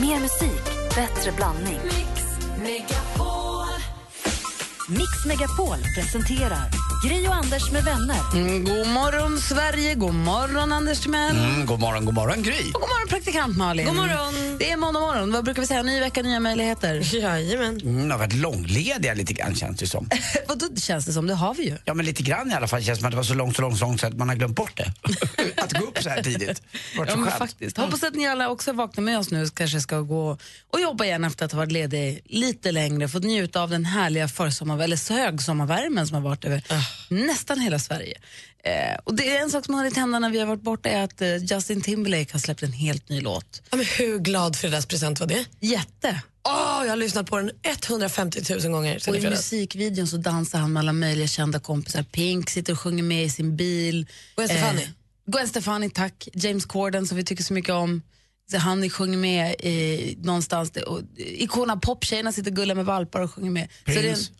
Mer musik, bättre blandning. Mix Megapol presenterar Gri och Anders med vänner. Mm, god morgon, Sverige. God morgon, Anders Timell. Mm, god morgon, god morgon Gry. Och god morgon, praktikant Malin. God morgon. Det är måndag morgon. Vad brukar vi säga? Ny vecka, nya möjligheter. Jajamän. Mm, har varit långlediga lite grann känns det som. Vad då känns det som? Det har vi ju. Ja men lite grann i alla fall känns det som att det var så långt, så långt, så långt så att man har glömt bort det. att gå upp så här tidigt. Varit Ja, men skönt. faktiskt. Hoppas att ni alla också vaknar med oss nu och kanske ska gå och jobba igen efter att ha varit ledig lite längre. Fått njuta av den härliga försommar, eller högsommarvärmen som har varit över nästan hela Sverige. Eh, och det är en sak som har hunnit hända när vi har varit borta är att eh, Justin Timberlake har släppt en helt ny låt. Ja, men hur glad fredagspresent var det? Jätte! Åh, jag har lyssnat på den 150 000 gånger sen Och i fredags. musikvideon så dansar han med alla möjliga kända kompisar. Pink sitter och sjunger med i sin bil. Gwen Stefani. Eh, Gwen Stefani, tack. James Corden som vi tycker så mycket om. Så han sjunger med eh, någonstans. Och, eh, Icona Pop-tjejerna sitter och gullar med valpar och sjunger med. Så det är en, Prince?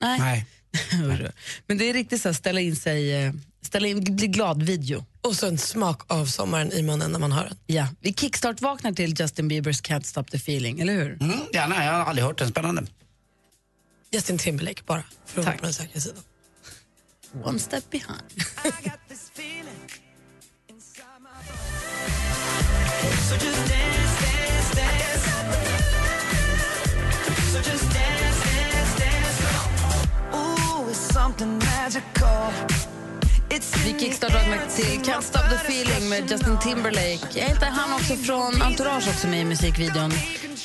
nej. Nej. Men det är riktigt så här, ställa in sig, eh, ställa in, bli glad-video. Och så en smak av sommaren i munnen när man hör den. Ja. Vi kickstart-vaknar till Justin Biebers Can't Stop the Feeling, eller hur? Mm, gärna, jag har aldrig hört den. Spännande. Justin Timberlake bara, för att Tack. på den säkra sidan. One step behind. Vi kickstartar med till Can't Stop the Feeling med Justin Timberlake. Är inte han också från Entourage också med i musikvideon?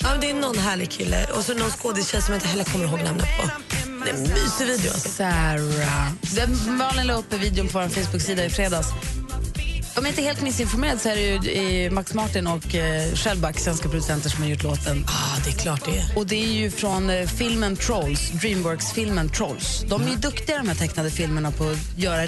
Ja, det är någon härlig kille och så någon skådespelare som jag inte heller kommer ihåg namnet på. Det är en mysig video. Alltså. Sarah. Den Malin la upp videon på vår Facebook-sida i fredags. Om jag inte är helt missinformerad så är det ju Max Martin och eh, Shellback, svenska producenter, som har gjort låten. Ah, det är klart det är. Och det är ju från eh, filmen Trolls, Dreamworks-filmen Trolls. De är ju duktiga de här tecknade filmerna på att göra,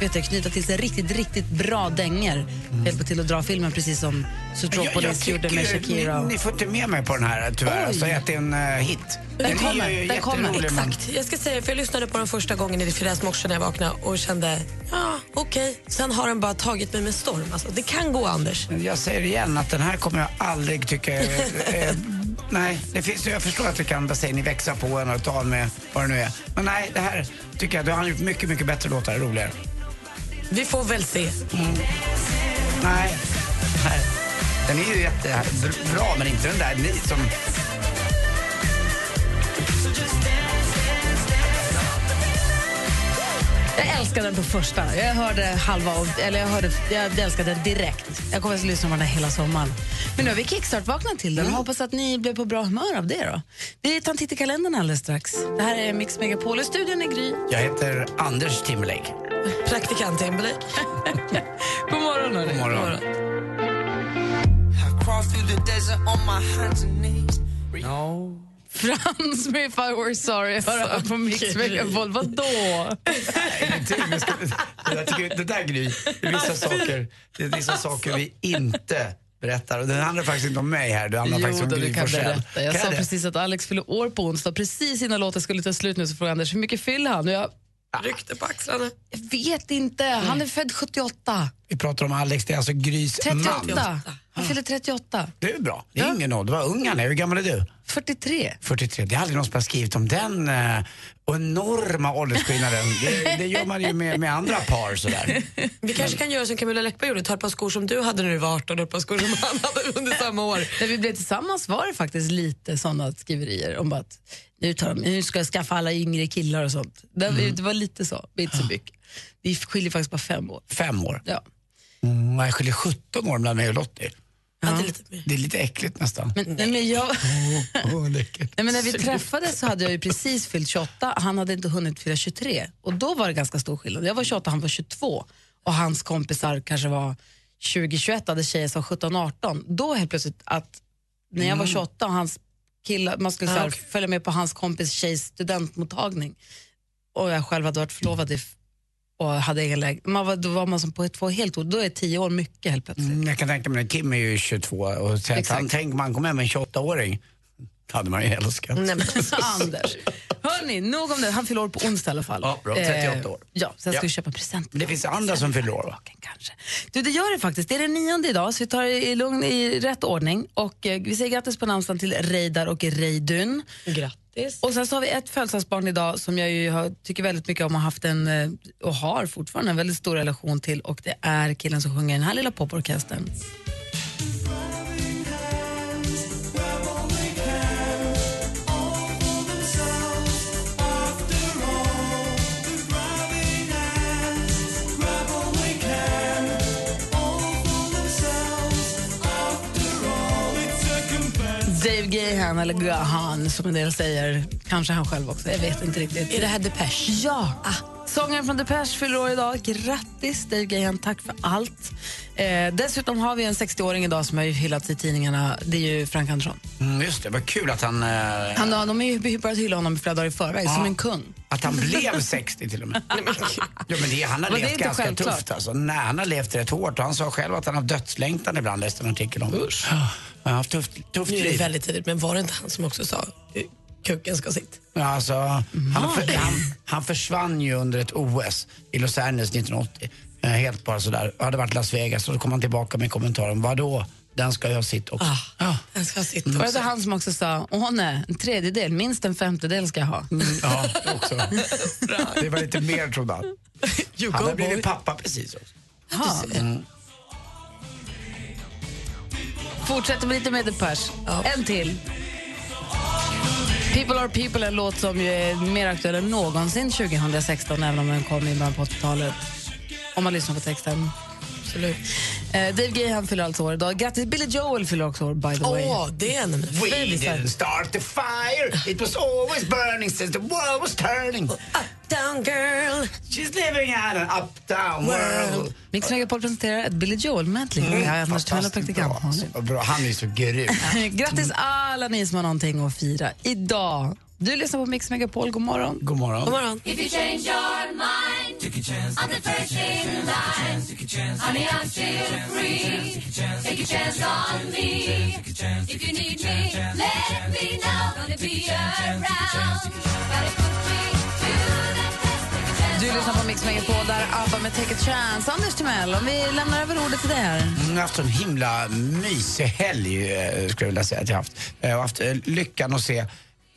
vet jag, knyta till sig riktigt, riktigt bra dänger. Hjälpa till att dra filmen precis som Zootropolis gjorde med Shakira. ni, ni får inte med mig på den här tyvärr. Oj. Alltså, att det är en uh, hit. Den är kommer, ju den kommer. men- Exakt. Jag ska säga, för jag lyssnade på den första gången i fredags morse när jag vaknade och kände, ja, okej. Sen har den bara tagit mig med storm. Alltså, det kan gå, Anders. Jag säger igen att den här kommer jag aldrig tycka är... är nej, det finns, jag förstår att du kan vad säger ni, växa på en och ta med vad det nu är. Men nej, det här tycker jag, du har gjort mycket, mycket bättre låtar, roligare. Vi får väl se. Nej, nej. Den är ju jättebra, men inte den där ni som... Jag älskade den på första. Jag hörde halva, eller jag, hörde, jag älskade den direkt. Jag kommer att lyssna på den hela sommaren. Men nu har vi kickstart-vaknat till den. Hoppas att ni blev på bra humör av det då. Vi tar en titt i kalendern alldeles strax. Det här är Mix Megapol i studion i Gry. Jag heter Anders Timberlake. Praktikant Timberlake. God morgon hörni. God morgon. Frans med If I were sorry hör här på Mix Megapol. Vadå? Ingenting. tycker, det där Gry, det är vissa saker, det är vissa saker vi inte berättar. Och det handlar faktiskt inte om mig här, det handlar Jo, faktiskt om Gry kan Forssell. berätta. Jag Kan sa det? precis att Alex fyller år på onsdag. Precis innan låten skulle ta slut nu så frågade Anders hur mycket fyller han? Och Jag, Rykte på axlarna. jag vet inte. Han är född 78. Vi pratar om Alex, det är alltså Grys man. 38. Han fyller 38. Det är bra, det är Ja. ingen ålder. Vad ung han är. Hur gammal är du? 43. 43. Det är aldrig någon som har skrivit om den eh, enorma åldersskillnaden. det, det gör man ju med, med andra par sådär. Vi kanske kan göra som Camilla Läckberg gjorde, ta ett par skor som du hade när du var 18 och ett par skor som han hade under samma år. När vi blev tillsammans var det faktiskt lite såna skriverier om att nu, tar de, nu ska jag skaffa alla yngre killar och sånt. Det, det var lite så, inte så mycket. Vi skiljer faktiskt bara fem år. Fem år. Ja. Mm, jag skiljer 17 år mellan mig och Lottie. Ja. Det är lite. Det är lite äckligt nästan. Men, nej, men jag, är äckligt. nej, men när vi träffades så hade jag ju precis fyllt 28, han hade inte hunnit fylla 23. Och då var det ganska stor skillnad. Jag var 28, han var 22 och hans kompisar kanske var 20-21, hade tjejer som var 17-18. Då helt plötsligt att när jag var 28 och hans killar, man skulle Ah, okej. följa med på hans kompis tjejs studentmottagning och jag själv hade varit förlovad i och hade egen lägenhet. Man var, då var man som på ett, två helt år. Då är tio år mycket helt plötsligt. Mm, jag kan tänka mig, Kim är ju 22 och sen han tänker man kom hem med en 28-åring. Det hade man ju älskat. Nej, men, Anders. Hörni, nog om det. Han fyller år på onsdag i alla fall. Ja, bra. 38 år. Eh, ja, sen ska Ja. vi köpa present. Men det finns andra som fyller år, va? Kanske. Du, det gör det faktiskt. Det är den nionde idag, så vi tar det i, lugn, i rätt ordning. Och eh, Vi säger grattis på namnsdagen till Reidar och Reidun. Grattis. Och sen så har vi ett födelsedagsbarn idag som jag ju har, tycker väldigt mycket om och haft en, eh, och har fortfarande en väldigt stor relation till och det är killen som sjunger i den här lilla poporkestern. Gahan, eller Gahan som en del säger. Kanske han själv också, jag vet inte riktigt. Är det här Depeche? Ja! Sångaren från Depeche fyller år idag. Grattis Dave Gahan, tack för allt. Eh, dessutom har vi en 60-åring idag som har hyllats i tidningarna. Det är ju Frank Andersson. Mm, just det, vad kul att han... Eh, Han, har- de har ju börjat hylla honom flera dagar i förväg, som en kung. Att han blev 60 till och med. ja, men det, han har Men det är levt inte ganska självklart. tufft. Alltså. Nej, han har levt rätt hårt och han sa själv att han har dödslängtan ibland, läste en artikel om. Usch. Han har haft tufft, tufft Nu är det väldigt tidigt, men var det inte han som också sa eh, kuken ska sitta? Ja, Alltså, han, för, han, han försvann ju under ett OS i Los Angeles 1980. Eh, helt bara sådär. Hade varit Las Vegas och då kom han tillbaka med kommentaren, vadå? Den ska jag sitt också. Ah, Ja. Den ska sitta Var det också. inte han som också sa, åh nej, en tredjedel, minst en femtedel ska jag ha. Ja, det också. det var lite mer trodde han. Han har blivit pappa precis också. Ha. Fortsätter med lite med Depeche. En till. People are people är en låt som ju är mer aktuell än någonsin 2016, även om den kom i början på 80-talet. Om man lyssnar på texten. Absolut. Eh, Dave Gahan fyller alltså år idag. Grattis, Billy Joel fyller också år, by the way. Åh, det är en We didn't start the fire, it was always burning since the world was turning. Uptown girl. She's living in an uptown world. Mix Megapol presenterar ett Billy Joel-medley. Mm. Jag är Anders Timell och Fantastiskt praktikant. bra, bra. Han är så grym. Grattis alla ni som har någonting att fira idag. Du lyssnar på Mix Megapol. God morgon. God morgon. God morgon. If you change your mind, take a chance. I'm the first in line. Take a chance. Honey, I'm still free. Take a chance on me. If you need me, let me know. Gonna be around. Gotta put me to the test. Take a chance Du lyssnar på Mix Megapol där ABBA med Take a chance. Anders Timell, om vi lämnar över ordet till dig här. Mm, Jag har haft en himla mysig helg, eh, skulle jag vilja säga att jag har haft. Jag har haft eh, lyckan att se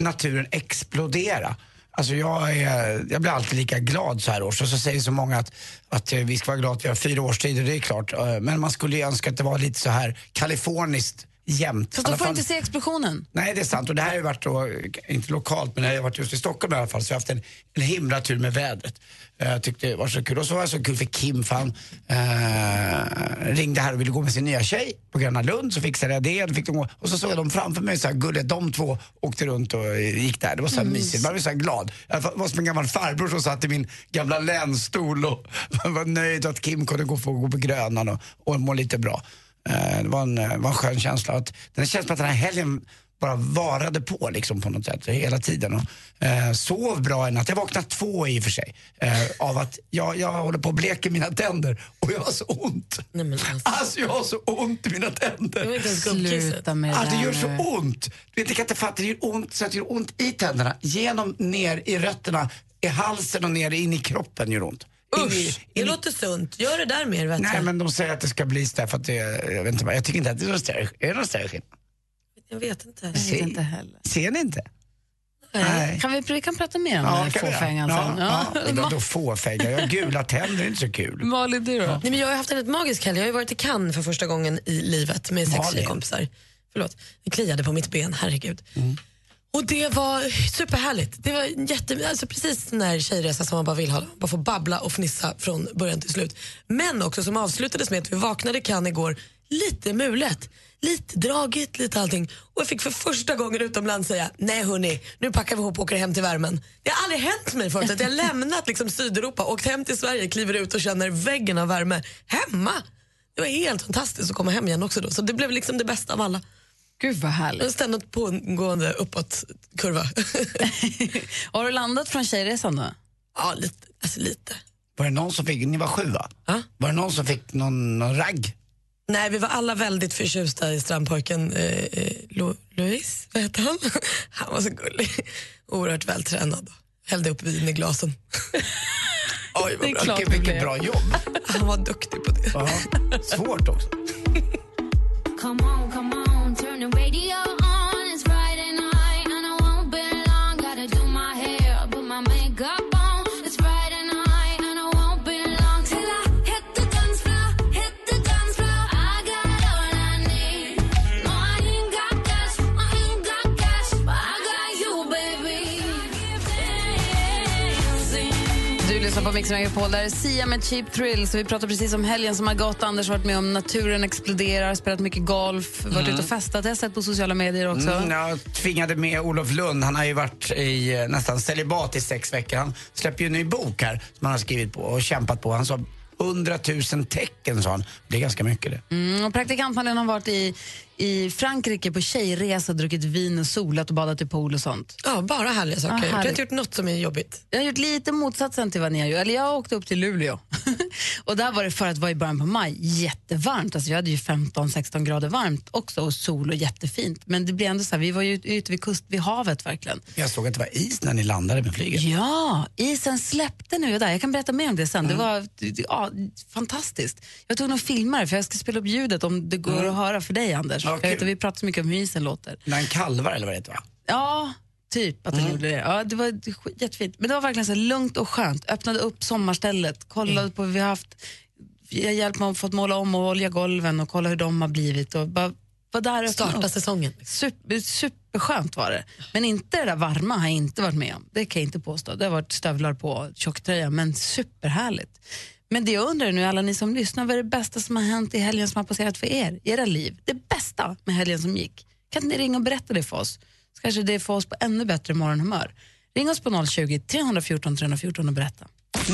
naturen explodera. Alltså jag, är, jag blir alltid lika glad så här års. Och så säger så många att, att eh, vi ska vara glada att vi har fyra årstider, det är klart. Eh, men man skulle ju önska att det var lite så här kaliforniskt jämnt. Fast alla får fall- inte se explosionen. Nej, det är sant. Och det här har ju varit då, inte lokalt, men det har ju varit just i Stockholm i alla fall. Så jag har haft en, en himla tur med vädret. Eh, Jag tyckte det var så kul. Och så var det så kul för Kim, för han eh, ringde här och ville gå med sin nya tjej på Gröna Lund. Så fixade jag det. Fick de gå. Och så såg jag dem framför mig så här gulligt. De två åkte runt och gick där. Det var så här mysigt. Man blev så här glad. Jag var som en gammal farbror som satt i min gamla länstol och var nöjd att Kim kunde gå, få gå på Grönan och, och må lite bra. Eh, Det var en, eh, var en skön känsla. Att, den känns som att den här helgen bara varade på liksom på något sätt hela tiden. Och, eh, sov bra i natt. Jag vaknade två i och för sig. Eh, av att jag, jag håller på att bleka mina tänder och jag har så ont. Nej, men alltså. Alltså jag har så ont i mina Det tänder. Sluta med det Alltså det gör så ont. Du vet, jag kan inte fatta, det gör ont så att det gör ont i tänderna. Genom ner i rötterna, i halsen och ner in i kroppen gör ont. Usch, det låter sunt. Gör det där mer vet Nej jag. men de säger att det ska bli så där för att det, jag vet inte, vad- jag tycker inte att det är någon större, är det någon större skillnad? Jag vet inte. Jag vet inte heller. Ser ni inte? Nej. Kan vi, vi kan prata mer om göra. fåfängan ja, sen. Ja, Ja. ja. Vadå fåfänga? Jag har gula tänder, det är inte så kul. Malin, du då? Nej, men jag har haft en rätt magisk helg. Jag har ju varit i Cannes för första gången i livet med sex tjejkompisar. Förlåt, det kliade på mitt ben, herregud. Och det var superhärligt. Det var en jätte, alltså precis den där tjejresa som man bara vill ha. Man bara får babbla och fnissa från början till slut. Men också som avslutades med att vi vaknade i Cannes igår lite mulet. Lite dragigt, lite allting. Och jag fick för första gången utomlands säga, nej hörni, nu packar vi ihop och åker hem till värmen. Det har aldrig hänt mig förut att jag lämnat liksom Sydeuropa, åkt hem till Sverige, kliver ut och känner väggen av värme hemma. Det var helt fantastiskt att komma hem igen också då. Så det blev liksom det bästa av alla. Gud vad En härligt. ständigt pågående uppåtkurva. Har du landat från tjejresan då? ja, lite. Alltså lite. Var det någon som fick, ni var sju va? Ja. Var det någon som fick någon, någon ragg? Nej, vi var alla väldigt förtjusta i strandpojken eh, eh, Lo- Louis, vad heter han? Han var så gullig. Oerhört vältränad. Hällde upp vin i glasen. Oj, vad bra. Vilket, vilket bra jobb. Han var duktig på det. Ja. Svårt också. The radio Mix Megapol, där är Sia med Cheap Thrills. Vi pratar precis om helgen som har gått. Anders har varit med om naturen exploderar, spelat mycket golf, varit ute och festat. Jag har sett på sociala medier också. Mm, jag tvingade med Olof Lund. Han har ju varit i eh, nästan celibat i sex veckor. Han släpper ju en ny bok här som han har skrivit på och kämpat på. Han sa 100 000 tecken sa han. Det är ganska mycket det. Mm, och praktikantmannen har varit i, i Frankrike på tjejresa, druckit vin och solat och badat i pool och sånt. Ja, bara härliga saker. Ja, du har härligt. inte gjort något som är jobbigt. Jag har gjort lite motsatsen till vad ni har gjort. Eller jag åkte upp till Luleå. och där var det för att vara i början på maj jättevarmt. Alltså jag hade ju 15-16 grader varmt också och sol och jättefint. Men det blev ändå så här, vi var ju ute vid kust, vid havet verkligen. Jag såg att det var is när ni landade med flyget. Ja, isen släppte nu där. Jag kan berätta mer om det sen. Det var ja, fantastiskt. Jag tog nog filmare för jag ska spela upp ljudet om det går att höra för dig Anders. Ja, jag vet att vi pratar så mycket om hur isen låter. När en kalvar eller vad det heter va? Ja, typ att den gjorde det. Ja, det var jättefint. Men det var verkligen så lugnt och skönt. Öppnade upp sommarstället, kollade på vi har haft jag hjälpt mig att fått måla om och olja golven och kolla hur de har blivit. Och bara, var där Starta säsongen. Super, superskönt var det. Men inte det där varma har jag inte varit med om. Det kan jag inte påstå. Det har varit stövlar på, tjocktröja, men superhärligt. Men det jag undrar nu, alla ni som lyssnar, vad är det bästa som har hänt i helgen som har passerat för er, i era liv? Det bästa med helgen som gick. Kan ni ringa och berätta det för oss? Så kanske det får oss på ännu bättre morgonhumör. Ring oss på 020 314 314 och berätta.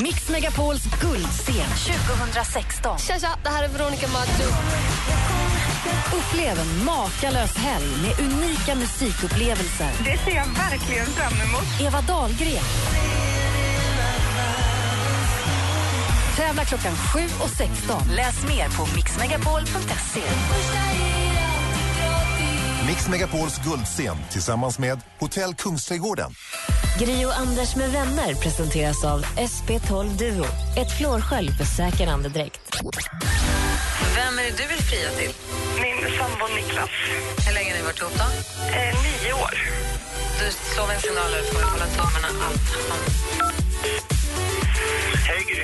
Mix Megapols guldscen 2016. Tja, tja, det här är Veronica Maggio. Upplev en makalös helg med unika musikupplevelser. Det ser jag verkligen fram emot. Eva Dahlgren. Tävla klockan 7 och 16. Läs mer på mixmegapol.se. Mix Megapols guldscen tillsammans med Hotell Kungsträdgården. Gri och Anders med vänner presenteras av SP12 Duo. Ett flårskölj för säker andedräkt. Vem är det du vill fria till? Min sambo Niklas, Hur länge har ni varit ihop då? eh, nio år. Du slår en signal och får hålla tummarna allt. Hej Gry.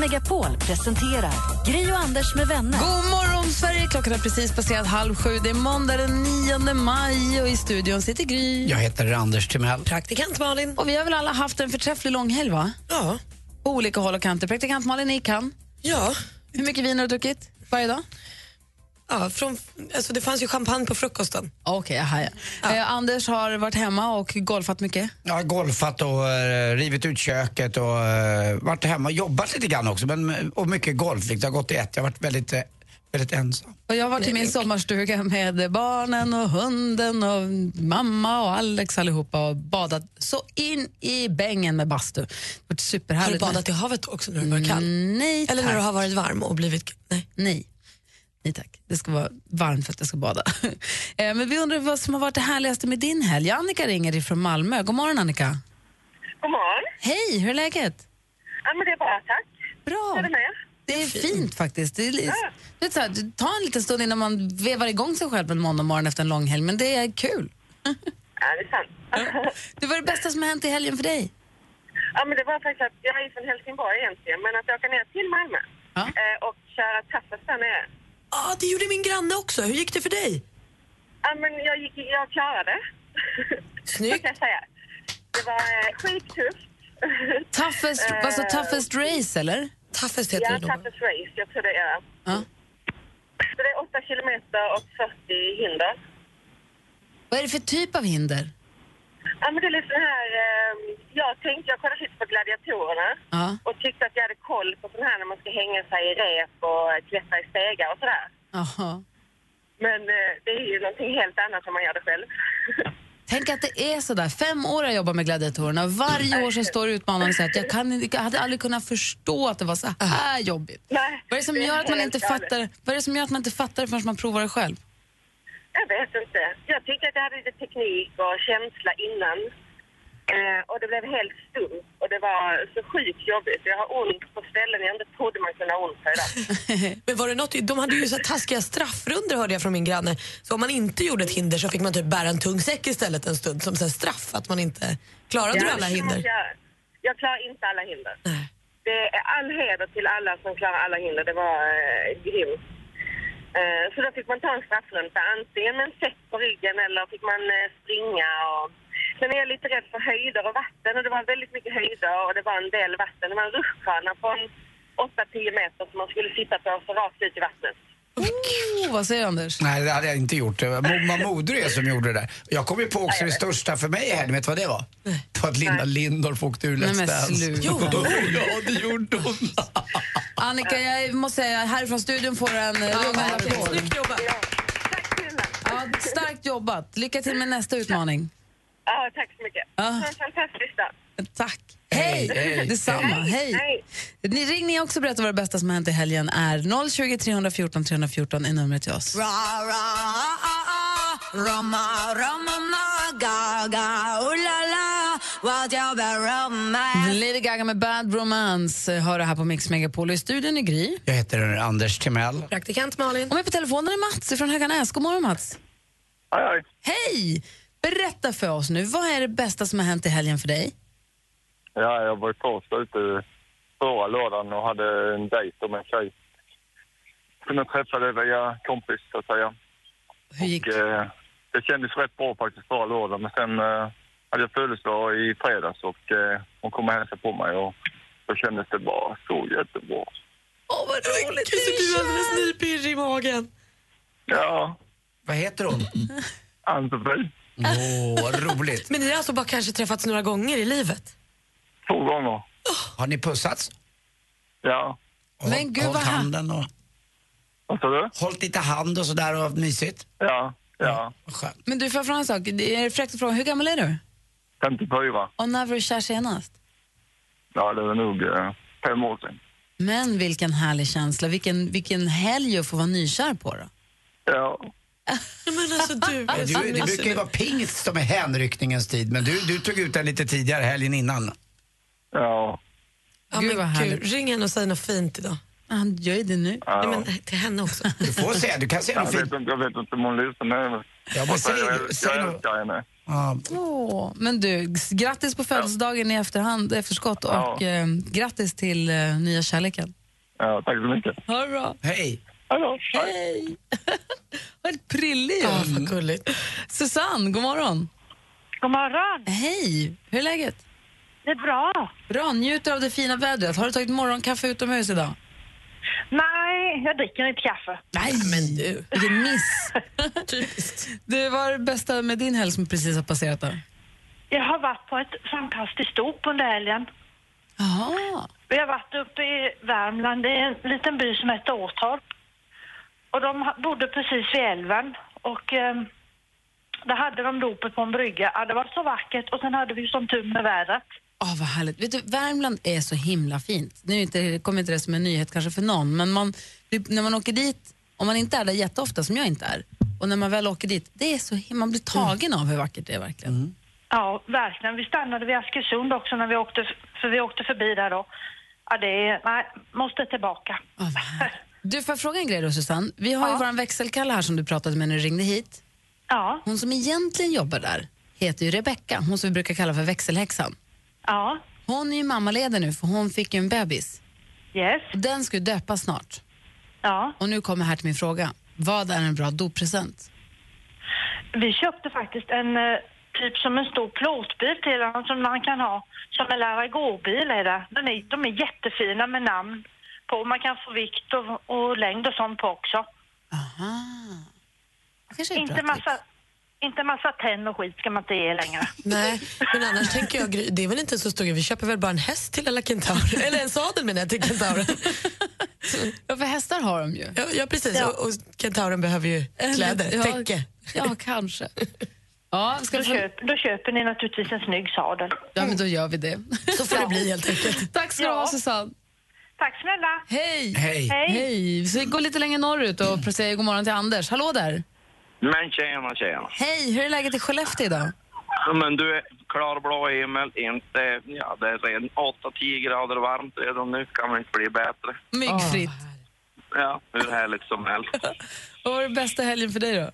Megapol presenterar Gri och Anders med vänner. God morgon, Sverige! Klockan är precis passerat halv sju. Det är måndag den 9 maj och i studion sitter Gry. Jag heter Anders Timell. Praktikant Malin. Och vi har väl alla haft en förträfflig långhelg, va? Ja. På olika håll och kanter. Praktikant Malin i Cannes. Ja. Hur mycket vin har du druckit varje dag? Ja från, alltså det fanns ju champagne på frukosten. Okej, okay, ja. Eh, Anders har varit hemma och golfat mycket. Jag har golfat och uh, rivit ut köket och uh, varit hemma och jobbat lite grann också. Men, och mycket golf. Det har gått i ett. Jag har varit väldigt, eh, väldigt ensam. Och jag har varit i min sommarstuga med barnen och hunden och mamma och Alex allihopa och badat så in i bängen med bastu. Det har varit Har du superhärligt. badat i havet också när du var kall? Mm, Nej, Eller när tack. du har varit varm och blivit... Nej. Nej. Nej tack, det ska vara varmt för att jag ska bada. Eh, Men vi undrar vad som har varit det härligaste med din helg. Annika ringer ifrån Malmö. God morgon Annika. God morgon. Hej, hur är läget? Ja, men det är bra, tack. Bra. Är det med? Det är fint faktiskt. Det är, du vet, så här, det tar en liten stund innan man vevar igång sig själv en måndag morgon efter en lång helg, men det är kul. Ja, det är sant. Det var det bästa som har hänt i helgen för dig? ja, men det var faktiskt att jag är från Helsingborg egentligen, men att åka ner till Malmö Ja. eh, och köra taffes där nere. Ja, det gjorde min granne också. Hur gick det för dig? Ja, men jag, gick, jag klarade. Snyggt. Kan jag säga. Det var eh, skittufft. Toughest, Eh, alltså toughest race, eller? Toughest heter Ja, det nog. toughest race, jag tror det är. Ja. Så det är 8 kilometer och 40 hinder. Vad är det för typ av hinder? Ja, men det är lite här... Eh, jag tänkte, jag kollade lite på gladiatorerna Ja. och tyckte att jag hade koll på sån här när man ska hänga sig i rep och klättra i stegar och sådär. Jaha. Men eh, det är ju någonting helt annat om man gör det själv. Tänk att det är så där. Fem år har jag jobbat med gladiatorerna varje år så står utmanaren och säger att jag, kan, jag hade aldrig kunnat förstå att det var så här jobbigt. Nej, Vad är det som gör att man inte fattar, vad är det som gör att man inte fattar det förrän man provar det själv? Jag vet inte. Jag tyckte att jag hade lite teknik och känsla innan. Eh, och det blev helt stumt. Och det var så sjukt jobbigt. Jag har ont på ställen jag inte trodde man kunde ha ont på idag. Men var det något, de hade ju så taskiga straffrunder hörde jag från min granne. Så om man inte gjorde ett hinder så fick man typ bära en tung säck istället en stund som så straff att man inte klarade du alla hinder. Jag, jag klarar inte alla hinder. Det är all heder till alla som klarar alla hinder. Det var eh, grymt. Eh, så då fick man ta en straffrunda, antingen med en säck på ryggen eller fick man eh, springa. Och... Sen är jag lite rädd för höjder och vatten och det var väldigt mycket höjder och det var en del vatten. Det var en rutschkana på 8-10 meter som man skulle sitta på så rakt ut i vattnet. Oh, vad säger Anders? Nej, det hade jag inte gjort. Det var Momma Modre som gjorde det där. Jag kom ju på också det största för mig i helgen, vet du vad det var? På att Linda Lindorff åkte ur Nej, Let's men Dance. sluta. Jo, ja, det gjorde hon. Annika, jag måste säga härifrån studion får du en rungande applåd. Snyggt jobbat. Ja, starkt jobbat. Lycka till med nästa utmaning. Ja, tack så mycket. Ja. Ha en fantastisk dag. Tack. Hej! hej, Detsamma. Hej. Hej. Ni ring ni också och berätta vad det bästa som har hänt i helgen är. 020 314 314 är numret till oss. Lady Gaga med Bad Romance eh, hör det här på Mix Megapol. I studion är Gry. Jag heter Anders Timell. Praktikant Malin. Och med på telefonen är Mats från Höganäs. God morgon Mats. Hej, hej. Hej! Berätta för oss nu, vad är det bästa som har hänt i helgen för dig? Ja, jag var först ute förra lördagen och hade en dejt med en tjej. Som jag träffade via kompis, så att säga. Hur gick Och, eh, det kändes rätt bra faktiskt förra lördagen, men sen eh, hade jag födelsedag i fredags och eh, hon kom och hälsade på mig och då kändes det bara så jättebra. Åh, vad roligt! Gud, du är alldeles nypirrig i magen. Ja, Vad heter hon? Ann-Sofie. Åh, vad roligt. Men ni har alltså bara kanske träffats några gånger i livet? Två gånger. Har ni pussats? Ja. Och Men gud, hållit vad ha- handen och Vad sa du? hållit lite hand och sådär och mysigt? Ja, ja. Vad skönt. Men du, får jag fråga en sak? Det är fräckt att fråga, hur gammal är du? 54. Och när var du kär senast? Ja, det var nog eh, fem år sedan. Men vilken härlig känsla. Vilken, vilken helg att få vara nykär på då. Ja. Men alltså du Ja, du, det brukar ju vara pingst som är hänryckningens tid, men du, du tog ut den lite tidigare helgen innan. Ja. Ja, Gud, men vad gud, härligt. ring henne och säg något fint idag. Han gör ju det nu. ja. Nej, men till henne också. Du får säga, du kan säga Jag något vet, fint. inte, jag vet inte om hon lyssnar. men- Ja, men säg, jag, säg jag något. älskar henne. Ja, Åh, men du, grattis på födelsedagen i efterhand, efterskott och Ja. eh, grattis till eh, nya kärleken. Ja, tack så mycket. Ha det bra. hej. Hallå. Hej! Vad prillig ju. Ja, vad gulligt. Susanne, god morgon. God morgon. Hej! Hur är läget? Det är bra. Bra, njuter av det fina vädret. Har du tagit morgonkaffe utomhus idag? Nej, jag dricker inte kaffe. Nej, men du. Vilken miss. Typiskt. Du, vad är det bästa med din helg som precis har passerat då? Jag har varit på ett fantastiskt dop under helgen. Jaha. Vi har varit uppe i Värmland, det är en liten by som heter Åtorp. Och de bodde precis vid älven och eh, där hade de dopet på en brygga. Ja, det var så vackert och sen hade vi som tur med vädret. Åh, vad härligt. Vet du, Värmland är så himla fint. Nu inte, kommer inte det som en nyhet kanske för någon, men man, när man åker dit, om man inte är där jätteofta som jag inte är, och när man väl åker dit, det är så man blir tagen av hur vackert det är verkligen. Ja, verkligen. Vi stannade vid Askersund också när vi åkte, för vi åkte förbi där då. Ja, det är, nej, måste tillbaka. Härligt. Du, får jag fråga en grej då Susanne? Vi har ju Ja. vår växelkalle här som du pratade med när du ringde hit. Ja, Hon som egentligen jobbar där heter ju Rebecka, hon som vi brukar kalla för växelhäxan. ja, Hon är ju mammaledig nu för hon fick ju en bebis. yes, Och Den ska ju döpas snart. ja. Och nu kommer här till min fråga. Vad är en bra doppresent? Vi köpte faktiskt en eh, typ som en stor plåtbil till honom som man kan ha som en lära gå-bil är det. Den är, de är jättefina med namn på. Man kan få vikt och, och längd och sånt på också. Aha. Kanske Inte bra massa, tips. inte massa tenn och skit ska man inte ge längre. Nej, men annars tänker jag, det är väl inte så stor. Vi köper väl bara en häst till alla kentaurer. Eller en sadel menar jag till kentauren. Ja, för hästar har de ju. Ja, ja precis. Ja. Och, och kentauren behöver ju kläder, ja, täcke. Ja, kanske. Ja, ska då, få- köp, då köper ni naturligtvis en snygg sadel. Ja, men då gör vi det. Så får det bli helt enkelt. Tack ska du ha, Susanne. Tack snälla. Hej! Hej. Hej! Så vi går lite längre norrut och säger god morgon till Anders. Hallå där! Men tjena, tjena. Hej! Hur är läget i Skellefteå idag? Ja, Men du, klarblå himmel, inte... Ja, det är redan 8-10 grader varmt redan nu. Kan väl inte bli bättre. Myggfritt. Ja, hur härligt som helst. Vad var det bästa helgen för dig då?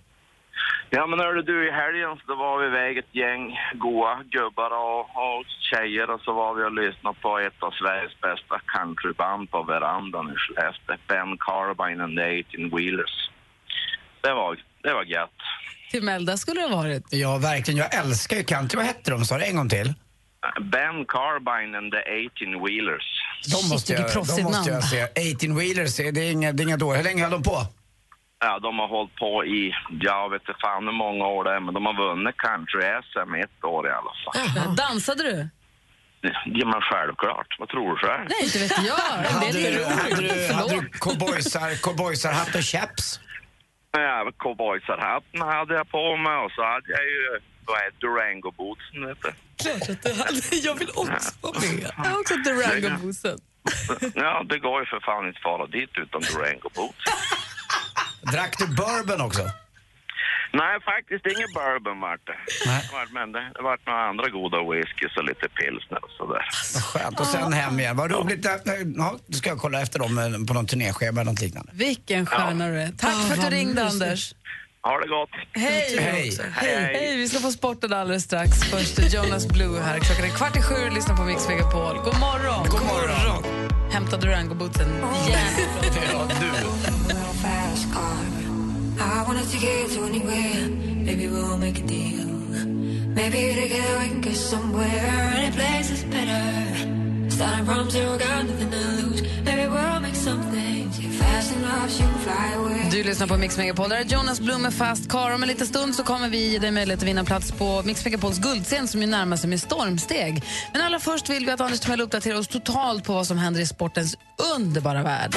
Ja, men hörde du, i helgen så var vi iväg ett gäng goa gubbar och, och tjejer och så var vi och lyssnade på ett av Sveriges bästa countryband på verandan i Skellefteå. Ben Carbine and the 18 Wheelers. Det var, det var gött. Till Melda skulle det ha varit. Ja, verkligen. Jag älskar ju country. Vad hette de? Sa du en gång till? Ben Carbine and the 18 Wheelers. De måste, jag, de måste jag se. 18 wheelers, det är inga, det är inga dåliga. Hur länge höll de på? Ja, de har hållit på i, jag vet inte fan hur många år det är, men de har vunnit country-SM ett år i alla fall. Dansade du? Ja, men självklart. Vad tror du själv? Nej, inte vet jag. Hade Det är du, roligt. hade du, Förlåt. hade du cowboysar, cowboysarhatt och chaps? Ja, cowboysarhatten hade jag på mig och så hade jag ju, vad Durango-bootsen, vet du. Klart att du hade. Jag vill också vara med. Jag har också Durango-boosen. Ja, det går ju för fan inte fara dit utan Durango-boots. Drack du bourbon också? Nej, faktiskt ingen bourbon vart det. Men det det vart några andra goda whiskys och lite pilsner och sådär. Vad skönt. Och sen hem igen. Vad roligt. Ja, då ska jag kolla efter dem eh, på någon turnéschema eller något liknande. Vilken stjärna du är. Tack för att du ringde, mysigt. Anders. Ha det gott. Hej! Hej. Hej. Hej! Vi ska få sporten alldeles strax. Först Jonas Blue här. Klockan är kvart i sju. Lyssna på Mix Megapol. God morgon! God morgon. Hämta Durango-bootsen igen. Ja, du. I wanna take it to anywhere. Maybe we'll make a deal. Maybe together we can get somewhere. Any place is better. Starting from zero, got nothing to lose. Maybe we'll make something. Fast enough, you can fly away. Du lyssnar på Mix Megapol. Där är Jonas Blum med Fast Kar. Om en liten stund så kommer vi ge dig möjlighet att vinna plats på Mix Megapols guldscen som ju närmar sig med stormsteg. Men allra först vill vi att Anders Timell uppdaterar oss totalt på vad som händer i sportens underbara värld.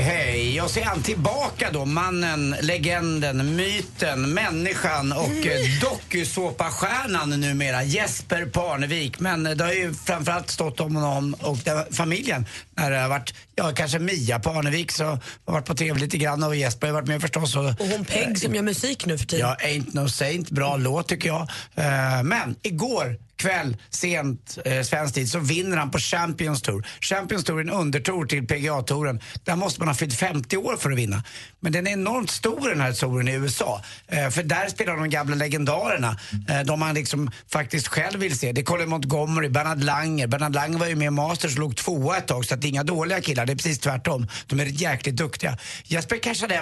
hej. Och så är han tillbaka då. Mannen, legenden, myten, människan och eh, dokusåpastjärnan numera. Jesper Parnevik. Men det har ju framförallt stått om honom och familjen. När det har varit, ja kanske Mia Parnevik så har varit på tv lite grann och Jesper har varit med förstås. Och, Och hon Peg som gör musik nu för tiden. Ja, Ain't No Saint, bra låt tycker jag. Eh, men igår kväll, sent eh, svensk tid, så vinner han på Champions Tour. Champions Tour är en undertour till PGA-touren. Där måste man ha fyllt 50 år för att vinna. Men den är enormt stor den här touren i USA. Eh, för där spelar de gamla legendarerna. Eh, de man liksom faktiskt själv vill se. Det är Colin Montgomery, Bernard Langer. Bernard Langer var ju med i Masters och låg tvåa ett tag så att det är inga dåliga killar. Det är precis tvärtom. De är jäkligt duktiga. Jesper cashade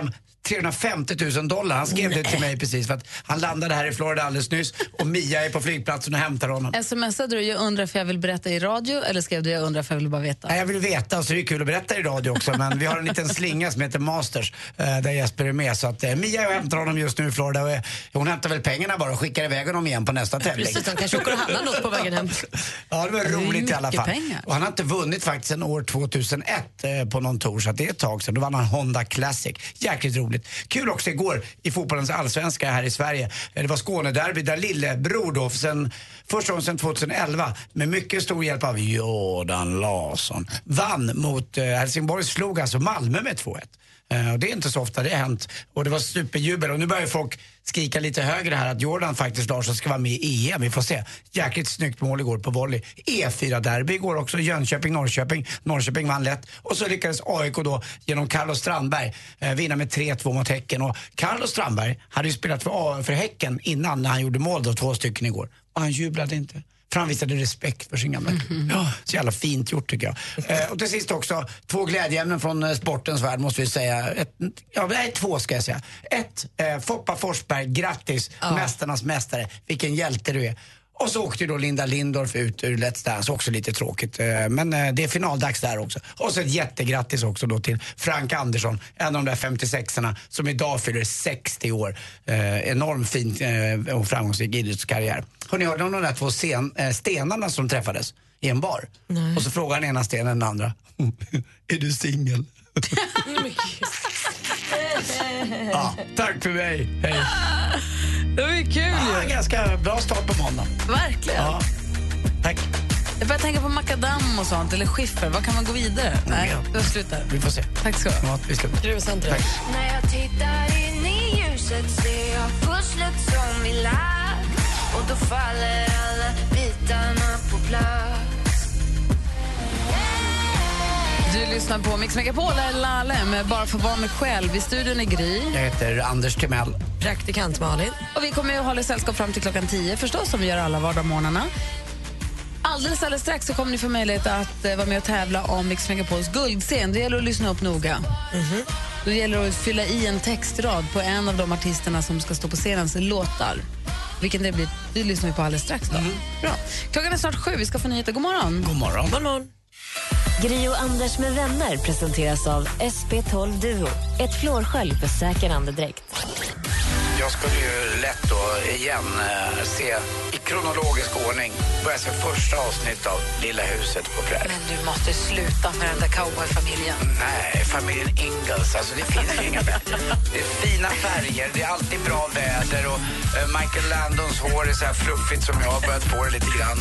350 000 dollar. Han skrev det till mig precis för att han landade här i Florida alldeles nyss och Mia är på flygplatsen och hämtar honom. Smsade du jag undrar för jag vill berätta i radio eller skrev du jag undrar för jag vill bara veta? Nej, jag vill veta, så det är kul att berätta i radio också. Men vi har en liten slinga som heter Masters eh, där Jesper är med. Så att eh, Mia och hämtar honom just nu i Florida. Och, eh, hon hämtar väl pengarna bara och skickar iväg honom igen på nästa tävling. Precis, de kanske åker och handlar något på vägen hem. Ja, det var Det roligt i alla fall. pengar. Och han har inte vunnit faktiskt sedan år 2001 eh, på någon tour, så att det är ett tag sedan. Då vann han Honda Classic. Jäkligt roligt. Kul också igår i fotbollens allsvenska här i Sverige. Eh, det var Skånederby där lillebror då, sen, första gången sedan 2011 med mycket stor hjälp av Jordan Larsson vann mot eh, Helsingborg, slog alltså Malmö med 2-1. Eh, det är inte så ofta det har hänt. Och det var superjubel. Och nu börjar folk skrika lite högre här att Jordan faktiskt, Larsson, ska vara med i EM. Vi får se. Jäkligt snyggt mål igår på volley. E4-derby igår också. Jönköping-Norrköping. Norrköping vann lätt. Och så lyckades AIK då genom Carlos Strandberg eh, vinna med 3-2 mot Häcken. Och Carlos Strandberg hade ju spelat för, A- för Häcken innan när han gjorde mål då, två stycken igår. Och han jublade inte. För han visade respekt för sin gamla klubb. Ja, så jävla fint gjort tycker jag. Eh, och till sist också, två glädjeämnen från eh, sportens värld måste vi säga. Ett, ja, nej, två ska jag säga. Ett, eh, Foppa Forsberg, grattis, mästarnas mästare. Vilken hjälte du är. Och så åkte då Linda Lindorff ut ur Let's Dance, också lite tråkigt. Eh, Men eh, det är finaldags där också. Och så ett jättegrattis också då till Frank Andersson, en av de där 56orna som idag fyller 60 år. Eh, enormt fin och framgångsrik idrottskarriär. Hörrni, hörde ni om de där två scen, eh, stenarna som träffades? i en bar. Och så frågar den ena stenen den andra, är du singel? ja, tack för mig, hej. Det var ju kul ja, Ganska bra start på måndag. Verkligen. Ja. Tack. Jag börjar tänka på makadam och sånt, eller skiffer. Vad kan man gå vidare? Nej, du har slut där. Vi får se. Tack ska du ha. Ja, vi slutar. Tack. När jag tittar in i ljuset ser jag pusslet som vi lagt och då faller alla bitarna på plats lyssnar på Mix Megapol, där är Lalle med Bara för att vara mig själv. I studion är Gry. Jag heter Anders Timell. Praktikant Malin. Och vi kommer ju hålla sällskap fram till klockan 10 förstås, som vi gör alla vardagsmorgnarna. Alldeles, alldeles strax så kommer ni få möjlighet att eh, vara med och tävla om Mix Megapols guldscen. Det gäller att lyssna upp noga. Då gäller det att fylla i en textrad på en av de artisterna som ska stå på scenens låtar. Vilken det blir, det lyssnar vi på alldeles strax. Då. Bra. Klockan är snart sju, vi ska få nyheter. God morgon. God morgon. God morgon. Gri och Anders med vänner presenteras av SP12 Duo. Ett flårskölj för säker andedräkt. Jag skulle ju lätt då igen eh, se kronologisk ordning börja se första avsnitt av Lilla huset på prärien. Men du måste sluta med den där cowboyfamiljen. Nej, familjen Ingalls. Alltså det finns ju inga bättre. Det är fina färger, det är alltid bra väder och eh, Michael Landons hår är så här fluffigt som jag har börjat få det lite grann.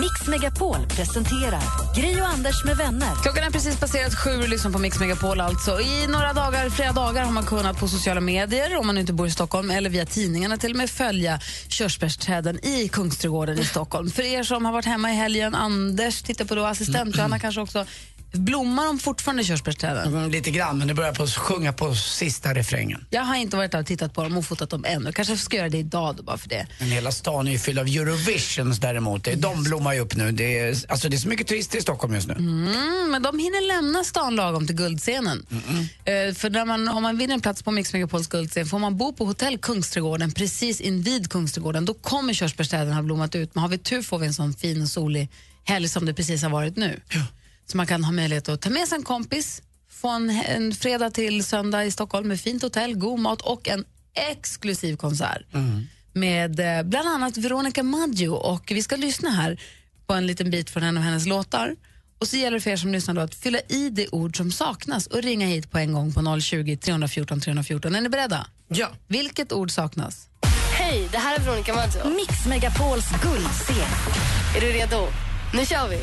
Mix Megapol presenterar Gri och Anders med vänner. Klockan är precis passerat sju och lyssnar på Mix Megapol. Alltså. I några dagar, flera dagar har man kunnat på sociala medier, om man inte bor i Stockholm, eller via tidningarna till och med följa körsbärsträden i Kungsträdgården i Stockholm. För er som har varit hemma i helgen, Anders tittar på då, assistent Johanna kanske också, blommar de fortfarande körsbärsträden? Mm, Lite grann, men det börjar på att sjunga på sista refrängen. Jag har inte varit där och tittat på dem och fotat dem ännu. Kanske ska göra det idag då, bara för det. Men hela stan är ju fylld av Eurovisions däremot. De blommar ju upp nu. Det är, alltså det är så mycket turister i Stockholm just nu. Mm, men de hinner lämna stan lagom till guldscenen. Eh, för när man, om man vinner en plats på Mix Megapols guldscen får man bo på hotell Kungsträdgården precis invid Kungsträdgården. Då kommer körsbärsträden ha blommat ut. Men har vi tur får vi en sån fin och solig helg som det precis har varit nu. Så man kan ha möjlighet att ta med sig en kompis, få en, en fredag till söndag i Stockholm med fint hotell, god mat och en exklusiv konsert med eh, bland annat Veronica Maggio. Och vi ska lyssna här på en liten bit från en av hennes låtar. Och så gäller det för er som lyssnar då att fylla i det ord som saknas och ringa hit på en gång på 020 314 314. Är ni beredda? Ja. Vilket ord saknas? Hej, det här är Veronica Maggio. Mix Megapols guldscen. Är du redo? Nu kör vi!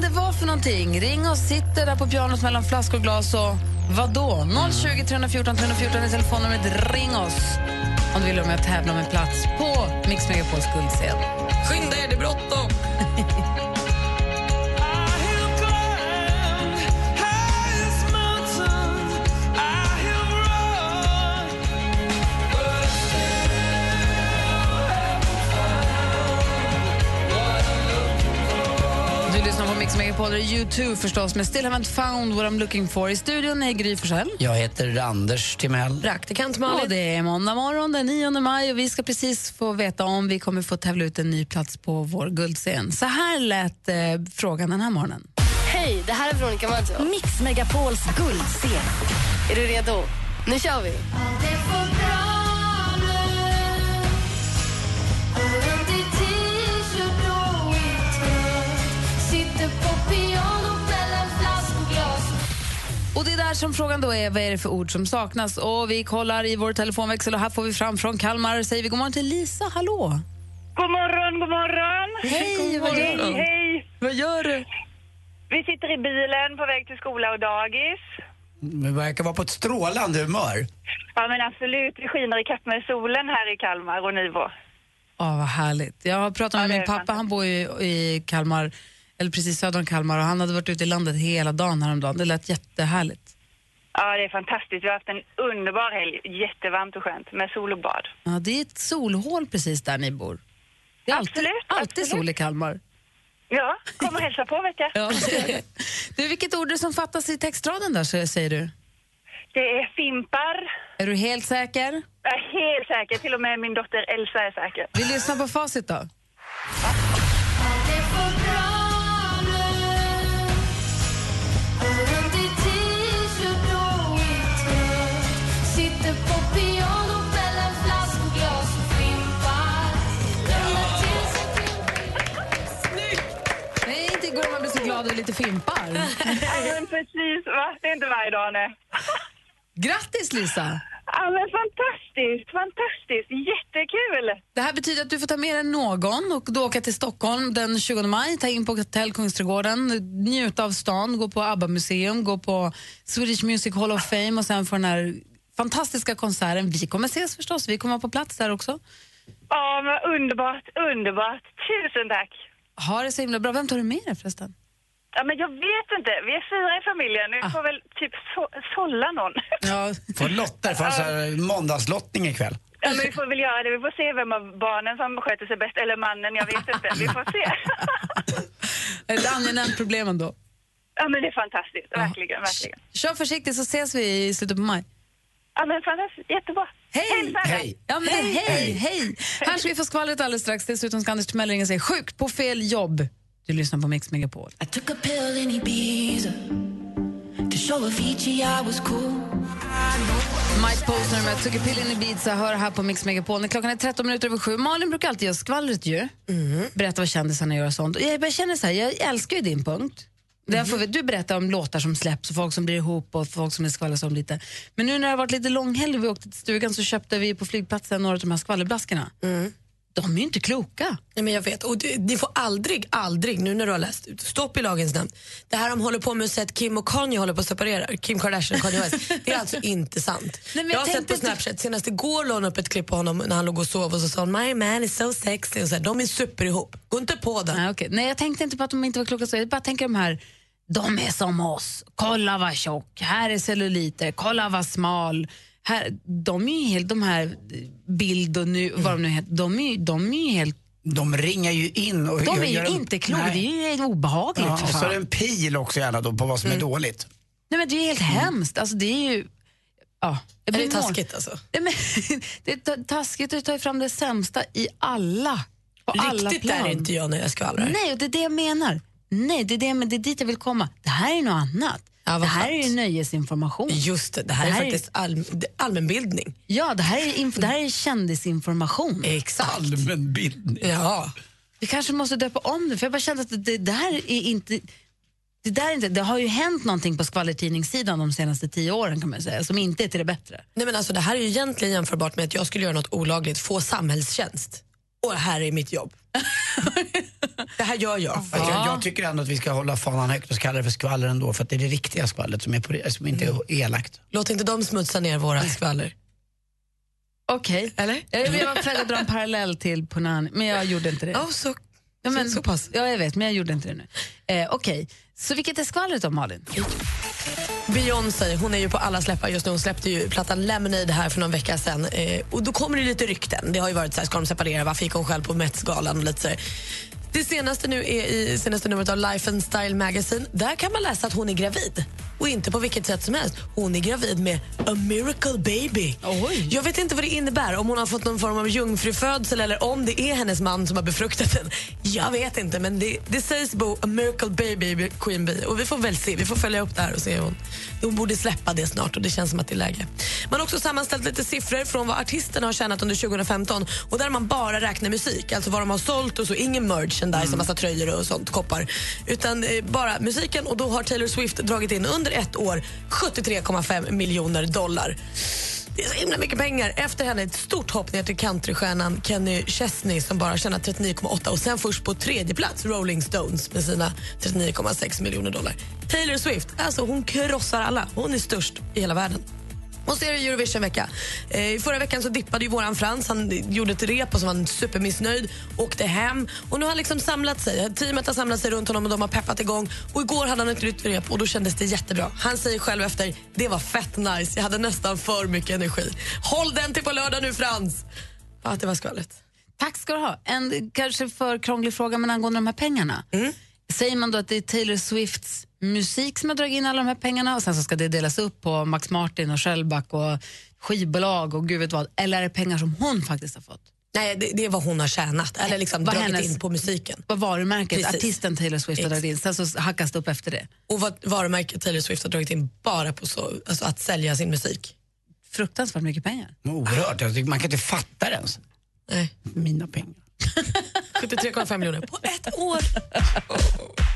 Kan det vara för någonting? Ring och sitter där på pianot mellan flaskor och glas och vad då? 020 314 314 är telefonnumret. Ring oss om du vill vara med och tävla om en plats på Mix Megapols guldscen. Skynda er, det är bråttom! Mix Megapol, är U2 förstås, med Still haven't found what I'm looking for. I studion är Gry Forssell. Jag heter Anders Timell. Praktikant Och Malin. det är måndag morgon den 9 maj och vi ska precis få veta om vi kommer få tävla ut en ny plats på vår guldscen. Så här lät eh, frågan den här morgonen. Hej, det här är Veronica Maggio. Mix Megapols guldscen. Är du redo? Nu kör vi! Och det är där som frågan då är, vad är det för ord som saknas? Och vi kollar i vår telefonväxel och här får vi fram från Kalmar. Säger vi god morgon till Lisa, hallå! God morgon, god morgon. Hej, vad gör du? Hej, hej. Vad gör du? Vi sitter i bilen på väg till skola och dagis. Det verkar vara på ett strålande humör. Ja, men absolut. Vi skiner i kapp med solen här i Kalmar och Nivå. Åh, vad härligt. Jag har pratat med Ja, min pappa, han bor ju i Kalmar, eller precis söder om Kalmar och han hade varit ute i landet hela dagen häromdagen. Det lät jättehärligt. Ja, det är fantastiskt. Vi har haft en underbar helg. Jättevarmt och skönt med sol och bad. Ja, det är ett solhål precis där ni bor. Det är alltid, Absolut, alltid absolut. sol i Kalmar. Ja, kom och hälsa på vet jag. Ja. du, vilket ord är det som fattas i textraden där, säger du? Det är fimpar. Är du helt säker? Jag är helt säker. Till och med min dotter Elsa är säker. Vi lyssnar på facit då. Glad och lite fimpar. Ja, men precis. Va? Det är inte varje dag, nej. Grattis Lisa! Ja, men fantastiskt, fantastiskt. Jättekul! Det här betyder att du får ta med dig någon och då åka till Stockholm den 20 maj, ta in på Hotell Kungsträdgården, njuta av stan, gå på ABBA-museum, gå på Swedish Music Hall of Fame och sen få den här fantastiska konserten. Vi kommer ses förstås, vi kommer vara på plats där också. Ja, men underbart, underbart. Tusen tack. Ha det så himla bra. Vem tar du med dig förresten? Ja, men jag vet inte. Vi är fyra i familjen. Ah. Vi får väl typ så sålla någon. Ja. Får lotta, får alltså måndagslottning ikväll. Ja, men vi får väl göra det. Vi får se vem av barnen som sköter sig bäst. Eller mannen, jag vet inte. Vi får se. Ett angenämt problem ändå. Ja, men det är fantastiskt. Verkligen, verkligen. Kör försiktigt så ses vi i slutet på maj. Ja, men fantastiskt. Jättebra. Hej! Hej! Ja, men hej, hej, hej! Här ska vi få skvallret alldeles strax. Dessutom ska Anders Timell ringa sig sjukt på fel jobb. Du lyssnar på Mix Megapol. I took a pill in Ibiza to show Avicii I was cool. Mike Posner med Took a pill in Ibiza hör här på Mix Megapol. När Klockan är 13 minuter över sju. Malin brukar alltid göra skvallret ju. Berätta vad kändisarna gör och sånt. Och jag bara känner så här, jag älskar ju din punkt. Där får vi, du berättar om låtar som släpps och folk som blir ihop och folk som skvallras om lite. Men nu när det har varit lite långhelg och vi åkte till stugan så köpte vi på flygplatsen några av de här skvallerblaskorna. De är ju inte kloka. Nej, men jag vet. Och du, ni får aldrig, aldrig, nu när du har läst ut, stopp i lagens namn. Det här de håller på med att Kim och Kanye håller på att separera, Kim Kardashian och Kanye West, det är alltså inte sant. Nej, jag jag har sett på Snapchat, senast igår la hon upp ett klipp på honom när han låg och sov och så sa hon my man is so sexy och så här, de är super ihop. Gå inte på den. Nej, okej. Nej, jag tänkte inte på att de inte var kloka. Så jag bara tänker de här, de är som oss. Kolla vad tjock, här är celluliter, kolla vad smal. Här, de är ju helt, de här bild och nu, vad de nu heter, de är, ju- de är ju helt, De ringar ju in och de är gör ju en- inte kloka. Det är ju obehagligt Ja, och så är det en pil också gärna då på vad som är dåligt. Nej men det är helt hemskt. Alltså det är ju, ja. jag Är det taskigt alltså? Nej, men, det är ta- taskigt att ta fram det sämsta i alla, på alla Riktigt plan. är inte jag när jag skvallrar. Nej, och det är det jag menar. Nej, det är, det, men det är dit jag vill komma. Det här är något annat. vad det här skönt. är ju nöjesinformation. Just det, det här, är faktiskt all, allmänbildning. Ja, det här är, det här är kändisinformation. Exakt. Allmänbildning. Ja. Vi kanske måste döpa om det, för jag bara kände att det, det där är inte... Det, där är inte, det har ju hänt någonting på skvallertidningssidan de senaste tio åren kan man säga, som inte är till det bättre. Nej, men alltså, det här är ju egentligen jämförbart med att jag skulle göra något olagligt, få samhällstjänst. Och här är mitt jobb. det här gör jag. Fast Jag, jag tycker ändå att vi ska hålla fanan högt och kalla det för skvaller ändå för att det är det riktiga skvallret som, är på, som inte är elakt. Låt inte dem smutsa ner våra skvaller. Okej. Eller? Jag, jag var på att dra en parallell till Punani, men jag gjorde inte det. Ja, så, Ja, men, så, så pass. Ja, jag vet, men jag gjorde inte det nu. Eh, Okej, så vilket är skvallret om, Malin? Beyoncé, hon är ju på alla släppar just nu. Hon släppte ju plattan Lemonade här för någon vecka sedan. Eh, och då kommer det lite rykten. Det har ju varit så här, ska de separera? Varför gick hon själv på Mets-galan? Och lite så här. Det senaste nu är i senaste numret av Life and Style Magazine. Där kan man läsa att hon är gravid. Och inte på vilket sätt som helst. Hon är gravid med a miracle baby. Jag vet inte vad det innebär. Om hon har fått någon form av jungfrufödsel eller om det är hennes man som har befruktat den. Jag vet inte, men det, det sägs bo a miracle baby, Queen Bee. Och vi får väl se. Vi får följa upp det här och se. Hon, hon borde släppa det snart och det känns som att det är läge. Man har också sammanställt lite siffror från vad artisterna har tjänat under 2015 och där man bara räknar musik, alltså vad de har sålt och så. Ingen merchandise, massa tröjor och sånt, koppar. Utan eh, bara musiken och då har Taylor Swift dragit in under ett år 73,5 miljoner dollar. Det är så himla mycket pengar. Efter henne ett stort hopp ner till countrystjärnan Kenny Chesney som bara tjänar 39,8 och sen först på tredje plats Rolling Stones med sina 39,6 miljoner dollar. Taylor Swift, alltså hon krossar alla. Hon är störst i hela världen. Och så är det Eurovision-vecka. Eh, I förra veckan så dippade ju våran Frans. Han gjorde ett rep och så var han supermissnöjd. Åkte hem. Och nu har han liksom samlat sig. Teamet har samlat sig runt honom och de har peppat igång. Och igår hade han ett nytt rep och då kändes det jättebra. Han säger själv efter, det var fett nice. Jag hade nästan för mycket energi. Håll den till på lördag nu Frans! Ja, det var skvallret. Tack ska du ha. En kanske för krånglig fråga, men angående de här pengarna. Säger man då att det är Taylor Swifts musik som har dragit in alla de här pengarna och sen så ska det delas upp på Max Martin och Shellback och skivbolag och gud vet vad. Eller är det pengar som hon faktiskt har fått? Nej, det, det är vad hon har tjänat. Eller liksom Vad dragit hennes- in på musiken. Vad varumärket, Precis. artisten Taylor Swift har dragit in. Sen så hackas det upp efter det. Och vad varumärket Taylor Swift har dragit in bara på så, alltså att sälja sin musik. Fruktansvärt mycket pengar. Oerhört. Jag tycker man kan inte fatta det ens. Nej. Mina pengar. 73,5 miljoner på ett år.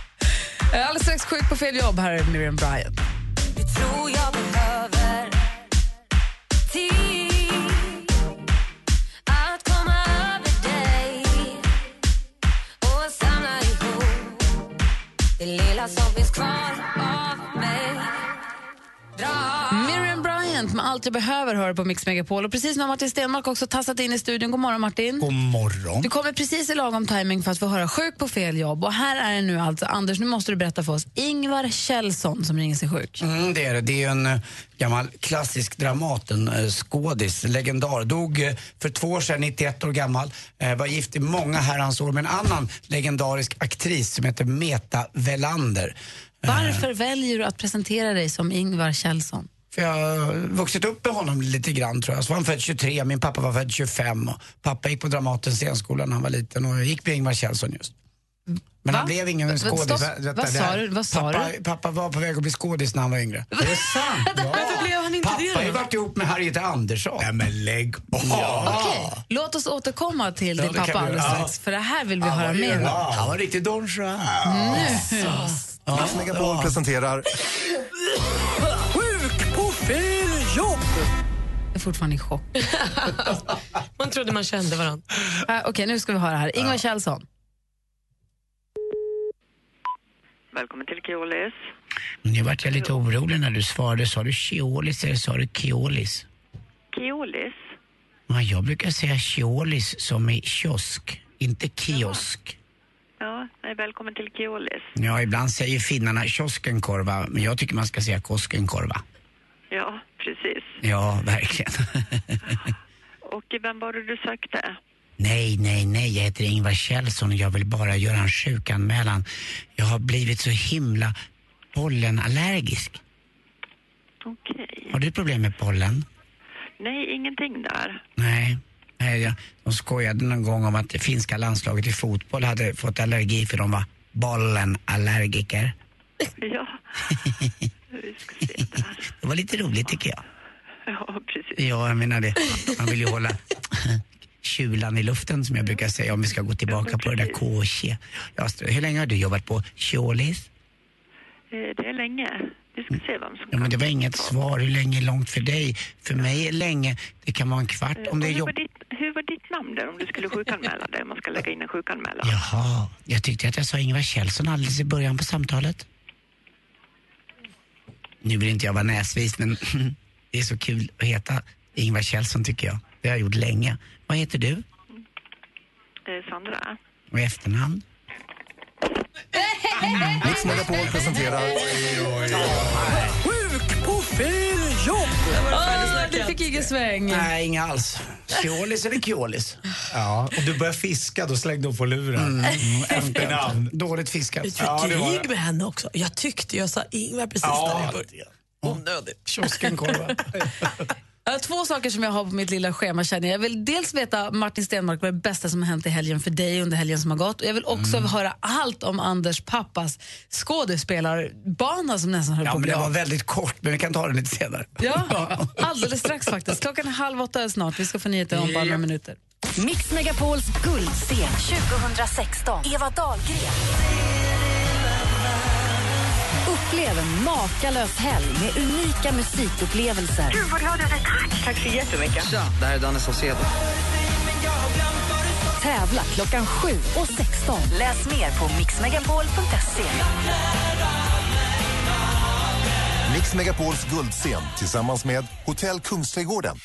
Alldeles strax sjuk på fel jobb. Här är Miriam Bryant. Bryant med Allt jag behöver hör på Mix Megapol. Och precis nu har Martin Stenmark också tassat in i studion. God morgon Martin. God morgon. Du kommer precis i lagom timing för att få höra sjuk på fel jobb. Och här är det nu alltså, Anders, nu måste du berätta för oss. Ingvar Kjellson som ringer sig sjuk. Mm, det är det. Det är en eh, gammal klassisk Dramaten, eh, legendar. Dog eh, för två år sedan, 91 år gammal. Var gift i många herrans år med en annan legendarisk aktris som heter Meta Velander. Varför väljer du att presentera dig som Ingvar Kjellson? För jag har vuxit upp med honom lite grann tror jag. Så var han född 23, min pappa var född 25 och pappa gick på Dramatens scenskola när han var liten och jag gick med Ingvar Kjellson just. Men Va? han blev ingen skådis. Vad sa du? Vad sa pappa, du? pappa var på väg att bli skådis när han var yngre. Det är sant. Ja. Varför blev han inte pappa det har ju varit ihop med Harriet Andersson. Nej men lägg på. Okej, låt oss återkomma till Ja, din pappa alldeles strax. För det här vill vi Han höra mer om. Han var riktigt Don Juan. Nu. Mix Megapol presenterar Fel jobb! Jag är fortfarande i chock. Man trodde man kände varandra. Uh, Okej, nu ska vi höra här. Ingvar Kjellson. Välkommen till Keolis. Nu vart jag lite orolig när du svarade. Sa du Keolis eller sa du Keolis? Keolis? Ja, jag brukar säga Keolis som i kiosk, inte kiosk. Ja, nej, välkommen till Keolis. Ja, ibland säger finnarna kioskenkorva, men jag tycker man ska säga Koskenkorva. Ja, precis. Ja, verkligen. Och vem var det du sökte? nej, nej, nej, jag heter Ingvar Kjellson och jag vill bara göra en sjukanmälan. Jag har blivit så himla pollenallergisk. Okej. Har du problem med pollen? Nej, ingenting där. Nej. Nej, jag, de skojade någon gång om att det finska landslaget i fotboll hade fått allergi för de var bollenallergiker. Ja, vi ska se där. Det var lite roligt tycker jag. Ja, precis. Ja, jag menar det. Man vill ju hålla kylan i luften som jag brukar säga om vi ska gå tillbaka på det där KC. Ja, hur länge har du jobbat på Kjolis? Eh, Det är länge. Vi ska se vem som Ja, men det var inget svar. Hur länge är långt för dig? För mig är länge, det kan vara en kvart om det är hur, jobb... var ditt, hur var ditt namn där om du skulle sjukanmäla dig? Om man ska lägga in en sjukanmälan. Jaha, jag tyckte att jag sa Ingvar Kjellson alldeles i början på samtalet. Nu vill inte jag vara näsvis, men det är så kul att heta Ingvar Kjellson tycker jag. Det har jag gjort länge. Vad heter du? Eh, Sandra? Och efternamn? Mix Megapol presenterar Sjuk på fel jobb! Ah, du fick ingen sväng. Nej, inga alls. Kjolis eller Kjolis? Ja, och du börjar fiska, då slängde hon på luren. Mm. Efternamn. Dåligt fiskat. Jag fick det var krig med henne också. Jag tyckte jag sa Ingvar precis Ja. när jag började. Onödigt. Kioskenkorva. Jag har två saker som jag har på mitt lilla schema. Känner jag. vill dels veta, Martin Stenmark, vad är det bästa som har hänt i helgen för dig under helgen som har gått. Och jag vill också Mm. höra allt om Anders pappas skådespelarbana som nästan höll Ja, på att bli det var väldigt kort, men vi kan ta det lite senare. Ja, alldeles strax faktiskt. Klockan är halv åtta snart. Vi ska få nyheter om bara några minuter. Mix Megapols guldscen 2016. Eva Dahlgren. Upplev en makalös helg med unika musikupplevelser. Gud vad glad jag blir. Tack. Tack så jättemycket. Tja, det här är Danne Saucedo. Tävla klockan 7 och 16. Läs mer på mixmegapol.se. Mix Megapols guldscen tillsammans med Hotell Kungsträdgården.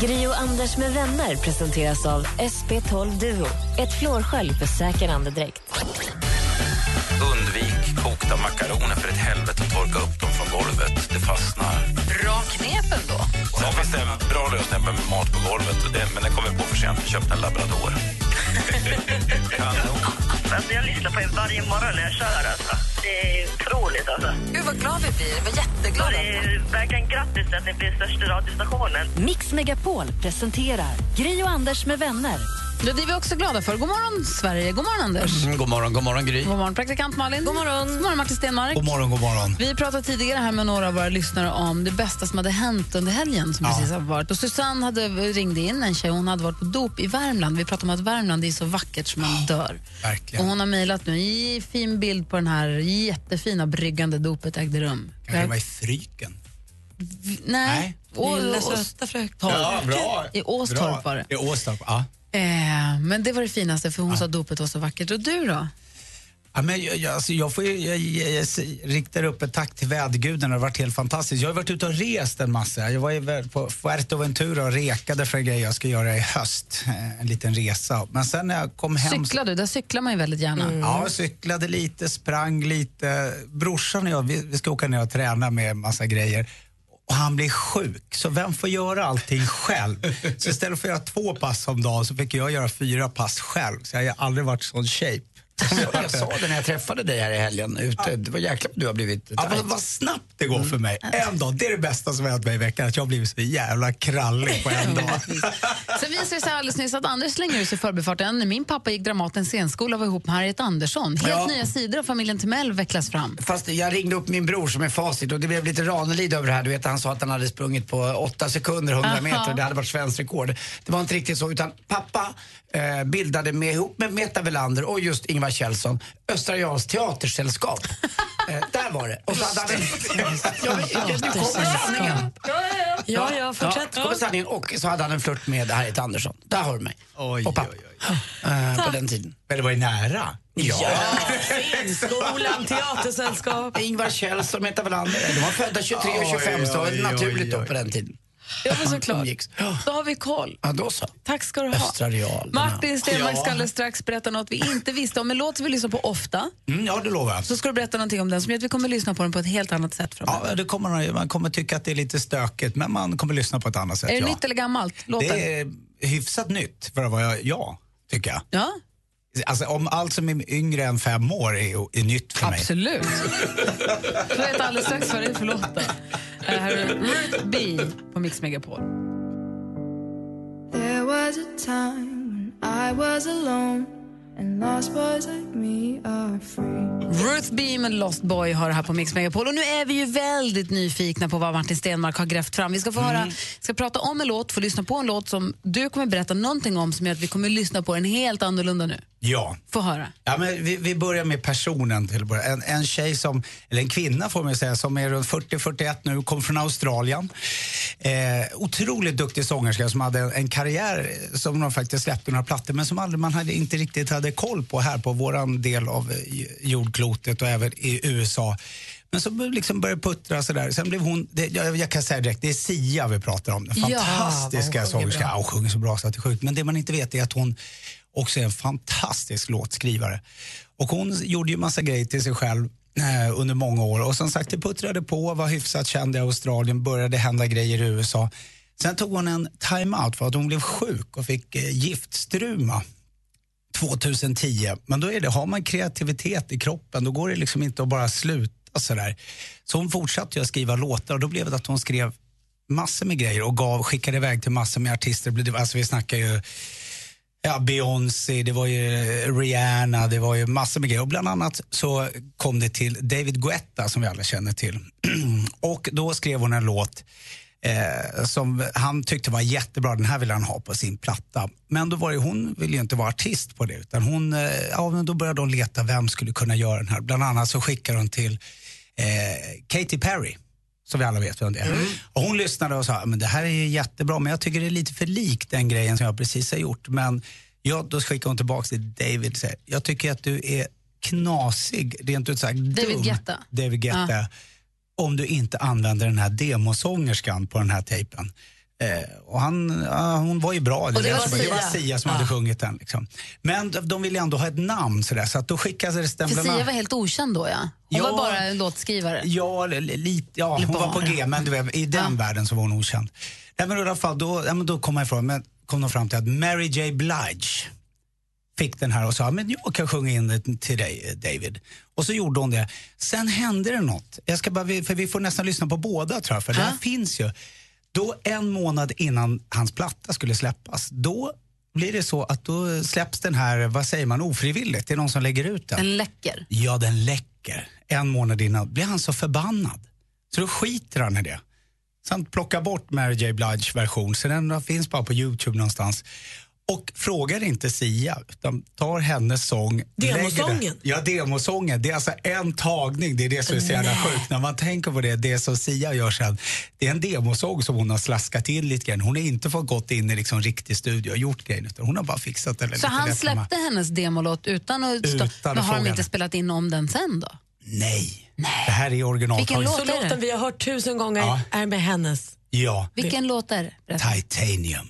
Gri och Anders med vänner presenteras av SP12 Duo. Ett flårskölj för säker andedräkt. Undvik kokta makaroner för ett helvete och torka upp dem från golvet. Det fastnar. Bra knep ändå. Sen finns det en bra lösning med mat på golvet, men det kommer på för sent. Köpte en labrador. Kanon. Alltså, jag lyssnar på er varje morgon när jag kör. Alltså. Det är otroligt. Alltså. Gud vad glad vi blir. Vi var jätteglada. Det är verkligen grattis att ni blir största radiostationen. Mix Megapol presenterar Gri och Anders med vänner. Ja, det är vi också glada för. God morgon, Sverige. God morgon, Anders. Mm, god morgon, god morgon Gry. God morgon, praktikant Malin. God morgon. God morgon, Martin Stenmark. God morgon, god morgon. Vi pratade tidigare här med några av våra lyssnare om det bästa som hade hänt under helgen som Ja. precis har varit. Och Susanne hade ringde in, en tjej, hon hade varit på dop i Värmland. Vi pratade om att Värmland är så vackert som man dör. Verkligen. Och hon har mejlat nu en fin bild på den här jättefina bryggan där dopet ägde rum. Kanske var i Fryken. Nej. Nej. Lilla söta fröken. Ja, bra. I Åstorp var det. I Åstorp, ja. Eh, men det var det finaste för hon sa att dopet var så vackert. Och du då? Ja, men jag, jag, alltså jag, får, ju- jag, jag, jag, riktar upp ett tack till vädergudarna. Det har varit helt fantastiskt. Jag har varit ute och rest en massa. Jag var på Fuerteventura och rekade för en grej jag ska göra i höst. Eh, En liten resa. Men sen när jag kom hem... Cyklar du? Där cyklar man ju väldigt gärna. Ja, jag cyklade lite, sprang lite. Brorsan och jag, vi, vi ska åka ner och träna med massa grejer. Och han blir sjuk, så vem får göra allting själv? Så istället för att göra två pass om dagen så fick jag göra fyra pass själv. Så jag har aldrig varit i sån shape. Jag sa det när jag träffade dig här i helgen ute. Det var jäklar vad du har blivit Ja, vad, vad snabbt det går för mig. En dag, det är det bästa som har hänt mig i veckan. Att jag har blivit så jävla krallig på en dag. Sen visade det sig alldeles nyss att Anders slänger ut sig förbifarten. Min pappa gick Dramatens scenskola och var ihop med Harriet Andersson. Helt Ja. nya sidor av familjen Timell vecklas fram. Fast jag ringde upp min bror som är facit och det blev lite Ranelid över det här. Du vet, han sa att han hade sprungit på 8 sekunder, 100 Aha. meter. Det hade varit svenskt rekord. Det var inte riktigt så, utan pappa eh, bildade med, ihop med Meta Velander och just Ingvar Kjellson Östra Jarls teatersällskap. eh, där var det. Och så hade han en... nu kommer sanningen. Ja, ja, fortsätt. Ja, kommer sanningen. Och så hade han en flört med Harriet Andersson. Där har du mig. Oj, och pappa. Eh, på den tiden. Men det var ju nära. Ja. Scenskolan, teatersällskap. Ingvar Kjellson, Meta Velander. De var födda 23 och 25 så det var Oj, oj, naturligt då oj. på den tiden. Ja, men såklart. Då har vi koll. Ja, då så. Tack ska du ha. Östra Real. Martin Stenmark Ja. ska alldeles strax berätta något vi inte visste om. En låt som vi lyssnar på ofta. Mm, ja, det lovar jag. Så ska du berätta någonting om den som gör att vi kommer lyssna på den på ett helt annat sätt framöver. Ja, det kommer, man- kommer tycka att det är lite stökigt, men man kommer lyssna på ett annat sätt. är det ja. nytt eller gammalt? Låten? Det är hyfsat nytt för att vara jag, tycker jag. Ja, Alltså, om allt som är yngre än fem år är, är nytt för mig. absolut. Du veta alldeles strax vad det är för låt. Här är Ruth B på Mix Megapol. There was a time when I was alone and lost boys like me are free. Ruth B med Lost Boy har det här på Mix Megapol. Och nu är vi ju väldigt nyfikna på vad Martin Stenmark har grävt fram. Vi ska få höra, ska prata om en låt, få lyssna på en låt som du kommer berätta någonting om som gör att vi kommer lyssna på den helt annorlunda nu. Ja. Få höra. Ja, men vi, vi börjar med personen till. En, en tjej som, eller en kvinna får man säga, som är runt 40-41 nu, kom från Australien. Eh, otroligt duktig sångerska som hade en, en karriär som de faktiskt släppte några plattor men som aldrig man hade, inte riktigt hade koll på här på våran del av eh, jordklotet och även i USA. Men så liksom började puttra sådär. Sen blev hon, det, jag, jag kan säga direkt, det är Sia vi pratar om. Den fantastiska. Ja, hon sjunger så bra så att det är sjukt. Men det man inte vet är att hon också är en fantastisk låtskrivare. Och hon gjorde ju massa grejer till sig själv eh, under många år. Och som sagt, det puttrade på, var hyfsat känd i Australien, började hända grejer i USA. Sen tog hon en time-out för att hon blev sjuk och fick eh, giftstruma 2010. Men då är det, har man kreativitet i kroppen, då går det liksom inte att bara sluta sådär. Så hon fortsatte ju att skriva låtar och då blev det att hon skrev massor med grejer och gav, skickade iväg till massor med artister. Alltså vi snackar ju Ja, Beyoncé, det var ju eh, Rihanna, det var ju massor med grejer. Och bland annat så kom det till David Guetta som vi alla känner till. och då skrev hon en låt eh, som han tyckte var jättebra. Den här ville han ha på sin platta. Men då var det, hon ville ju inte vara artist på det. Utan hon, eh, ja, men då började hon leta vem skulle kunna göra den här. Bland annat så skickade hon till eh, Katy Perry. Som vi alla vet vem det är. Och hon lyssnade och sa, men det här är jättebra men jag tycker det är lite för likt den grejen som jag precis har gjort. Men ja, då skickade hon tillbaka till David och säger, jag tycker att du är knasig, rent ut sagt David dum. Guetta. David Guetta. Ja. Om du inte använder den här demosångerskan på den här tejpen. Eh, och han, ja, hon var ju bra. Och det lät var bra. det var Sia. Sia som Ja. hade sjungit den. Liksom. Men de, ville ändå ha ett namn sådär, så att då skickades den För Sia var helt okänd då, ja. Hon Ja. var bara en låtskrivare. Ja, li- ja hon var på. G, men du vet, i den världen så var hon okänd. Nej, men i alla fall, då, ja, men då kom jag ifrån, men kom de fram till att Mary J Blige fick den här och sa, men jag kan sjunga in det till dig eh, David. Och så gjorde hon det. Sen hände det något. Jag ska bara, för vi får nästan lyssna på båda tror jag, för det här finns ju. Då en månad innan hans platta skulle släppas, då blir det så att då släpps den här, vad säger man, ofrivilligt. Det är någon som lägger ut den. Den läcker. Ja, den läcker. En månad innan blir han så förbannad. Så då skiter han i det. Sen plockar bort Mary J Blige version, så den finns bara på Youtube någonstans. Och frågar inte Sia, utan tar hennes sång. Demosången? Ja, demosången. Det är alltså en tagning. Det är det som är så jävla Nej. sjukt. När man tänker på det, det som Sia gör sen. Det är en demosång som hon har slaskat in lite grann. Hon har inte fått gått in i liksom riktig studio och gjort grejen, utan hon har bara fixat det Så lite han lätt hemma. släppte hennes demolåt utan att. Utan att Men har fråga de inte henne. spelat in om den sen då? Nej. Det här är original. Vilken låt Så är det? låten vi har hört tusen gånger Ja. är med hennes. Ja. Vilken låt är det? Titanium.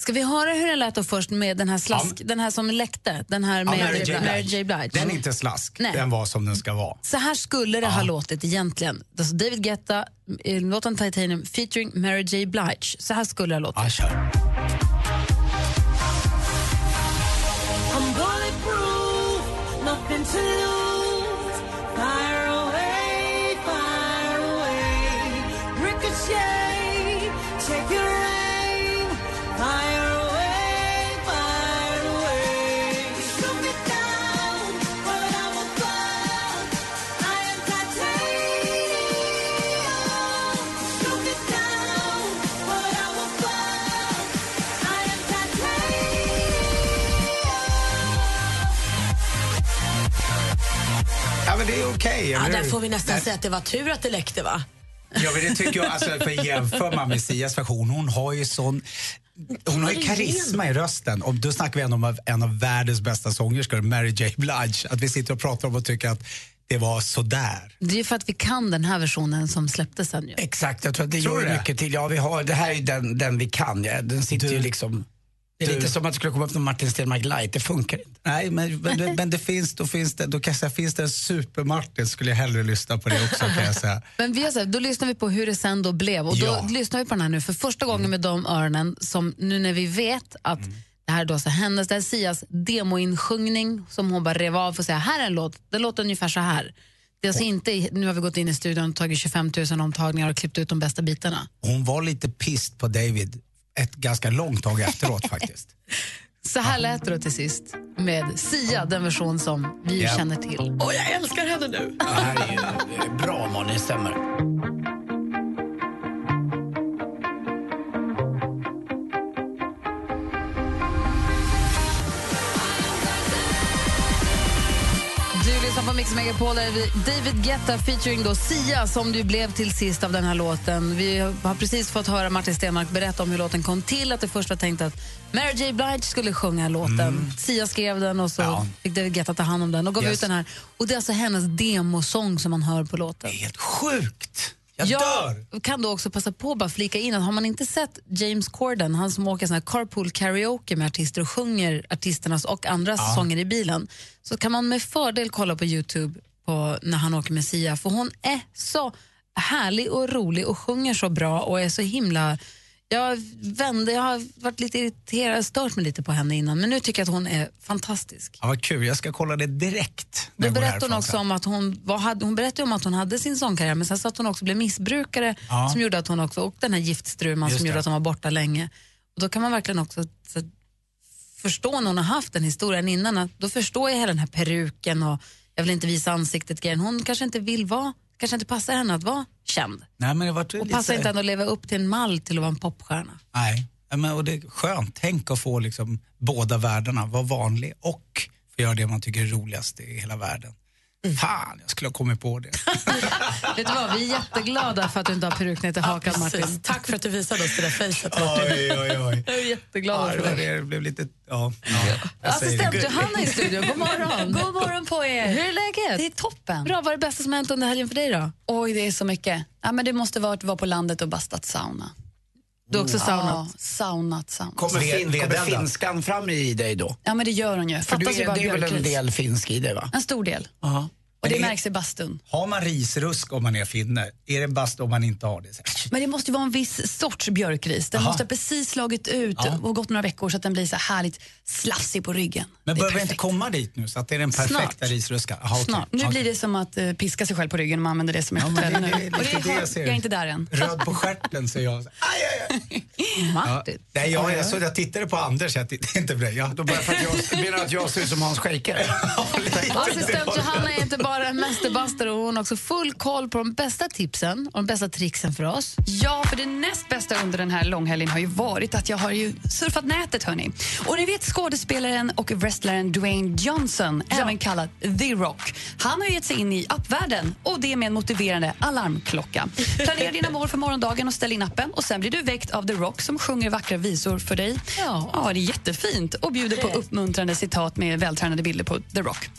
Ska vi höra hur det lät då först med den här slask, den här som läckte? Den här Ja, med Mary J. Mary J. Blige. Den är inte slask. Nej. Den var som den ska vara. Så här skulle det ha låtit egentligen. Alltså David Guetta, eh, låten Titanium featuring Mary J. Blige. Så här skulle det ha låtit. Ja, det är okej. Ja, eller där får vi nästan Nej. säga att det var tur att det läckte va? Ja, men det tycker jag. Alltså, för jämför man med Sias version, hon har ju sån... Hon har ju karisma i rösten. Och då snackar vi ändå om en av världens bästa sångerskor, Mary J Blige. Att vi sitter och pratar om och tycker att det var sådär. Det är för att vi kan den här versionen som släpptes sen ju. Exakt, jag tror att det Tror gör du det? mycket till. Ja, vi har, det här är den, den vi kan. Ja. Den sitter ju liksom... Det är Du- lite som att det skulle komma upp någon Martin Stenmarck light. Det funkar inte. Nej, men, men, men det finns, då finns det, då kan jag säga, finns det en super-Martin skulle jag hellre lyssna på det också kan jag säga. Men vi har då lyssnar vi på hur det sen då blev och då Ja. lyssnar vi på den här nu för första gången med de öronen som nu när vi vet att det här är då så hennes, det här är Sias demoinsjungning som hon bara rev av och säga här är en låt, den låter ungefär så här. Det är alltså inte, nu har vi gått in i studion och tagit 25 000 omtagningar och klippt ut de bästa bitarna. Hon var lite pissed på David ett ganska långt tag efteråt faktiskt. Så här lät det då till sist med Sia, den version som vi Ja. känner till. Åh, jag älskar henne nu. Det här är ju bra Malin, det stämmer. Mix Megapol, David Guetta featuring då Sia som du blev till sist av den här låten. Vi har precis fått höra Martin Stenmark berätta om hur låten kom till. Att det först var tänkt att Mary J Blige skulle sjunga låten. Sia skrev den och så fick David Guetta ta hand om den och gav Yes. ut den här. Och det är alltså hennes demosång som man hör på låten. Helt sjukt! Jag Jag dör! kan då också passa på att bara flika in att har man inte sett James Corden, han som åker sån här carpool karaoke med artister och sjunger artisternas och andras Ja. sånger i bilen, så kan man med fördel kolla på Youtube på, när han åker med Sia, för hon är så härlig och rolig och sjunger så bra och är så himla... Jag vände, jag har varit lite irriterad, stört mig lite på henne innan, men nu tycker jag att hon är fantastisk. Ja, vad kul, jag ska kolla det direkt. Då berättade hon också om att hon, var, hade, hon berättade om att hon hade sin sångkarriär men sen så att hon också blev missbrukare Ja. som gjorde att hon också, och den här giftstruman Just som gjorde det. att hon var borta länge. Och då kan man verkligen också så, förstå när hon har haft den historien innan, att då förstår jag hela den här peruken och jag vill inte visa ansiktet grejen. Hon kanske inte vill vara, kanske inte passar henne att vara känd. Nej, men det var Och passar inte att leva upp till en mall till att vara en popstjärna. Nej, men, och det är skönt. Tänk att få liksom båda världarna, vara vanlig och få göra det man tycker är roligast i hela världen. Mm. Fan, jag skulle ha kommit på det. Vet du vad, vi är jätteglada för att du inte har peruk ner till hakan Precis. Martin. Tack för att du visade oss det där fejset Martin. oj, oj, oj. Jag är jätteglad Ja, det, för det. det, blev lite... Ja, ja, Assistent. Johanna i studion, god morgon. God morgon på er. Hur är läget? Det är toppen. Bra, vad är det bästa som har hänt under helgen för dig då? Oj, det är så mycket. Ja, men det måste vara att vara på landet och bastat sauna. Du har också saunat? Ja, saunat, saunat. Kommer, fin, kommer finskan fram i dig då? Ja, men det gör hon ju. För du är, bara det är väl en del finsk i dig va? En stor del. Ja. Och Men det, det är- märks i bastun. Har man risrusk om man är finne? Är det bast om man inte har det? Men det måste ju vara en viss sorts björkris. Den Aha. måste ha precis slagit ut Ja. och gått några veckor så att den blir så här härligt slafsig på ryggen. Men Det börjar vi inte komma dit nu så att det är den perfekta Snart. risruskan? Aha, okej. Snart. Nu Okej. blir det som att eh, piska sig själv på ryggen om man använder det som Ja, ett det, nu. det Och lite det har- jag jag är inte där än. Röd på stjärten säger jag. Martin. Ja. Nej, jag, jag, så jag tittade på Anders, jag tittade inte på dig. Ja, Då bara för att jag, menar att jag ser ut som Hans Scheike? Assistent Johanna är inte bara en mästerbastare, hon har också full koll på de bästa tipsen och de bästa tricksen för oss. Ja, för det näst bästa under den här långhelgen har ju varit att jag har ju surfat nätet. Hörni. Och ni vet skådespelaren och wrestlaren Dwayne Johnson, även kallad The Rock. Han har gett sig in i appvärlden och det med en motiverande alarmklocka. Planera dina mål för morgondagen och ställ in appen och sen blir du väckt av The Rock som sjunger vackra visor för dig. Ja. det är jättefint och bjuder på uppmuntrande citat med vältränade bilder på The Rock.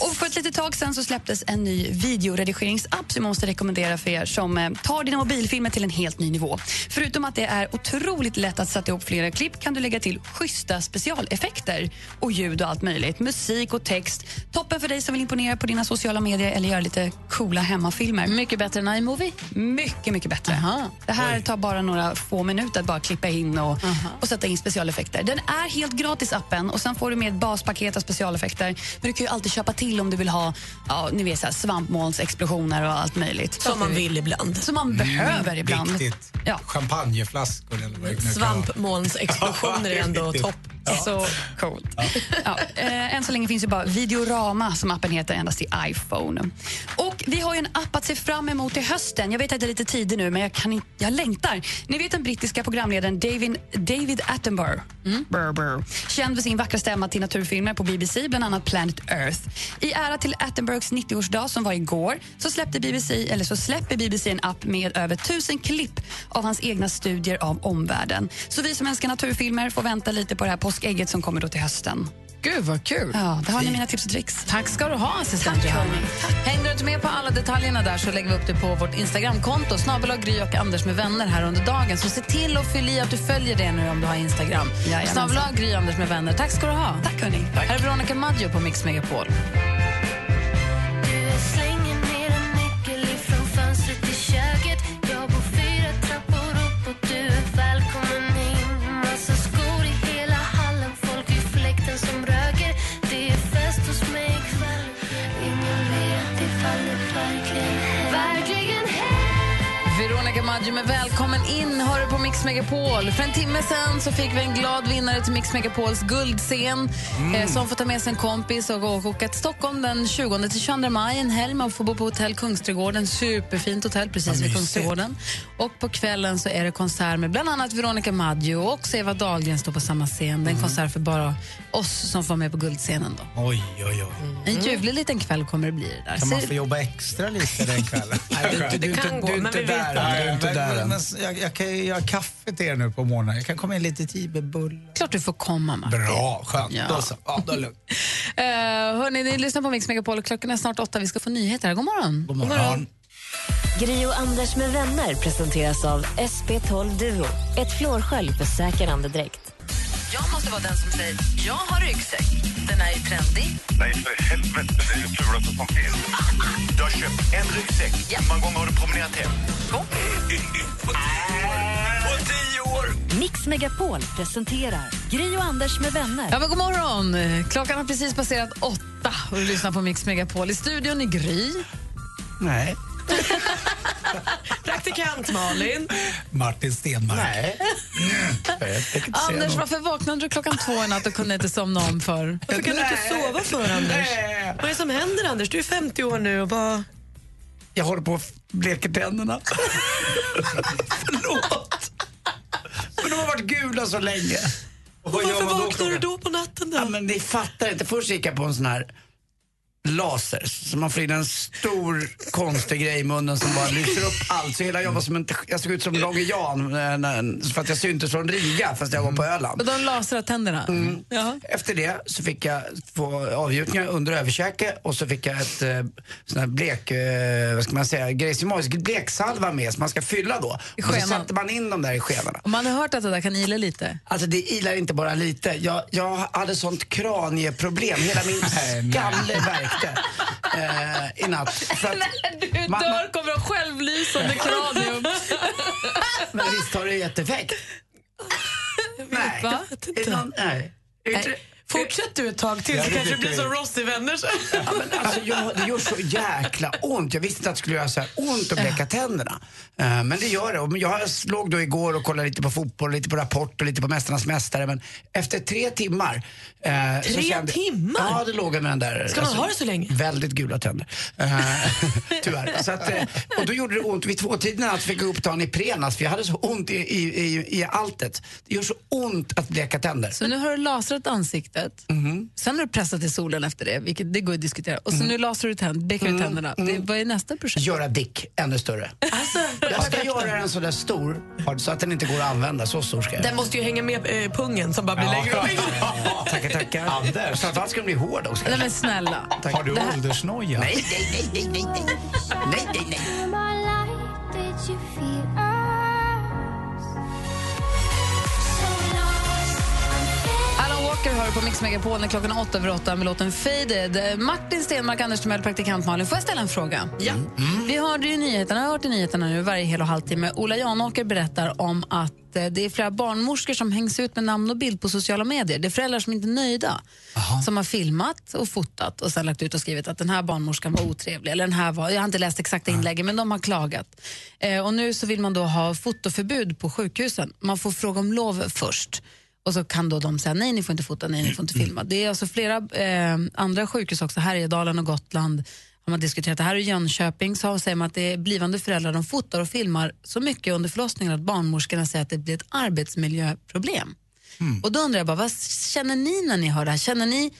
Och för ett litet tag sen så släpptes en ny videoredigeringsapp som jag måste rekommendera för er som eh, tar dina mobilfilmer till en helt ny nivå. Förutom att det är otroligt lätt att sätta ihop flera klipp kan du lägga till schyssta specialeffekter och ljud och allt möjligt. Musik och text. Toppen för dig som vill imponera på dina sociala medier eller göra lite coola hemmafilmer. Mycket bättre än iMovie? Mycket, mycket bättre. Det här tar bara några få minuter att bara klippa in och, och sätta in specialeffekter. Den är helt gratis appen och sen får du med ett baspaket av specialeffekter. Men du kan ju alltid köpa till om du vill ha ja, ni vet, så här, svampmolnsexplosioner och allt möjligt. Som man vill ibland. Som man behöver ibland. Viktigt. Ja. Champagneflaskor eller vad det nu kan vara. Svampmolnsexplosioner är ändå topp. Så coolt. Ja, eh, än så länge finns ju bara Videorama, som appen heter, endast i iPhone. Och Vi har en app att se fram emot till hösten. Jag vet att det är lite tidigt nu, men jag, kan inte, jag längtar. Ni vet den brittiska programledaren David, David Attenborough. Burr, burr. Känd för sin vackra stämma till naturfilmer på BBC, bland annat Planet Earth. I ära till Attenboroughs 90-årsdag som var igår så, släppte BBC, eller så släpper BBC en app med över tusen klipp av hans egna studier av omvärlden. Så vi som älskar naturfilmer får vänta lite på det här påskägget som kommer då till hösten. Gud vad kul. Ja, det har ni mina tips och tricks. Tack ska du ha, assistent Johanna. Hängde du inte med på alla detaljerna där så lägger vi upp det på vårt Instagramkonto, snabel Gry och Anders med vänner här under dagen. Så se till att fylla i att du följer det nu om du har Instagram. Snabel Gry Anders med vänner. Tack ska du ha. Tack hörni. Här är Veronica Maggio på Mix Megapol. Maggio med Välkommen in hör du på Mix Megapol. För en timme sen så fick vi en glad vinnare till Mix Megapols guldscen eh, som får ta med sig en kompis och gå- åka till Stockholm den 20 till 22 maj. En helg man får bo på hotell Kungsträdgården. Superfint hotell precis vid Kungsträdgården. Och på kvällen så är det konsert med bland annat Veronica Maggio och Eva Dahlgren står på samma scen. Det är en konsert för bara oss som får med på guldscenen. Då. Oj, oj, oj. En ljuvlig liten kväll kommer det bli det där. Kan man få jobba extra lite den kvällen? Nej, du- du- det kan gå, du inte vi där vet än, aldrig. Du är inte Men- där men- än. Men jag, jag kan ju göra kaffe till er nu på morgonen. Jag kan komma in lite tid med bullar. Klart du får komma, Martin. Bra, skönt. Ja. Då så. Ja, då är det lugnt. Uh, hörni, ni lyssnar på Mix Megapol och klockan är snart åtta. Vi ska få nyheter här. God morgon. God morgon. Gri och Anders med vänner presenteras av SP12 Duo. Ett flårskölj för säker andedräkt. Jag måste vara den som säger jag har ryggsäck. Den är ju trendig. Nej, för helvete. Det är det fulaste som finns. Du har köpt en ryggsäck. Hur många gånger har du promenerat hem? Två. På tio år! Mix Megapol presenterar Gri och Anders med vänner. Ja, men god morgon. Klockan har precis passerat åtta och du lyssnar på Mix Megapol. I studion i Gry. Nej. Praktikant Malin. Martin Stenmark. Nej. Anders, varför vaknade du klockan två i natt och kunde inte somna om för? Varför kan du inte sova för, Anders? Vad är det som händer, Anders? Du är 50 år nu och bara... Jag håller på att bleka tänderna. Förlåt. Men de har varit gula så länge. Och varför vaknar du då på natten? Då? Ja, men ni fattar inte. Först gick jag på en sån här laser, så man får in en stor konstig grej i munnen som bara lyser upp allt. Så hela jag var som en, jag såg ut som Långe Jan eh, när- för att jag syntes från Riga fast jag var på Öland. Och de lasrar tänderna? Ja. Efter det så fick jag få avgjutningar under överkäke och så fick jag ett eh, sån här blek, eh, vad ska man säga, grejsimojs, bleksalva med som man ska fylla då. I och så sätter man in dem där i skenorna. Och man har hört att det där kan ila lite. Alltså det ilar inte bara lite. Jag, jag hade sånt kranieproblem. Hela min skalle värkte eh, i natt. För att, När du Ma- dör kommer du ha självlysande kranium. men visst har det gett effekt? Nej. Nej. Fortsätt du ett tag till så det kanske det tycker blir som. Ross i Vänner. Ja, men alltså, jag, det gör så jäkla ont. Jag visste inte att det skulle göra så här ont att bleka tänderna. Eh, men det gör det. Och Jag låg då igår och kollade lite på fotboll, lite på Rapport och lite på Mästarnas Mästare. Men efter tre timmar... så Tre kände, timmar? Ja, det låg jag med den där. alltså, Ska man ha det så länge? Väldigt gula tänder. Eh, tyvärr. Så att, och då gjorde det ont. Vid tvåtiden alltså fick jag upp ta en Ipren. För jag hade så ont i, i, i, i alltet. Det gör så ont att bleka tänder. Så nu har du lasrat ansiktet, sen har du pressat i solen efter det, vilket det går att diskutera. Och så nu lasrar du tänd, bekar du tänderna. Det, vad är nästa projekt? Göra dick ännu större. jag ska göra den så där stor så att den inte går att använda. Så stor ska jag Den måste ju hänga med eh, pungen som bara blir längre och längre. Tackar, tackar. Anders. Framförallt ska den bli hård också. Nej men snälla. Har du här- åldersnoja? Nej, nej, nej, nej, nej, nej. Nej, nej, Walker hör på Mix Megapol när klockan är åtta över åtta med låten Faded. Eh, Martin Stenmark, Anders Timell, praktikant Malin. Får jag ställa en fråga? Ja. Vi hörde ju nyheterna, jag har hört i nyheterna nu varje hel och halvtimme. Ola Janåker berättar om att eh, det är flera barnmorskor som hängs ut med namn och bild på sociala medier. Det är föräldrar som inte är nöjda. Som har filmat och fotat och sen lagt ut och skrivit att den här barnmorskan var otrevlig. Eller den här var, jag har inte läst exakta inläggen men de har klagat. Eh, och nu så vill man då ha fotoförbud på sjukhusen. Man får fråga om lov först. Och så kan då de säga nej, ni får inte fota, nej, ni får inte filma. Det är alltså flera eh, andra sjukhus också, Härjedalen och Gotland har man diskuterat. Det här i Jönköping så säger man att det är blivande föräldrar de fotar och filmar så mycket under förlossningen att barnmorskorna säger att det blir ett arbetsmiljöproblem. Och då undrar jag bara, vad känner ni när ni hör det här? Känner ni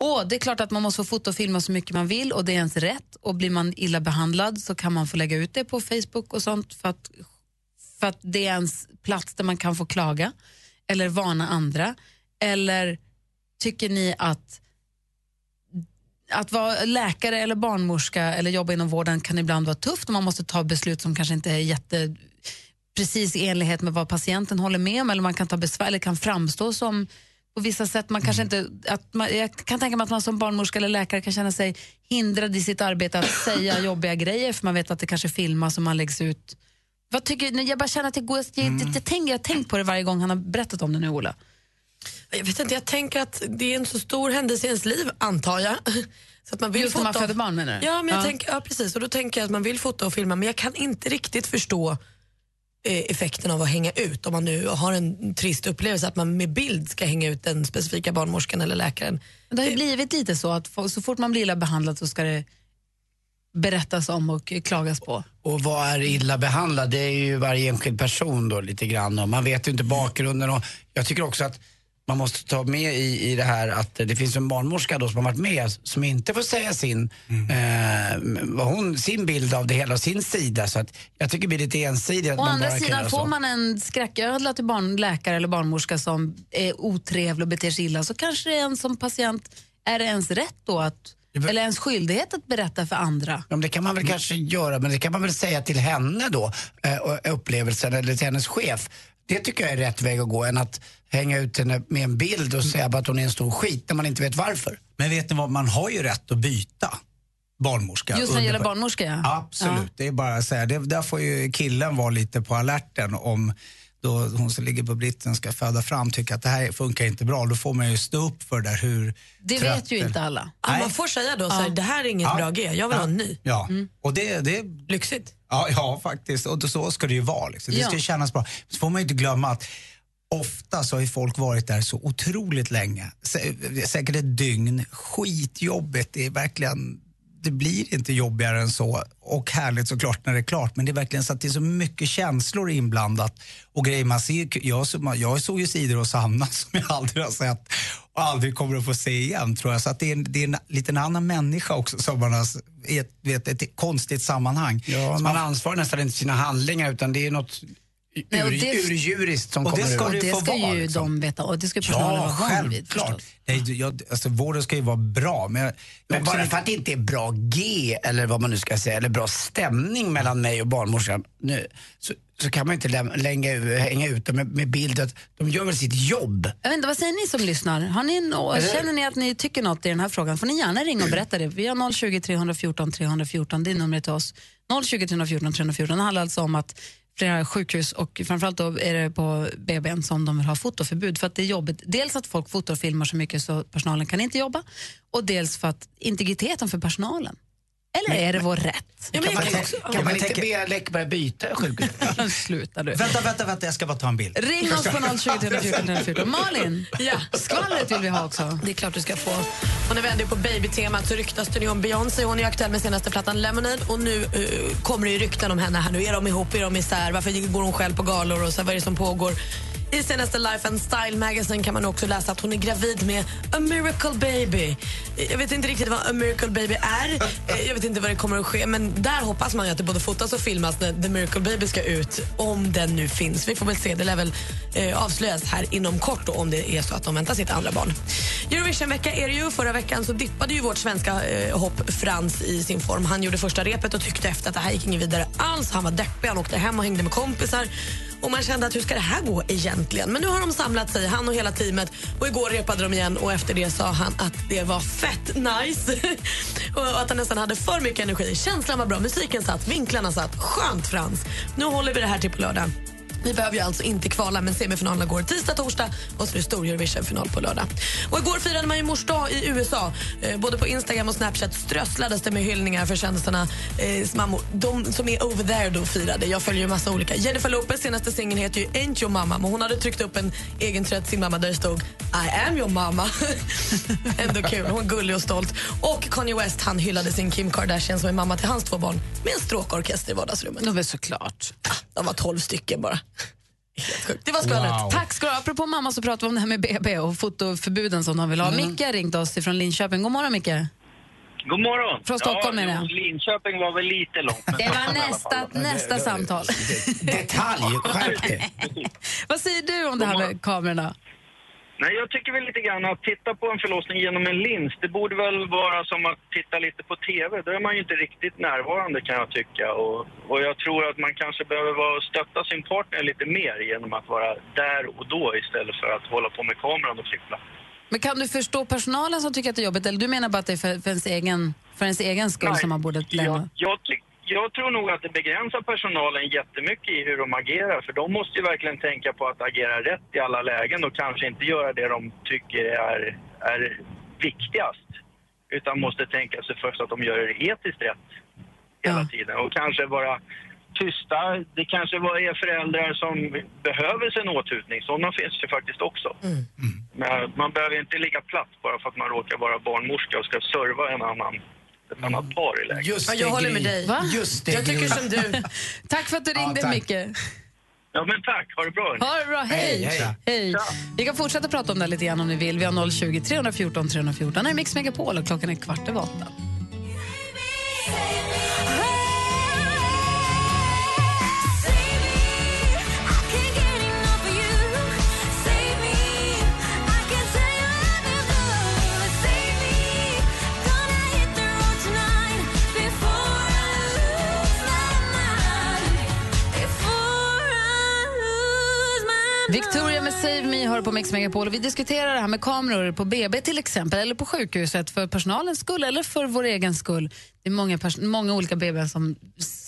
Åh, det är klart att man måste få fota och filma så mycket man vill och det är ens rätt. Och blir man illa behandlad så kan man få lägga ut det på Facebook och sånt för att, för att det är ens plats där man kan få klaga eller varna andra. Eller tycker ni att att vara läkare eller barnmorska eller jobba inom vården kan ibland vara tufft och man måste ta beslut som kanske inte är jätte precis i enlighet med vad patienten håller med om eller man kan ta besvär eller kan framstå som på vissa sätt. Man kanske inte, att man, jag kan tänka mig att man som barnmorska eller läkare kan känna sig hindrad i sitt arbete att säga jobbiga grejer för man vet att det kanske filmas och man läggs ut. Vad tycker, jag bara känner att det går, jag, jag, jag, tänker, jag har tänkt på det varje gång han har berättat om det nu, Ola. Jag vet inte, jag tänker att det är en så stor händelse i ens liv, antar jag. Så att man vill Just när man föder barn, menar du? Ja, men jag Ja. Tänker, ja, precis. Och då tänker jag att man vill fota och filma, men jag kan inte riktigt förstå eh, effekten av att hänga ut. Om man nu har en trist upplevelse att man med bild ska hänga ut den specifika barnmorskan eller läkaren. Det har ju blivit lite så att så fort man blir illa behandlad så ska det berättas om och klagas på. Och vad är illa behandlad? Det är ju varje enskild person då lite grann och man vet ju inte bakgrunden och jag tycker också att man måste ta med i, i det här att det finns en barnmorska då som har varit med som inte får säga sin, eh, vad hon, sin bild av det hela sin sida. Så att jag tycker det blir lite ensidigt att Å man andra sidan, får man en skräcködla till barnläkare eller barnmorska som är otrevlig och beter sig illa så kanske det är en som patient, är det ens rätt då att, eller ens skyldighet att berätta för andra? Ja, men det kan man väl kanske göra, men det kan man väl säga till henne då, eh, och upplevelsen, eller till hennes chef. Det tycker jag är rätt väg att gå, än att hänga ut henne med en bild och säga att hon är en stor skit när man inte vet varför. Men vet ni vad, man har ju rätt att byta barnmorska. Just när det gäller barnmorska, ja. Absolut, det är bara att säga. Det, där får ju killen vara lite på alerten om då hon som ligger på britten ska föda fram tycker att det här funkar inte bra. Då får man ju stå upp för det där hur Det trött vet ju inte alla. Ja, man får säga då så här, det här är inget Ja. bra G, jag vill Ja. ha en ny. Ja, och det, det Lyxigt. Ja, ja, faktiskt. Och så ska det ju vara. Liksom. Det Ja. ska ju kännas bra. Så får man ju inte glömma att ofta så har ju folk varit där så otroligt länge. Sä- Säkert ett dygn. Skitjobbigt. Det är verkligen... Det blir inte jobbigare än så. Och härligt såklart när det är klart. Men det är verkligen så att det är så mycket känslor inblandat. Och grejer man ser, jag, jag såg ju sidor hos Anna som jag aldrig har sett och aldrig kommer att få se igen tror jag. Så att det är, en- det är en liten annan människa också som man har i ett, vet, ett konstigt sammanhang. Ja, man ansvarar nästan inte för sina handlingar utan det är något ur, det- som Och det kommer ska ut. det det ska vara, ju liksom. de veta och det ska personalen Ja, vara van vid. Nej, jag, alltså, vården ska ju vara bra. Men, jag, Men bara för att det inte är bra G, eller vad man nu ska säga, eller bra stämning mellan mig och barnmorskan nu, så, så kan man inte länga, hänga ut dem med, med bild att de gör väl sitt jobb. Jag vet inte, vad säger ni som lyssnar? Har ni nå- Eller- känner ni att ni tycker något i den här frågan får ni gärna ringa och berätta det. Vi har 020 314 314, det är numret till oss. 020 314 314 det handlar alltså om att flera sjukhus och framförallt då är det på BBn som de vill ha fotoförbud för att det är jobbigt. Dels att folk fotar och filmar så mycket så personalen kan inte jobba och dels för att integriteten för personalen. Eller är det vår rätt? Kan man, kan man inte be Läckberg byta sjukhus? Sluta du. Vänta, vänta, vänta, jag ska bara ta en bild. Ring oss på 020 314 314. Malin, Ja. skvallret vill vi ha också. Det är klart du ska få. Och när vi ändå är på babytemat så ryktas det nu om Beyoncé. Hon är aktuell med senaste plattan Lemonade och nu eh, kommer det ju rykten om henne här nu. Är de ihop? Är de isär? Varför går hon själv på galor och så vad är det som pågår? I senaste Life and Style Magazine kan man också läsa att hon är gravid med a miracle baby. Jag vet inte riktigt vad a miracle baby är. Eh, jag vet inte vad det kommer att ske. Men där hoppas man ju att det både fotas och filmas när the miracle baby ska ut. Om den nu finns. Vi får väl se. Det lär väl eh, avslöjas här inom kort då, om det är så att de väntar sitt andra barn. Eurovision-vecka är det ju. Förra veckan så dippade ju vårt svenska eh, hopp Frans i sin form. Han gjorde första repet och tyckte efter att det här gick inget vidare alls. Han var deppig, han åkte hem och hängde med kompisar. Och man kände att hur ska det här gå egentligen? Men nu har de samlat sig, han och hela teamet. Och igår repade de igen och efter det sa han att det var fett nice. och att han nästan hade för mycket energi. Känslan var bra, musiken satt, vinklarna satt. Skönt Frans. Nu håller vi det här till på lördag. Vi behöver ju alltså inte kvala, men semifinalerna går tisdag, torsdag och så är det stor Eurovision-final på lördag. Och igår firade man ju mors dag i USA. Eh, både på Instagram och Snapchat strösslades det med hyllningar för kändisarna. Eh, mammor. De som är over there då firade. Jag följer ju massa olika. Jennifer Lopez senaste singeln heter ju Ain't your mamma, men hon hade tryckt upp en egen trött sin mamma där det stod I am your mamma. Ändå kul. Hon är gullig och stolt. Och Kanye West han hyllade sin Kim Kardashian som är mamma till hans två barn med en stråkorkester i vardagsrummet. De är såklart. De var tolv stycken bara. Det var skvallret. Wow. Tack ska du ha. Apropå mamma så pratar vi om det här med BB och fotoförbuden som de vill ha. Micke har ringt oss ifrån Linköping. God morgon Micke. God morgon. Från Stockholm ja, är det. Linköping var väl lite långt. Det var nästa, nästa samtal. Detalj, skärp dig. Vad säger du om det här med kamerorna? Nej, jag tycker väl lite grann att titta på en förlossning genom en lins, det borde väl vara som att titta lite på TV. Då är man ju inte riktigt närvarande kan jag tycka. Och, och jag tror att man kanske behöver vara, stötta sin partner lite mer genom att vara där och då istället för att hålla på med kameran och fippla. Men kan du förstå personalen som tycker att det är jobbigt eller du menar bara att det är för, för, ens, egen, för ens egen skull Nej, som man borde lämna? Jag, ty- jag tror nog att det begränsar personalen jättemycket i hur de agerar. För de måste ju verkligen tänka på att agera rätt i alla lägen och kanske inte göra det de tycker är, är viktigast. Utan måste tänka sig först att de gör det etiskt rätt hela tiden. Och kanske vara tysta. Det kanske var- är föräldrar som behöver sin åthutning. Sådana finns det faktiskt också. Men man behöver inte ligga platt bara för att man råkar vara barnmorska och ska serva en annan, ett annat par i läget. Just Ja, jag håller med dig. Va? Just det, Jag tycker som du. Tack för att du Ja, ringde tack. Micke. Ja, men tack. Ha det bra. Ha det bra, hej. Hej, hej. Vi kan fortsätta prata om det lite grann om ni vill. Vi har 020 314 314. Det är Mix Megapol och klockan är kvart över åtta. Victoria med Save Me hör på Mix Megapol. Och vi diskuterar det här med kameror på BB till exempel, eller på sjukhuset för personalens skull eller för vår egen skull. Det är många, många olika BB som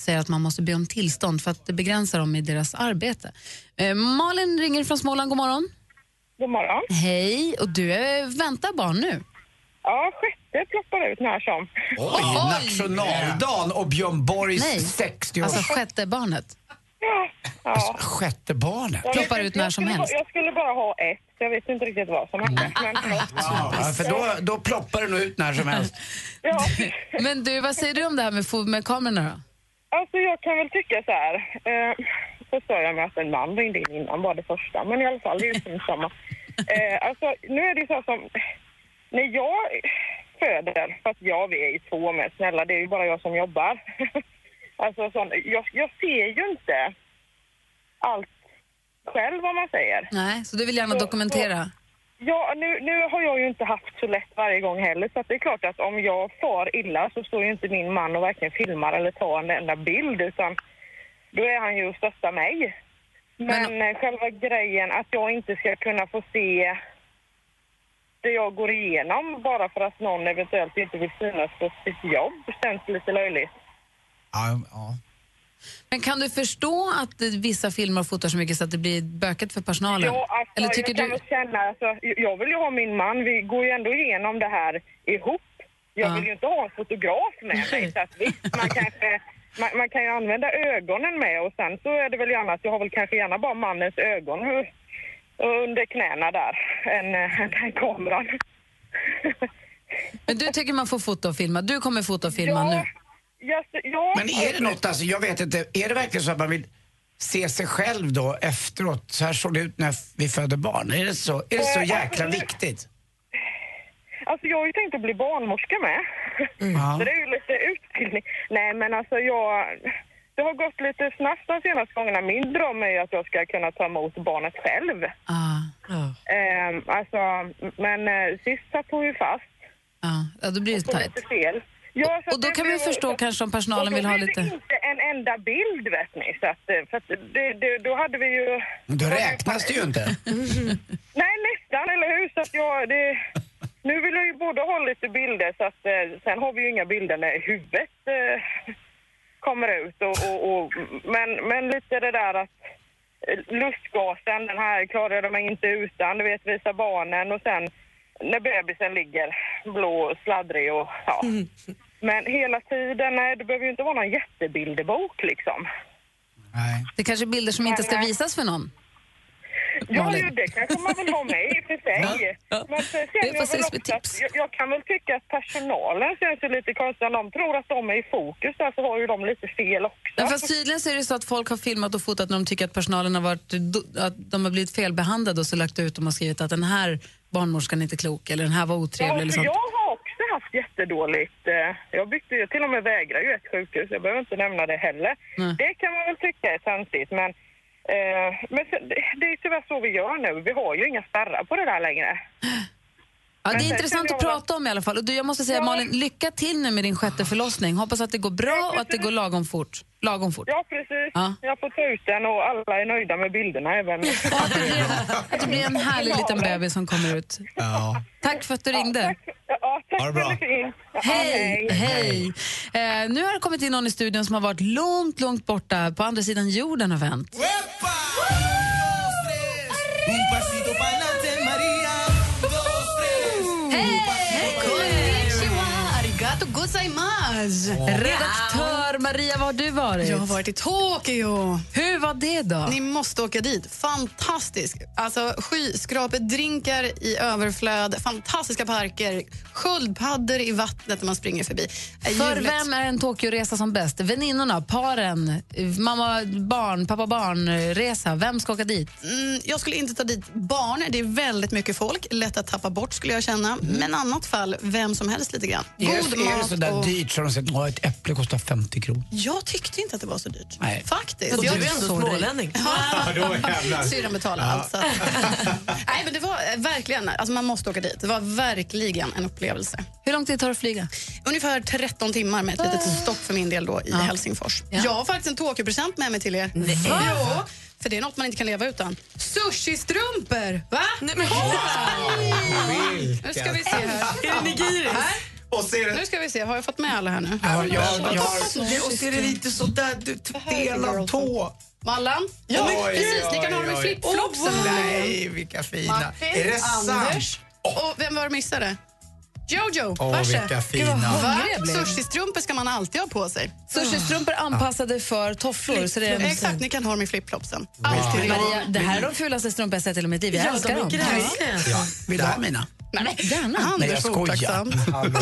säger att man måste be om tillstånd för att det begränsar dem i deras arbete. Eh, Malin ringer från Småland, god morgon. God morgon. Hej, och du är, väntar barn nu? Ja, sjätte ploppar ut när som. Oj, nationaldagen och Björn Borgs Nej, 60 alltså sjätte barnet. Ja. ja. Sjätte barnet. Jag Ploppar ut inte, när jag som skulle helst. Bara, jag skulle bara ha ett, så jag vet inte riktigt vad som hände. Men, Ja, för då, då ploppar det nog ut när som helst. ja. Men du, vad säger du om det här med, med kamerorna då? Alltså jag kan väl tycka så här. Eh, så stör jag mig att en man ringde in innan var det första. Men i alla fall, det är ju som samma. Eh, alltså nu är det ju så som... När jag föder, fast jag vi är ju två med, snälla det är ju bara jag som jobbar. alltså sån, jag, jag ser ju inte allt själv vad man säger. Nej, så du vill gärna dokumentera? Ja, nu, nu har jag ju inte haft så lätt varje gång heller så det är klart att om jag far illa så står ju inte min man och varken filmar eller tar en enda bild utan då är han ju och stöttar mig. Men, eh, själva grejen att jag inte ska kunna få se det jag går igenom bara för att någon eventuellt inte vill synas på sitt jobb känns lite löjligt. Ja, ja. Men kan du förstå att eh, vissa filmer fotar så mycket så att det blir böket för personalen? Ja, alltså, Eller tycker jag kan du... känna, alltså, jag vill ju ha min man, vi går ju ändå igenom det här ihop. Jag Ja. vill ju inte ha en fotograf med mig. Så att visst, man, kanske, man, man kan ju använda ögonen med och sen så är det väl gärna att jag har väl kanske gärna bara mannens ögon under knäna där, än äh, den kameran. Men du tycker man får fota och filma. Du kommer fota och filma Ja. nu. Ja, så- ja, Men är det något, alltså, jag vet inte, är det verkligen så att man vill se sig själv då efteråt? Så här såg det ut när vi födde barn. Är det så, är det så Eh, jäkla alltså, viktigt? Alltså jag har ju tänkt att bli barnmorska med. Ja. Så det är ju lite utbildning. Nej men alltså jag... Det har gått lite snabbt de senaste gångerna. Min dröm är ju att jag ska kunna ta emot barnet själv. Ah. Ehm, alltså, men eh, sist satt hon ju fast. Ja, ja, då blir det tajt. fel. Ja, så Och då kan man ju förstå kanske om personalen vill ha lite... det inte en enda bild vet ni. Så att, eh, för att det, det, då hade vi ju... Men då räknas det ju inte. Nej, nästan, eller hur? Så att jag, det, nu vill jag ju både ha lite bilder, så att eh, sen har vi ju inga bilder när huvudet eh, kommer ut. Och, och, och, men, men lite det där att eh, lustgasen, den här klarar jag mig inte utan, du vet, visa barnen och sen när bebisen ligger blå och sladdrig och ja. Men hela tiden, nej, det behöver ju inte vara någon jättebilderbok liksom. Det är kanske är bilder som inte ska visas för någon. Ja, ju, det kanske man vill ha med i och för sig. Men sen Det känner jag, väl ses med också att, jag, jag kan väl tycka att personalen känns ju lite konstigt. Om de tror att de är i fokus där så har ju de lite fel också. Ja, fast tydligen så är det så att folk har filmat och fotat när de tycker att personalen har varit, att de har blivit felbehandlade och så lagt ut dem och skrivit att den här barnmorskan är inte klok eller den här var otrevlig. Ja, eller sånt. jag har jättedåligt. eh, Jag bytte ju till och med vägra ju ett sjukhus. Jag behöver inte nämna det heller. Nej. Det kan man väl tycka är töntigt, men eh, men det är tyvärr så vi gör nu. Vi har ju inga spärrar på det där längre. Ja, det är intressant att prata om i alla fall. Och du, jag måste säga Malin, lycka till nu med din sjätte förlossning. Hoppas att det går bra och att det går lagom fort. Lagom fort. Ja, precis. Ja. Jag får ta ut den och alla är nöjda med bilderna även. Att det blir en härlig liten bebis som kommer ut. Ja. Tack för att du ringde. Ja, tack Ha det bra. Ja, Hej! Hej! Eh, nu har det kommit in någon i studion som har varit långt, långt borta på andra sidan jorden och vänt. Hey! Gozaimasu. Redaktör Maria, var har du varit? Jag har varit i Tokyo. Hur var det då? Ni måste åka dit. Fantastisk. Alltså skyskrapedrinkar i överflöd, fantastiska parker, sköldpaddor i vattnet när man springer förbi. Eh, För Hjulet. vem är en Tokyoresa som bäst? Väninnorna, paren, mamma, barn, pappa, barn, resa. Vem ska åka dit? Mm, jag skulle inte ta dit barn. Det är väldigt mycket folk. Lätt att tappa bort skulle jag känna. Men annat fall, vem som helst lite grann. Är det, är det mat så där och- dyrt de säger att ett äpple kostar 50 kronor? Jag tyckte inte att det var så dyrt. Nej. Faktiskt. Och du Jag är ändå smålänning. Syrran betalar allt. Så. att- Nej, men det var eh, verkligen, alltså man måste åka dit. Det var verkligen en upplevelse. Hur lång tid tar det att flyga? Ungefär 13 timmar med ett litet stopp för min del då i Helsingfors. Ja. Jag har faktiskt en Tokyo-present med mig till er. Nej. Jo, för det är något man inte kan leva utan. Sushi-strumpor! Va? Nej, men, Nu ska vi se här. Är det nigiris? Och ser Nu ska vi se, har jag fått med alla här nu? Ja, jag, jag, och ser det lite sådär, du, delad tå. Mallan? Ja, Oj, precis. Ni kan ha dem i flipflopsen. Nej, vilka fina. Martin, Är det sant? Anders och vem var det missade? Jojo, varsågod. vilka fina. Sushi-strumpor ska man alltid ha på sig. Sushi-strumpor anpassade för tofflor. Så det är Exakt, ni kan ha dem i flipflopsen. Alltid. Maria, det här är de fulaste strumpor jag sett i mitt liv. Jag Ja, älskar dem. Ja, vill du ha mina? Nej, gärna. Nej, Anders, jag otacksamt. Hallå.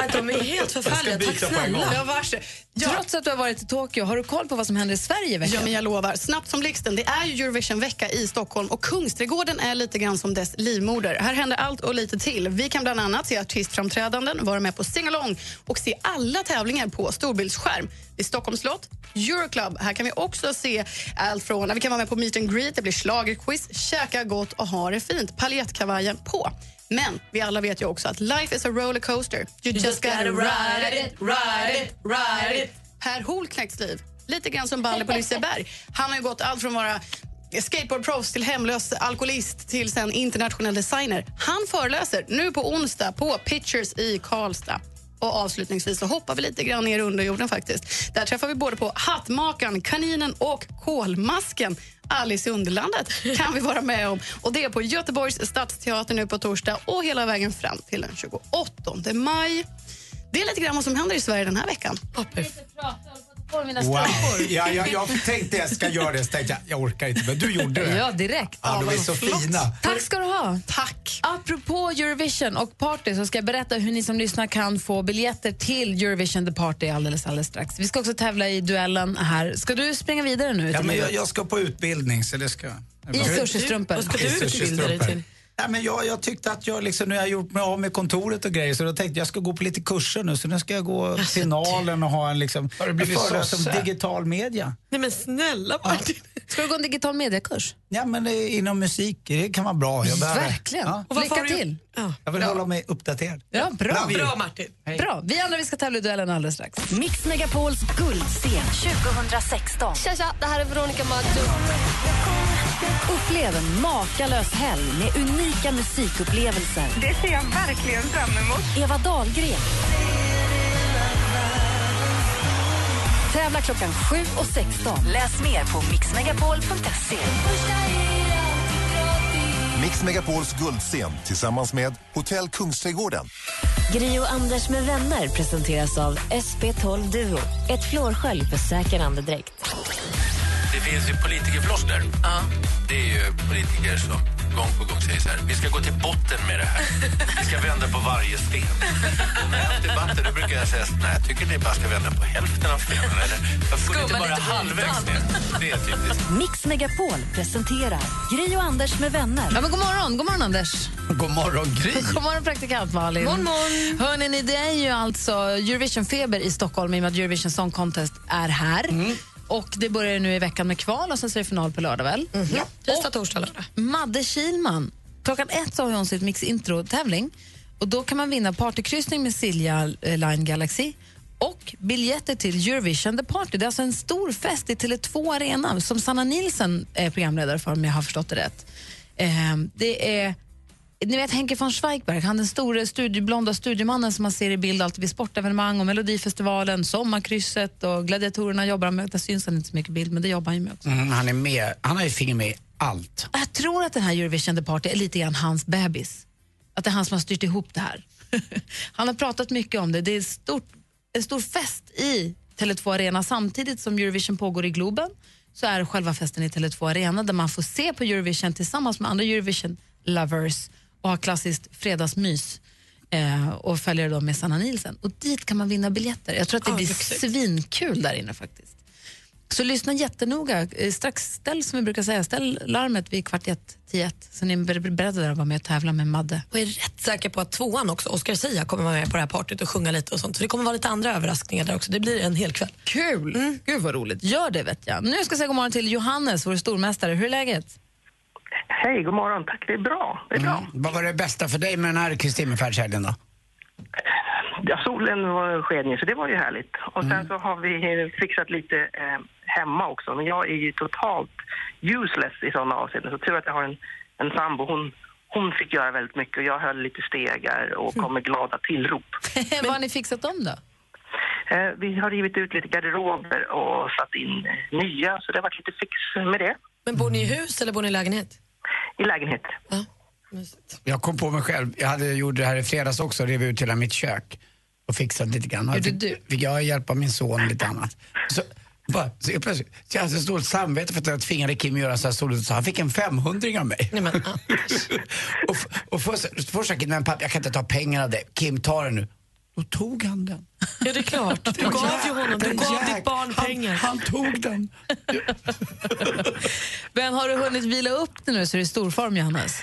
Att de är helt förfärliga. Tack snälla. Ja, varsågod. Ja. Trots att du har varit i Tokyo, har du koll på vad som händer i Sverige i veckan? Ja, men jag lovar. Snabbt som blixten. Det är ju Eurovision-vecka i Stockholm och Kungsträdgården är lite grann som dess livmoder. Här händer allt och lite till. Vi kan bland annat se artistframträdanden, vara med på singalong och se alla tävlingar på storbildsskärm. Är Stockholms slott, Euroclub. Här kan vi också se allt från... Vi kan vara med på meet and greet, det blir schlagerquiz, käka gott och ha det fint. Paljettkavajen på. Men vi alla vet ju också att life is a rollercoaster. You just gotta ride it, ride it, ride it. Per Holknekts liv, lite grann som Balle på Liseberg. Han har ju gått allt från vara skateboardproffs till hemlös alkoholist till sen internationell designer. Han föreläser nu på onsdag på Pitchers i Karlstad. Och avslutningsvis så hoppar vi lite grann ner i underjorden faktiskt. Där träffar vi både på Hattmakaren, Kaninen och Kolmasken. Alice i Underlandet kan vi vara med om. Och Det är på Göteborgs stadsteater nu på torsdag och hela vägen fram till den 28 maj. Det är lite grann vad som händer i Sverige den här veckan. På mina Wow. strumpor. Ja, ja, jag tänkte jag ska göra det, så tänkte jag, jag orkar inte. Men du gjorde det. Ja, direkt. Ja, de är så fina. Tack ska du ha. Tack. Apropå Eurovision och party så ska jag berätta hur ni som lyssnar kan få biljetter till Eurovision The Party alldeles, alldeles strax. Vi ska också tävla i duellen här. Ska du springa vidare nu? Ja, men jag, jag ska på utbildning så det ska... I sushistrumpor. Vad ska du I utbilda dig till? Ja, men jag, jag tyckte att jag liksom, nu har jag gjort mig av med kontoret och grejer så då tänkte jag jag ska gå på lite kurser nu så nu ska jag gå finalen och ha en liksom, Har du föreläsning om digital media. Nej men snälla Martin. Ska du gå en digital mediekurs? Ja men det är inom musik, det kan vara bra. Jag behöver- Verkligen. Ja. Och Lycka till. Jag vill hålla mig uppdaterad. Ja, bra. Bra Martin. Bra. Vi andra vi ska tävla i duellen alldeles strax. Mix Megapols guldscen 2016. Tja, tja, det här är Veronica Maggio. Upplev en makalös helg med unika musikupplevelser. Det ser jag verkligen fram emot. Eva Dahlgren. Tävla klockan 7 och 16. Läs mer på mixmegapol.se. Mix Megapols guldscen tillsammans med Hotell Kungsträdgården. Gri och Anders med vänner presenteras av SP12 Duo. Ett flårskölj för säker andedräkt. Det finns ju politikerfloskler. Det är ju politiker som gång på gång säger så här, vi ska gå till botten med det här. Vi ska vända på varje sten. Och när jag har debatter då brukar jag säga så, nej, jag tycker ni bara ska vända på hälften av stenen. Eller varför inte bara halvvägs ner? Det är typiskt. Mix Megapol presenterar Gri och Anders med vänner. Ja, men god morgon, god morgon Anders. God morgon Gry. God morgon praktikant Malin. Morgon, morgon. Hörrni, ni, det är ju alltså Eurovision-feber i Stockholm i och med att Eurovision Song Contest är här. Mm. Och Det börjar nu i veckan med kval och sen så är det final på lördag väl? Mhm. Tisdag, torsdag, lördag. Madde Kilman, klockan ett så har hon sitt Mix Intro-tävling. Och Då kan man vinna partykryssning med Silja eh, Line Galaxy och biljetter till Eurovision The Party. Det är alltså en stor fest i Tele2 Arena som Sanna Nilsson är programledare för om jag har förstått det rätt. Eh, det är ni vet Henke von Zweigbergk, han den store studie, blonda studiemannen som man ser i bild alltid vid sportevenemang och Melodifestivalen, Sommarkrysset och Gladiatorerna jobbar han med. Där syns han inte så mycket bild, men det jobbar han ju med också. Mm, han är med, han har ju finger med i allt. Jag tror att den här Eurovision The Party är lite grann hans bebis. Att det är han som har styrt ihop det här. han har pratat mycket om det. Det är stort, en stor fest i Tele2 Arena samtidigt som Eurovision pågår i Globen så är själva festen i Tele2 Arena där man får se på Eurovision tillsammans med andra Eurovision-lovers och ha klassiskt fredagsmys eh, och följer då med Sanna Nielsen. Och dit kan man vinna biljetter. Jag tror att det Ah, blir lyxigt. svinkul där inne faktiskt. Så lyssna jättenoga. Eh, Strax ställ, som vi brukar säga, ställ larmet vid kvart i ett, tio ett, så ni är ber- beredda där att vara med och tävla med Madde. Och är rätt säker på att tvåan också, Oscar Sia, kommer vara med på det här partyt och sjunga lite och sånt. Så det kommer vara lite andra överraskningar där också. Det blir en hel kväll. Kul! Gud vad roligt. Gör det vet jag. Nu ska jag säga god morgon till Johannes, vår stormästare. Hur är läget? Hej, god morgon. Tack, det är bra. Det är bra. Mm. Vad var det bästa för dig med den här Kristi himmelfärdshelgen då? Ja, solen var sken så det var ju härligt. Och sen så har vi fixat lite eh, hemma också. Men jag är ju totalt useless i sådana avseenden. Så tur att jag har en, en sambo. Hon, hon fick göra väldigt mycket och jag höll lite stegar och kom med glada tillrop. vad har ni fixat om då? Eh, vi har rivit ut lite garderober och satt in eh, nya, så det har varit lite fix med det. Men bor ni i hus eller bor ni i lägenhet? I lägenhet. Jag kom på mig själv, jag hade gjort det här i fredags också, rev ut hela mitt kök och fixat lite grann. Och jag Gjorde fick, fick jag hjälpa min son lite annat. Så, bara, så jag plötsligt, så jag hade så dåligt samvete för att jag tvingade Kim göra så här stort, så han fick en 500 av mig. och f- och först, först sa Kim, "Nej, pappa jag kan inte ta pengarna av dig. Kim, ta den nu. Då tog han den. Ja, det är klart. Du gav ju honom, du gav jäk- ditt barn pengar. Han, han tog den. Men har du hunnit vila upp det nu så är det i stor form, Johannes?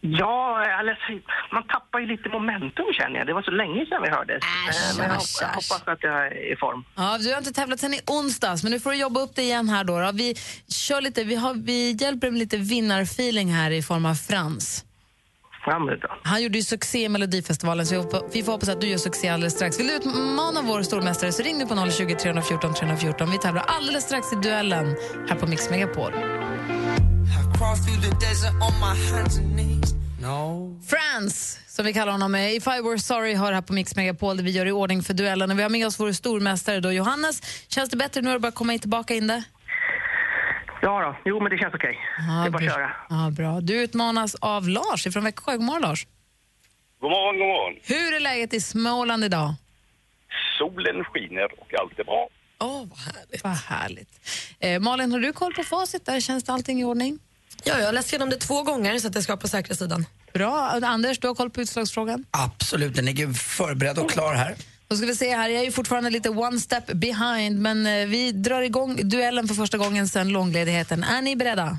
Ja, eller, man tappar ju lite momentum känner jag. Det var så länge sedan vi hördes. Eh, Men jag, äsch, jag hoppas att jag är i form. Ja, du har inte tävlat sen i onsdags, men nu får du jobba upp det igen här då. då. Vi, kör lite, vi, har, vi hjälper med lite vinnarfeeling här i form av Frans framåt. Han gjorde ju succé i Melodifestivalen, så vi hoppa, vi får hoppas att du gör succé alldeles strax. Vill du utmana vår stormästare så ring nu på 020 314 314. Vi tävlar alldeles strax i duellen här på Mix Megapol. Crawl. Frans, som vi kallar honom. If I were sorry hör här på Mix Megapol där vi gör i ordning för duellen. Och vi har med oss vår stormästare då, Johannes. Känns det bättre nu att bara komma tillbaka in det? Ja då, jo men det känns okej. det är bara att köra. Ja, bra. Du utmanas av Lars från Växjö. God morgon, Lars. God morgon, god morgon. Hur är läget i Småland idag? Solen skiner och allt är bra. Åh, vad härligt. Vad härligt. Eh, Malin, har du koll på facit? Där känns det allting i ordning? Ja, jag har läst igenom det två gånger så att jag ska vara på säkra sidan. Bra. Anders, du har koll på utslagsfrågan? Absolut, den ligger förberedd och klar här. Då ska vi se här, jag är ju fortfarande lite one step behind men eh, vi drar igång duellen för första gången sedan långledigheten. Är ni beredda?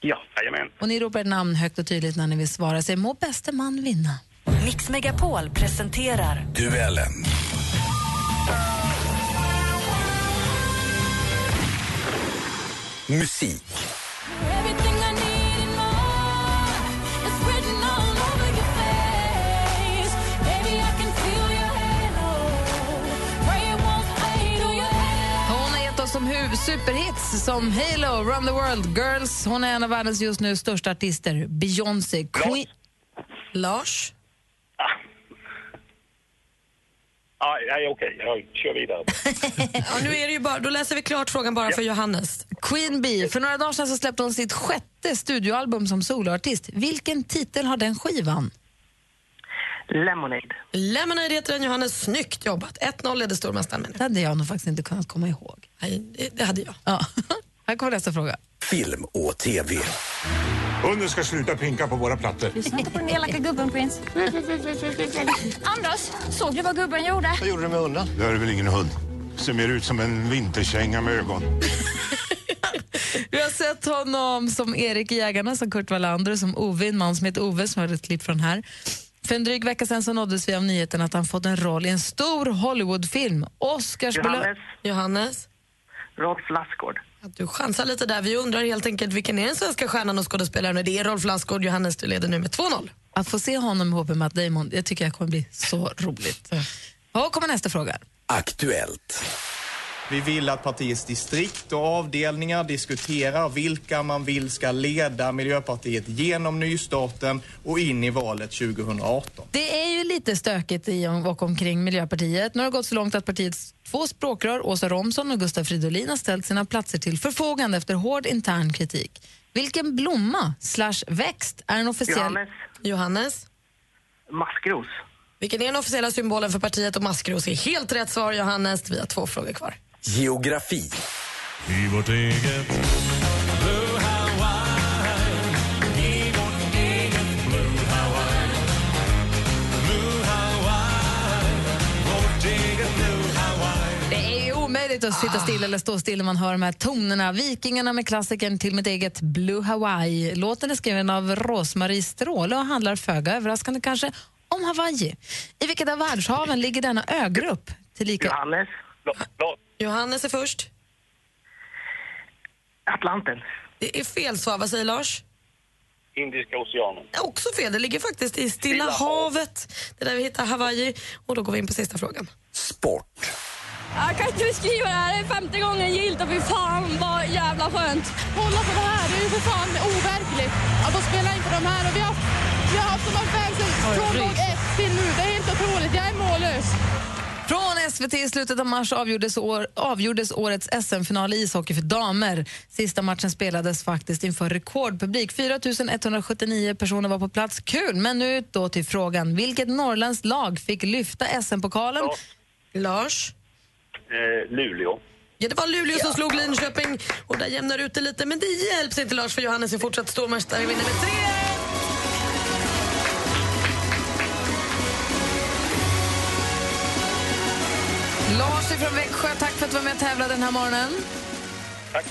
Ja, jajamän. Och ni ropar ett namn högt och tydligt när ni vill svara. Säg må bäste man vinna. Mix Megapol presenterar Duellen. Musik. Superhits som Halo, Run the World, Girls. Hon är en av världens just nu största artister. Beyoncé, Queen... Lars? Ah, nej, okej, jag kör vidare. Ja, nu är det ju bara, då läser vi klart frågan bara för Johannes. Queen Bee. För några dagar sedan så släppte hon sitt sjätte studioalbum som soloartist. Vilken titel har den skivan? Lemonade. Lemonade heter den, Johannes. Snyggt jobbat. 1-0 leder stormästaren med. Det hade jag nog faktiskt inte kunnat komma ihåg. Nej, det, hade jag. Ja. Här kommer nästa fråga. Film och TV. Hunden ska sluta pinka på våra plattor. Lyssna inte på den elaka gubben, Prins. Anders, såg du vad gubben gjorde? Vad gjorde du med hunden? Det är väl ingen hund. Ser mer ut som en vinterkänga med ögon. Vi har sett honom som Erik i Jägarna, som Kurt Wallander, som Ove, en man som heter Ove, som har ett klipp från här. För en dryg vecka sedan så nåddes vi av nyheten att han fått en roll i en stor Hollywoodfilm. Oscarsbelö- Johannes. Johannes? Rolf Lassgård. Att du chansar lite där. Vi undrar helt enkelt vilken är den svenska stjärnan och skådespelaren? Det är Rolf Lassgård. Johannes, du leder nu med 2-0. Att få se honom ihop med Matt Damon, det tycker jag kommer bli så roligt. Och kommer nästa fråga. Aktuellt. Vi vill att partiets distrikt och avdelningar diskuterar vilka man vill ska leda Miljöpartiet genom nystarten och in i valet 2018. Det är ju lite stökigt i och omkring Miljöpartiet. Nu har det gått så långt att partiets två språkrör, Åsa Romson och Gustaf Fridolin, har ställt sina platser till förfogande efter hård intern kritik. Vilken blomma slash växt är en officiell... Johannes. Johannes? Maskros. Vilken är den officiella symbolen för partiet och maskros? är helt rätt svar, Johannes. Vi har två frågor kvar. Geografi. I vårt eget Blue Hawaii I vårt eget Blue Hawaii Blue Hawaii Vårt eget Blue Hawaii Det är omöjligt att sitta still eller stå still när man hör de här tonerna. Vikingarna med klassikern till mitt eget Blue Hawaii. Låten är skriven av Rosmarie Stråle och handlar föga överraskande kanske om Hawaii. I vilket av världshaven ligger denna ögrupp? Tillika... Johannes. Johannes är först. Atlanten. Det är fel svar. Vad säger Lars? Indiska oceanen. Det är Också fel. Det ligger faktiskt i Stilla Stilla havet. Det är där vi hittar Hawaii. Och då går vi in på sista frågan. Sport. Jag kan inte beskriva det här. Det är femte gången gillt och fy fan vad jävla skönt. Kolla på det här. Det är ju för fan overkligt att de spelar in på de här. Och vi har, vi har haft här fansen från dag ett till nu. Det är helt otroligt. Jag är mållös. Från SVT i slutet av mars avgjordes, år, avgjordes årets SM-final i ishockey för damer. Sista matchen spelades faktiskt inför rekordpublik. 4 179 personer var på plats. Kul! Men nu då till frågan. Vilket norrländskt lag fick lyfta SM-pokalen? Lars? Eh, Luleå. Ja, det var Luleå som slog Linköping och där jämnar ut det lite. Men det hjälps inte Lars för Johannes är fortsatt stormästare. Vinner med tre. Lars från Växjö, tack för att du var med och tävlade den här morgonen. Tack.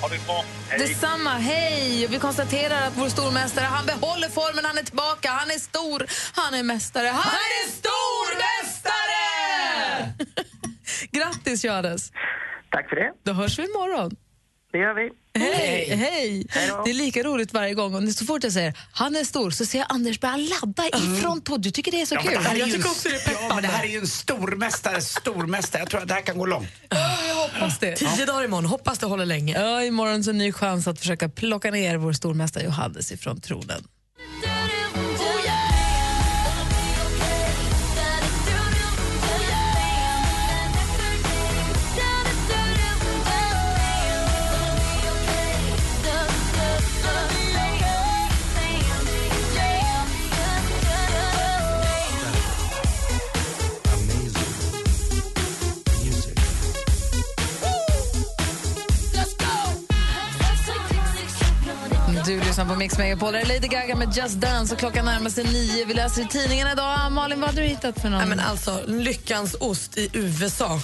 Ha det bra. Hej. Detsamma, hej! Vi konstaterar att vår stormästare, han behåller formen, han är tillbaka, han är stor, han är mästare, han är stormästare! Grattis Johannes! Tack för det. Då hörs vi imorgon. Det gör vi. Hej! Hej! Det är lika roligt varje gång. Och så fort jag säger han är stor så ser jag Anders börja ladda ifrån tå. Du tycker det är så Ja, men kul? det här är Jag tycker en- också det är Ja, men det här är ju en stormästare, stormästare. Jag tror att det här kan gå långt. Jag hoppas det. Tio dagar imorgon. Hoppas det håller länge. Ja, imorgon så en ny chans att försöka plocka ner vår stormästare Johannes ifrån tronen. Mix Megapol. Det är Lady Gaga med Just Dance och klockan närmar sig nio. Vi läser i tidningen idag. Malin, vad hade du hittat för någon? Ja, men alltså, lyckans ost i USA.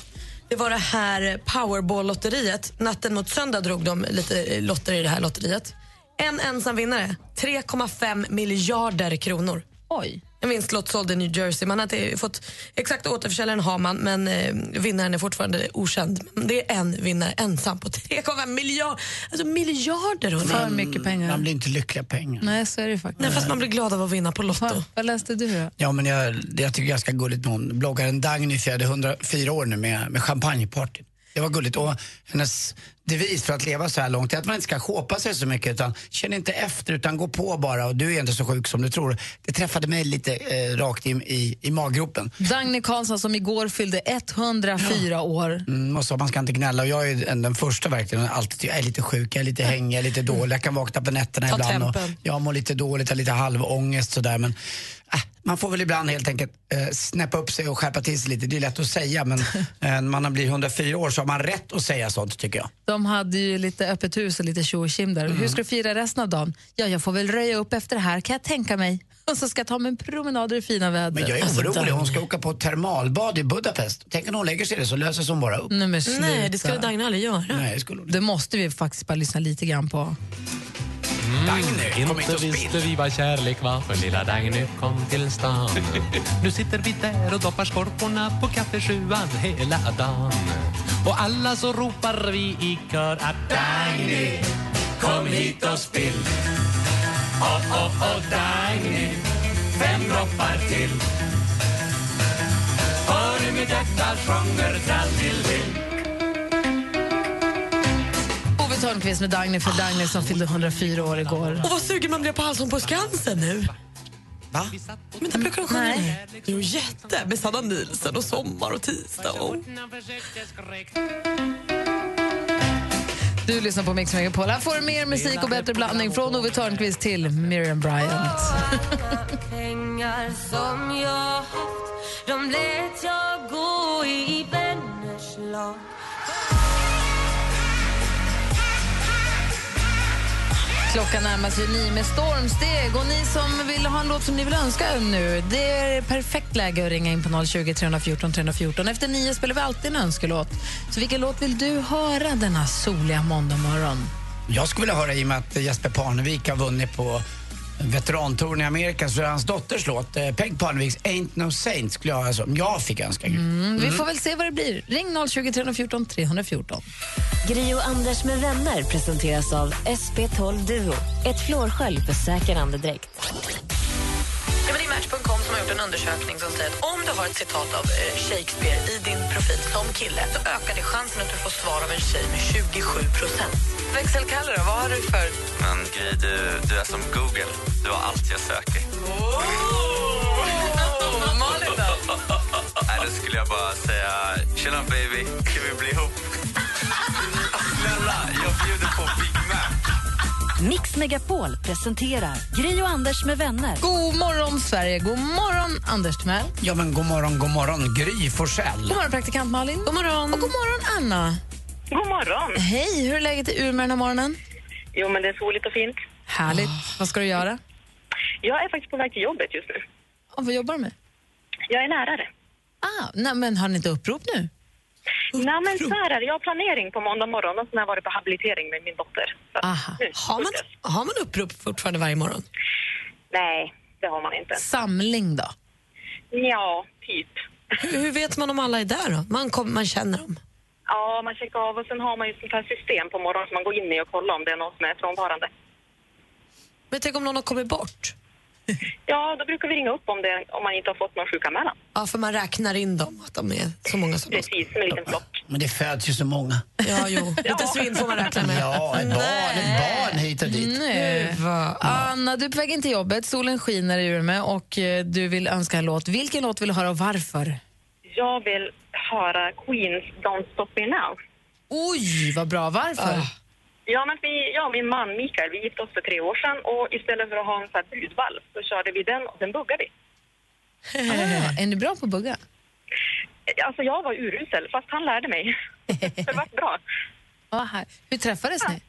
Det var det här Powerball-lotteriet. Natten mot söndag drog de lite lotter i det här lotteriet. En ensam vinnare, 3,5 miljarder kronor. Oj. En vinstlott såld i New Jersey. Man har inte fått exakta återförsäljaren har man, men eh, vinnaren är fortfarande okänd. Det är en vinnare ensam på 3,5 miljarder. Alltså miljarder! hörni. För mycket pengar. Man blir inte lycklig av pengar. Nej, så är det faktiskt. Nej, fast man blir glad av att vinna på Lotto. Vad läste du då? Ja, men jag, jag tycker ganska gulligt med hon, bloggaren Dagny firade 104 år nu med, med champagneparty. Det var gulligt. Och hennes devis för att leva så här långt är att man inte ska shoppa sig så mycket utan känn inte efter utan gå på bara och du är inte så sjuk som du tror. Det träffade mig lite eh, rakt in i, i maggropen. Dagny Karlsson som igår fyllde 104 år. Mm, och så, man ska inte gnälla och jag är den, den första verkligen alltid jag är lite sjuk, jag är lite hängig, jag är lite dålig. Jag kan vakna på nätterna Ta ibland och jag mår lite dåligt, jag har lite halvångest sådär men man får väl ibland helt enkelt eh, snäppa upp sig och skärpa till sig lite. Det är lätt att säga men eh, när man blir 104 år så har man rätt att säga sånt tycker jag. De hade ju lite öppet hus och lite tjo och där. Hur ska du fira resten av dagen? Ja, jag får väl röja upp efter det här kan jag tänka mig. Och så ska jag ta mig en promenad i det fina vädret. Men jag är orolig, hon ska åka på ett termalbad i Budapest. Tänk om hon lägger sig det så löser hon bara upp. Nej, men sluta. Nej, det skulle Dagny aldrig göra. Nej, det skulle hon Det måste vi faktiskt bara lyssna lite grann på. Dagny, kom hit Inte och spill. visste vi vad kärlek var för lilla Dagny kom till stan. Nu sitter vi där och doppar skorporna på kaffesjuan hela dagen. Och alla så ropar vi i kör att Dagny, kom hit och spill. Åh, åh, åh, Dagny, fem droppar till? Hör hur mitt hjärta sjunger tralldill-dill Ove Thörnqvist med Dagny för Dagny som fyllde 104 år igår. Och vad sugen man blir på Allsång på Skansen nu. Va? Men där brukar de sjunga Nej. Jo, jätte. Med Sanna Nielsen och Sommar och Tisdag. Och... Du lyssnar på Mix Megapol. Här får du mer musik och bättre blandning från Ove Thörnqvist till Miriam Bryant. pengar som jag haft De lät jag gå i vänners lag Klockan närmar sig nio med stormsteg. Och ni som vill ha en låt som ni vill önska nu, det är perfekt läge att ringa in på 020 314 314. Efter nio spelar vi alltid en önskelåt. Så vilken låt vill du höra denna soliga måndagmorgon? Jag skulle vilja höra i och med att Jesper Parnevik har vunnit på veterantouren i Amerika så är hans dotters låt, eh, Peg Parneviks Ain't No Saint, skulle jag, alltså, om jag fick önska. Mm, vi får väl se vad det blir. Ring 020 314 314. Gri och Anders med vänner presenteras av SP12 Duo. Ett flårskölj för säker andedräkt. Ja, men det är Match.com som har gjort en undersökning som säger att om du har ett citat av eh, Shakespeare i din profil som kille så ökar det chansen att du får svar av en tjej med 27 procent. Växelkalle då, vad har du för... Men Gry, du, du är som Google. Du har allt jag söker. Malin då? Nej, då skulle jag bara säga... Tjena baby, kan vi bli ihop? Snälla, jag bjuder på. Mix Megapol presenterar Gri och Anders med vänner. God morgon, Sverige. God morgon, Anders Timell. Ja men god morgon, god morgon, Gry Forssell. God morgon, praktikant Malin. God morgon. Och god morgon, Anna. God morgon. Hej, hur är läget i Umeå den här morgonen? Jo, men det är soligt och fint. Härligt. Vad ska du göra? Jag är faktiskt på väg till jobbet just nu. Och vad jobbar du med? Jag är lärare. Ah, nej, men har ni inte upprop nu? Nej, men så här är det. Jag har planering på måndag morgon och sen har jag varit på habilitering med min dotter. Så Aha. nu Har man, har man upprop fortfarande varje morgon? Nej, det har man inte. Samling då? Ja, typ. Hur, hur vet man om alla är där då? Man, kom, man känner dem. Ja, man checkar av och sen har man ju sånt här system på morgonen som man går in i och kollar om det är någon som är frånvarande. Men tänk om någon har kommit bort? Ja, då brukar vi ringa upp om, det, om man inte har fått någon sjukanmälan. Ja, för man räknar in dem, att de är så många som. Precis, med en liten flock. Men det föds ju så många. Ja, jo. Lite svinn får man räkna med. Ja, ett barn, ett barn hit och dit. Nej. Anna, du är på väg in till jobbet. Solen skiner i Umeå och eh, du vill önska en låt. Vilken låt vill du höra och varför? Jag vill höra Queens Don't Stop Me Now. Oj, vad bra. Varför? Ja, men vi, jag och min man Mikael, vi gifte oss för tre år sedan och istället för att ha en sån här brudvals så körde vi den och sen buggade vi. Ah, är ni bra på att bugga? Alltså jag var urusel, fast han lärde mig. det var bra. Ah, här. Hur träffades ni?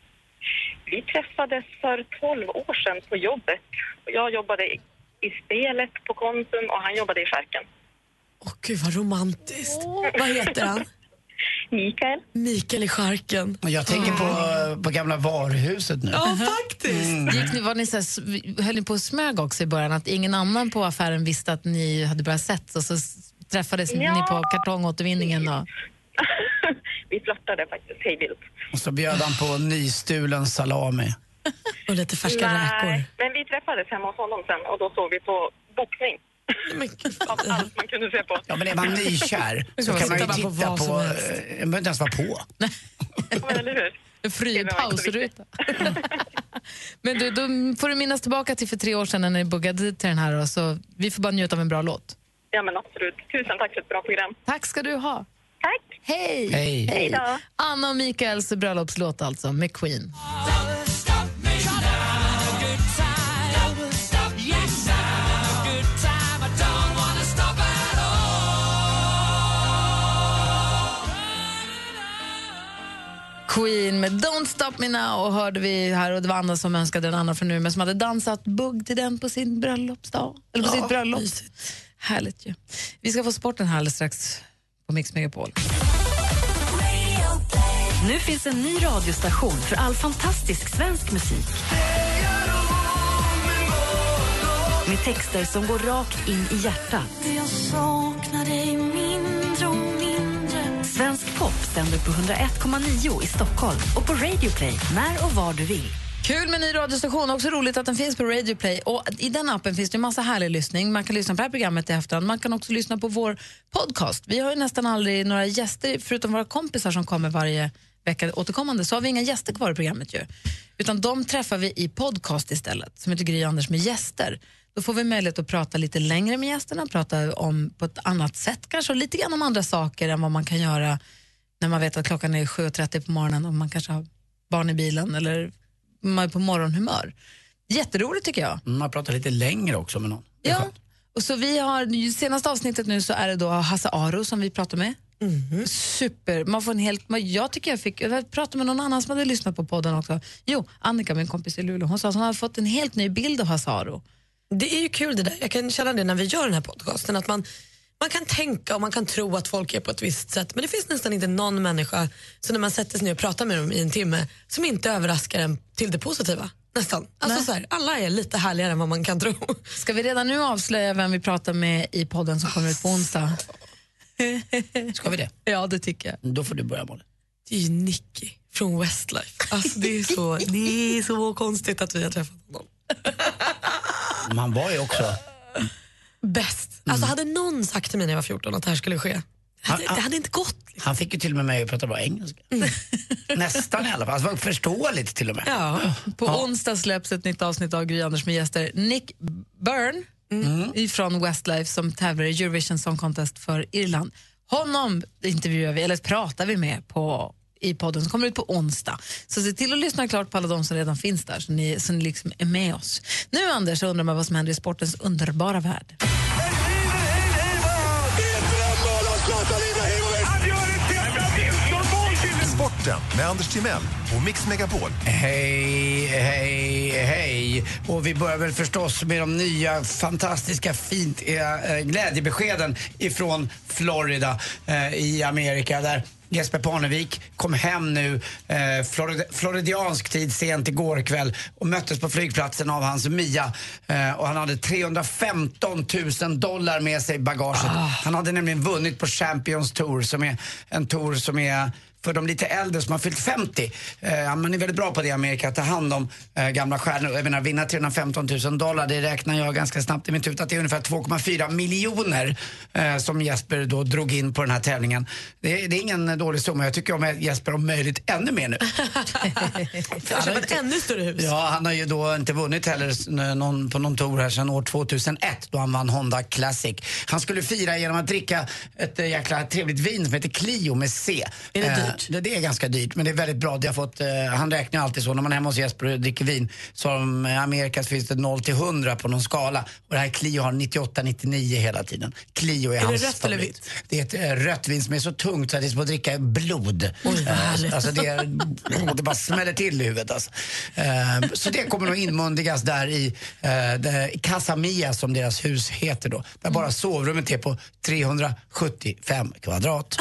Vi träffades för 12 år sedan på jobbet. Jag jobbade i i spelet på Konsum och han jobbade i skärken. Åh gud vad romantiskt. Vad heter han? Mikael. Mikael i. Och Jag tänker på, på gamla varuhuset nu. Ja, faktiskt. Gick ni, var ni så här, höll ni på och smög också i början? Att ingen annan på affären visste att ni hade börjat sett och så träffades ni Ja. på kartongåtervinningen? Och... Vi flörtade faktiskt hej vilt. Och så bjöd han på nystulen salami. Och lite Nej, men vi träffades hemma hos honom sen och då såg vi på boxning. Av allt man kunde se på. Ja, men är man nykär så kan man ju titta på... eh, Man behöver inte ens vara på. Men eller hur? En fri pausruta. Men du, då får du minnas tillbaka till för tre år sedan när ni buggade till den här. Och så, vi får bara njuta av en bra låt. Ja, men absolut. Tusen tack för ett bra program. Tack ska du ha. Tack. Hej! Hej. Hej då. Anna och Mikaels bröllopslåt alltså, med Queen. Queen med Don't Stop Me Now och hörde vi här och det var Anna som önskade den Anna från Umeå som hade dansat bugg till den på sin bröllopsdag. Eller på sitt bröllop. Härligt ju. Vi ska få sporten här alldeles strax på Mix Megapol. Nu finns en ny radiostation för all fantastisk svensk musik. Med texter som går rakt in i hjärtat. Jag saknar dig Svensk pop sänder på 101,9 i Stockholm och på Radio Play när och var du vill. Kul med ny radiostation, också roligt att den finns på Radio Play. Och I den appen finns det en massa härlig lyssning. Man kan lyssna på det här programmet i efterhand. Man kan också lyssna på vår podcast. Vi har ju nästan aldrig några gäster, förutom våra kompisar som kommer varje vecka återkommande, så har vi inga gäster kvar i programmet ju. Utan de träffar vi i podcast istället, som heter Gry Anders med gäster. Då får vi möjlighet att prata lite längre med gästerna, prata om på ett annat sätt kanske, och lite grann om andra saker än vad man kan göra när man vet att klockan är 7.30 på morgonen och man kanske har barn i bilen eller man är på morgonhumör. Jätteroligt tycker jag. Man pratar lite längre också med någon. Ja. Och så vi har, i senaste avsnittet nu så är det då Hasse Aro som vi pratar med. Super, man får en helt, jag tycker jag fick, jag pratade med någon annan som hade lyssnat på podden också. Jo, Annika, min kompis i Luleå, hon sa att hon hade fått en helt ny bild av Hasse Aro. Det är ju kul det där. Jag kan känna det när vi gör den här podcasten. Att man, man kan tänka och man kan tro att folk är på ett visst sätt men det finns nästan inte någon människa så när man sätter sig ner och pratar med dem i en timme som inte överraskar en till det positiva. Nästan. Alltså så här, alla är lite härligare än vad man kan tro. Ska vi redan nu avslöja vem vi pratar med i podden som kommer ut på onsdag? Ska vi det? Ja, det tycker jag. Då får du börja Molly. Det är ju Nicky från Westlife. Alltså, det, är så, det är så konstigt att vi har träffat honom. Man var ju också... Bäst. Alltså, hade någon sagt till mig när jag var 14 att det här skulle ske, det hade, det hade inte gått. Han fick ju till och med mig att prata bra engelska. Nästan i alla fall. Alltså, det var förståeligt till och med. Ja. På onsdag släpps ett nytt avsnitt av Gry Anders med gäster. Nick Byrne ifrån Westlife som tävlar i Eurovision Song Contest för Irland. Honom intervjuar vi, eller pratar vi med på i podden som kommer ut på onsdag. Så se till att lyssna klart på alla de som redan finns där så ni, så ni liksom är med oss. Nu Anders undrar man vad som händer i sportens underbara värld. Sporten med Anders Timell och Mix Megapol. Hej, hej, hej. Och vi börjar väl förstås med de nya fantastiska fint eh, glädjebeskeden ifrån Florida eh, i Amerika där Jesper Parnevik kom hem nu eh, Florid floridiansk tid sent igår kväll och möttes på flygplatsen av hans Mia eh, och han hade 315 000 dollar med sig i bagaget. Han hade nämligen vunnit på Champions Tour som är en tour som är för de lite äldre som har fyllt 50. Eh, man är väldigt bra på det i Amerika, att ta hand om eh, gamla stjärnor. Jag menar, vinna 315 000 dollar, det räknar jag ganska snabbt i mitt huvud att det är ungefär 2,4 miljoner eh, som Jesper då drog in på den här tävlingen. Det, är- det är ingen dålig summa. Jag tycker om Jesper om möjligt ännu mer nu. Jag köper ett ännu större hus. Ja, han har ju då inte vunnit heller någon, på någon tour här sedan år 2001 då han vann Honda Classic. Han skulle fira genom att dricka ett eh, jäkla trevligt vin som heter Clio med C. Är det Eh, dyrt? Det, det är ganska dyrt, men det är väldigt bra. Det har fått, eh, han räknar alltid så, när man är hemma hos Jesper och dricker vin, så har i Amerika så finns det 0 till 100 på någon skala. Och det här Clio har 98-99 hela tiden. Clio är, Är det hans rött eller favorit. Det är ett eh, rött vin som är så tungt så att det är som att dricka blod. Oj, Eh, alltså det, är- det bara smäller till i huvudet. Alltså. Eh, så det kommer nog inmundigas där i, eh, där, i Casa Mia som deras hus heter då. Där bara sovrummet är på 375 kvadrat.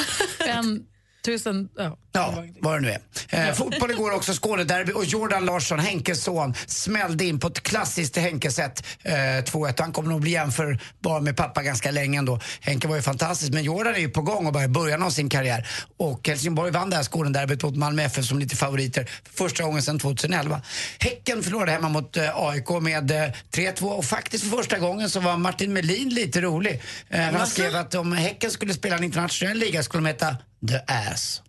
Tusen... Ja. Ja, vad det nu är. Eh, fotboll igår också, Skånederby och Jordan Larsson, Henkes son, smällde in på ett klassiskt Henke-sätt. Eh, 2-1. Han kommer nog bli jämförbar med pappa ganska länge ändå. Henke var ju fantastisk, men Jordan är ju på gång och bara i början av sin karriär. Och Helsingborg vann det här Skånederbyt mot Malmö FF som lite favoriter för första gången sedan 2011. Häcken förlorade hemma mot eh, AIK med eh, 3-2 och faktiskt för första gången så var Martin Melin lite rolig. Eh, han skrev att om Häcken skulle spela en internationell liga skulle de heta The Ass.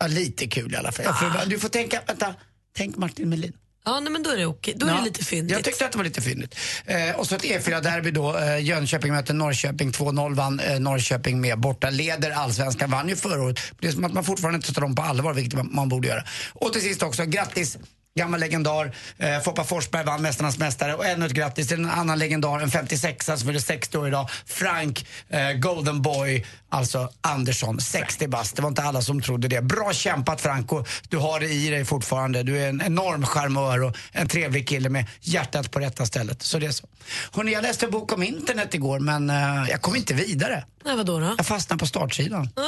Ja. lite kul i alla fall. Ja, för, du får tänka, vänta, tänk Martin Melin. Ja, nej, men då är det okej. Då är Ja, det lite fyndigt. Jag tyckte att det var lite fyndigt. Eh, och så ett E4-derby då. Eh, Jönköping möter Norrköping. 2-0 vann eh, Norrköping med borta. Leder allsvenskan. Vann ju förra året. Det är som att man fortfarande inte tar dem på allvar, vilket man, man borde göra. Och till sist också, grattis Gammal legendar, eh, Foppa Forsberg vann Mästarnas Mästare och ännu ett grattis till en annan legendar, en 56 som fyller 60 år idag. Frank eh, Golden Boy, alltså Andersson, 60 bast. Det var inte alla som trodde det. Bra kämpat Franco, du har det i dig fortfarande. Du är en enorm charmör och en trevlig kille med hjärtat på rätta stället. Så det är så. Hörrni, jag läste en bok om internet igår men eh, jag kom inte vidare. Nej, vadå då? Jag fastnade på startsidan.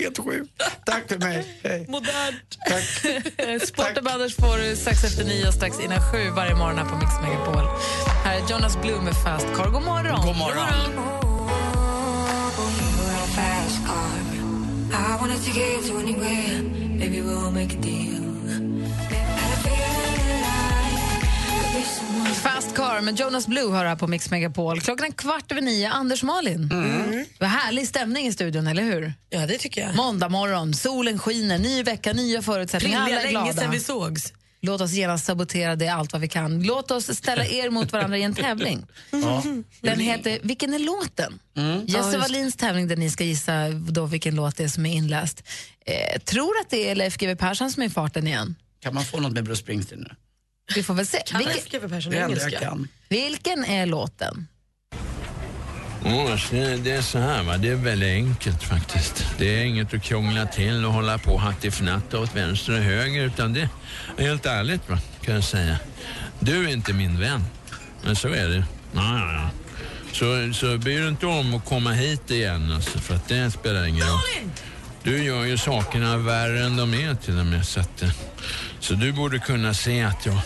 Helt sjukt. Tack för mig. Hej. Modernt. Sporten med Anders får du strax efter nio och strax innan sju varje morgon här på Mix Megapol. Här är Jonas Blue med Fast Car. God morgon. God morgon. I wanna take you to anywhere. Maybe we'll make a deal. Fast Car med Jonas Blue hör här på Mix Megapol. Klockan är kvart över nio. Anders Malin. Det var härlig stämning i studion, eller hur? Ja, det tycker jag. Måndag morgon, solen skiner, ny vecka, nya förutsättningar. Alla är länge glada. sedan vi sågs. Låt oss genast sabotera det allt vad vi kan. Låt oss ställa er mot varandra i en tävling. Ja. Den heter Vilken är låten? Mm. Jesse Wallins tävling där ni ska gissa då vilken låt det är som är inläst. Eh, tror att det är Leif GW Persson som är i farten igen. Kan man få något med Bruce Springsteen nu? Vi får väl se. Kan Vilken, GW Persson engelska? kan. vilken är låten? Ja, alltså, det är så här, va? det är väldigt enkelt faktiskt. Det är inget att krångla till och hålla på hattifnatta åt vänster och höger utan det är helt ärligt va, kan jag säga. Du är inte min vän, men så är det. Ja, ja, ja. Så, så bryr du inte om att komma hit igen alltså, för att det spelar ingen roll. Du gör ju sakerna värre än de är till och med. Så, att, eh, så du borde kunna se att jag...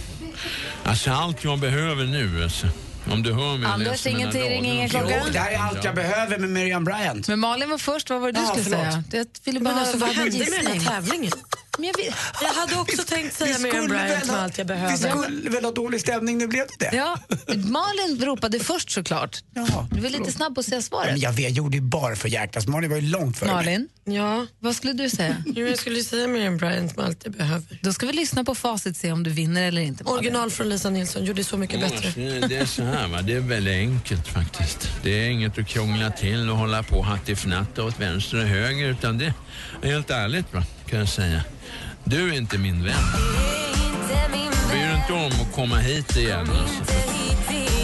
Alltså allt jag behöver nu alltså. Om du hör mig Anders, ingenting, raderna ingen klocka? Jo, det här är allt jag behöver med Miriam Bryant. Men Malin var först, vad var det du Ja, skulle förlåt. säga? Jag ville Men bara alltså, vad hände med den här tävlingen? Men jag, Jag hade också tänkt säga Miriam Bryant med allt jag vi behöver. skulle väl ha dålig stämning, nu blev det det. ja, Malin ropade först såklart. Jaha, Du var lite snabb på att säga Men svaret. jag vet, jag gjorde ju bara för hjärtats. Malin var ju långt före mig. Malin, Ja, vad skulle du säga? jo, jag skulle säga Miriam Bryant med allt jag behöver. Då ska vi lyssna på facit se om du vinner eller inte. Malin. Original från Lisa Nilsson gjorde så mycket bättre. Det är så här, va? det är väldigt enkelt faktiskt. Det är inget att krångla till och hålla på hattifnatta åt vänster och höger utan det är helt ärligt va, kan jag säga. Du är inte min vän. Bryr du inte om att komma hit igen alltså,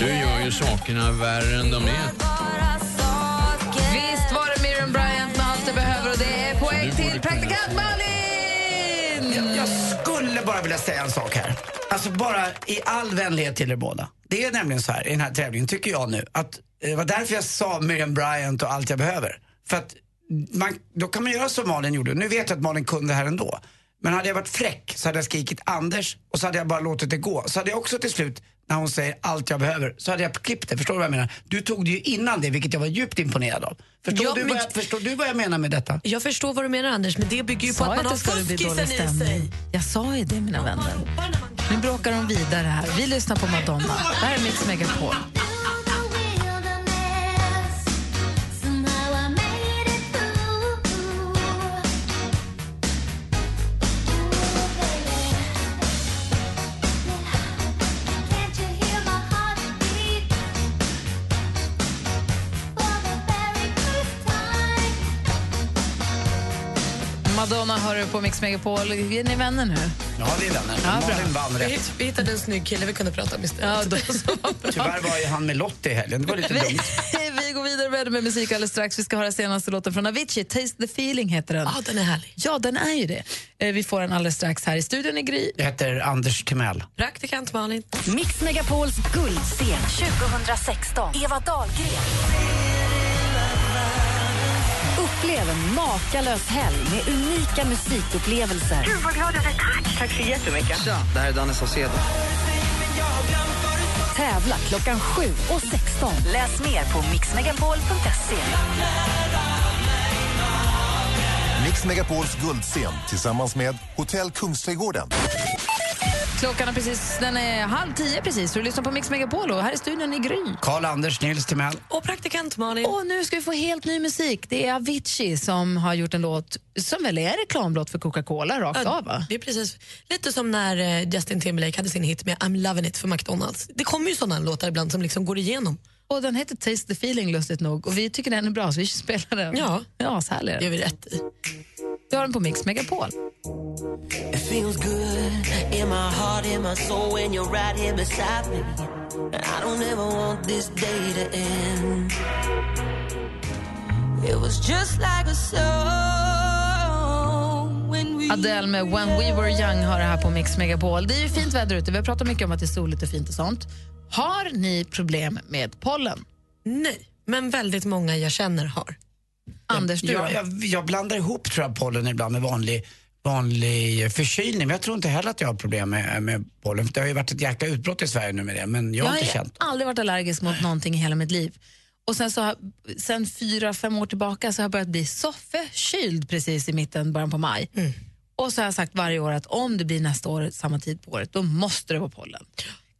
Du gör ju sakerna värre än de är. Visst var det Miriam Bryant med allt du behöver och det är poäng till praktikant Malin! Jag, jag skulle bara vilja säga en sak här. Alltså bara i all vänlighet till er båda. Det är nämligen så här i den här tävlingen, tycker jag nu, att eh, det var därför jag sa Miriam Bryant och allt jag behöver. För att man, då kan man göra som Malin gjorde. Nu vet jag att Malin kunde det här ändå. Men hade jag varit fräck så hade jag skrikit Anders och så hade jag bara låtit det gå. Så hade jag också till slut, när hon säger allt jag behöver, så hade jag klippt det. Förstår du vad jag menar? Du tog det ju innan det, vilket jag var djupt imponerad av. Förstår, Ja, du, vad jag, förstår du vad jag menar med detta? Jag förstår vad du menar Anders, men det bygger ju på att man har fuskisen i sig. stämning? Jag sa ju det, mina vänner. Nu bråkar de vidare här. Vi lyssnar på Madonna. Det här är Mix Megapol. Madonna hör du på Mix Megapol. Är ni vänner nu? Ja, vi är vänner. Ja, bra. Malin vann Vi, rätt. vi hittade en snygg kille vi kunde prata om istället. Ja, då så. Tyvärr var ju han med Lottie i helgen. Det var lite dumt. Vi går vidare med, med musik alldeles strax. Vi ska höra senaste låten från Avicii. Taste the feeling heter den. Ja, den är härlig. Ja, den är ju det. Eh, Vi får den alldeles strax här i studion i Gry. Jag heter Anders Timell. Praktikant Malin. Mix Megapols guldscen 2016. Eva Dahlgren. Upplev en makalös helg med unika musikupplevelser. Gud vad glad jag är. Tack. Tack så jättemycket. Tja, det här är Danne Saucedo. Tävla klockan 7 och 16. Läs mer på mixmegapol.se. Mix Megapols guldscen tillsammans med Hotell Kungsträdgården. Klockan är precis, den är halv tio precis. Du lyssnar på Mix Megapol och här i studion i Gry. Karl-Anders Nils Timell. Och praktikant Malin. Och nu ska vi få helt ny musik. Det är Avicii som har gjort en låt som väl är reklamlåt för Coca-Cola rakt Ja, av va? Det är precis lite som när eh, Justin Timberlake hade sin hit med I'm loving it för McDonalds. Det kommer ju sådana låtar ibland som liksom går igenom. Och den heter Taste the feeling lustigt nog och vi tycker den är bra så vi spelar den. Ja. Ja, ashärlig är Det gör vi rätt i. Du har den på Mix Megapol. It feels good in my heart, in my soul when you're right here beside me. I don't ever want this day to end. It was just like a song when we Adele med When We Were Young har det här på Mix Megapol. Det är ju fint väder ute. Vi har pratat mycket om att det är soligt och fint och sånt. Har ni problem med pollen? Nej, men väldigt många jag känner har. Anders, du jag, jag, jag blandar ihop tror jag, pollen ibland med vanlig, vanlig förkylning. Men jag tror inte heller att jag har problem med, med pollen. För det har ju varit ett jäkla utbrott i Sverige nu med det. Men jag har inte känt aldrig varit allergisk mot någonting i hela mitt liv. Och sen, så har, sen fyra, fem år tillbaka så har jag börjat bli så förkyld precis i mitten, början på maj. Och så har jag sagt varje år att om det blir nästa år, samma tid på året, då måste det vara pollen.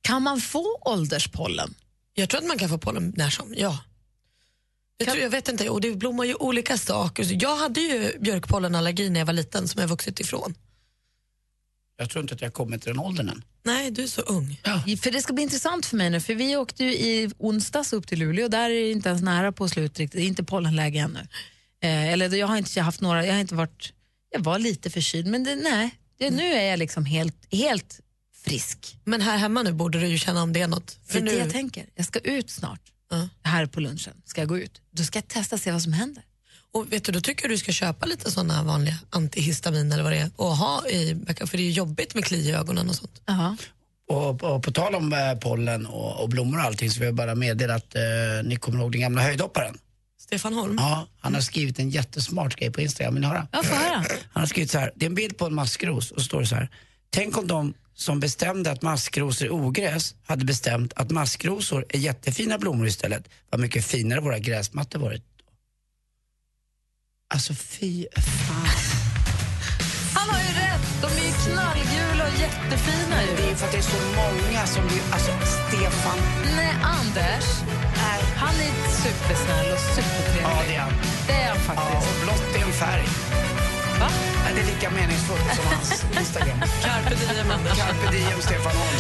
Kan man få ålderspollen? Jag tror att man kan få pollen när som, ja. Jag, tror, jag vet inte, och det blommar ju olika saker. Jag hade ju björkpollenallergi när jag var liten som jag vuxit ifrån. Jag tror inte att jag kommit till den åldern än. Nej, du är så ung. För det ska bli intressant för mig nu, för vi åkte ju i onsdags upp till Luleå och där är det inte ens nära på slut riktigt, det är inte pollenläge ännu. Eh, eller jag har inte haft några, jag har inte varit, jag var lite förkyld men det, nej, det, nu är jag liksom helt, helt frisk. Men här hemma nu borde du ju känna om det är något. För det nu, jag tänker, jag ska ut snart, här på lunchen, ska jag gå ut, då ska jag testa och se vad som händer. och vet du, då tycker jag du ska köpa lite såna vanliga antihistamin eller vad det är och ha i för det är jobbigt med kli i ögonen och sånt. Och, och på tal om eh, pollen och, och blommor och allting så vill jag bara meddela att eh, ni kommer ihåg den gamla höjdhopparen. Stefan Holm? Ja, han har skrivit en jättesmart grej på Instagram. Vill ni höra? Ja, höra. Han har skrivit så här, det är en bild på en maskros och så står det så här. Tänk om de som bestämde att maskrosor är ogräs hade bestämt att maskrosor är jättefina blommor istället. Vad mycket finare våra gräsmattor varit. Alltså fy fan. Han har ju rätt, de är ju knallgula och jättefina ju. Det är för att det är så många som blir, alltså Stefan. Nej, Anders, han är supersnäll och supertrevlig. Ja, det är han. Det är han Ja, faktiskt. och blått är en färg. Va? Nej, det är lika meningsfullt som hans Instagram. Carpe diem, Anders. Carpe diem, Stefan Holm.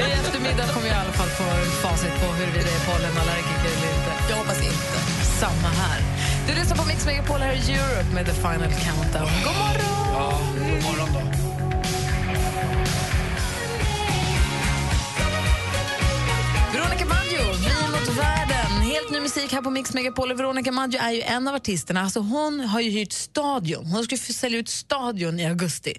I eftermiddag kommer jag i alla fall få facit på huruvida jag är pollenallergiker eller inte. Jag hoppas inte. Samma här. Du lyssnar på Mix Megapol här i Europe med The Final Countdown. God morgon! Ja, god morgon då. Musik här på Mix Megapol. Veronica Maggio är ju en av artisterna. Alltså hon har ju hyrt stadion. Hon skulle få sälja ut stadion i augusti.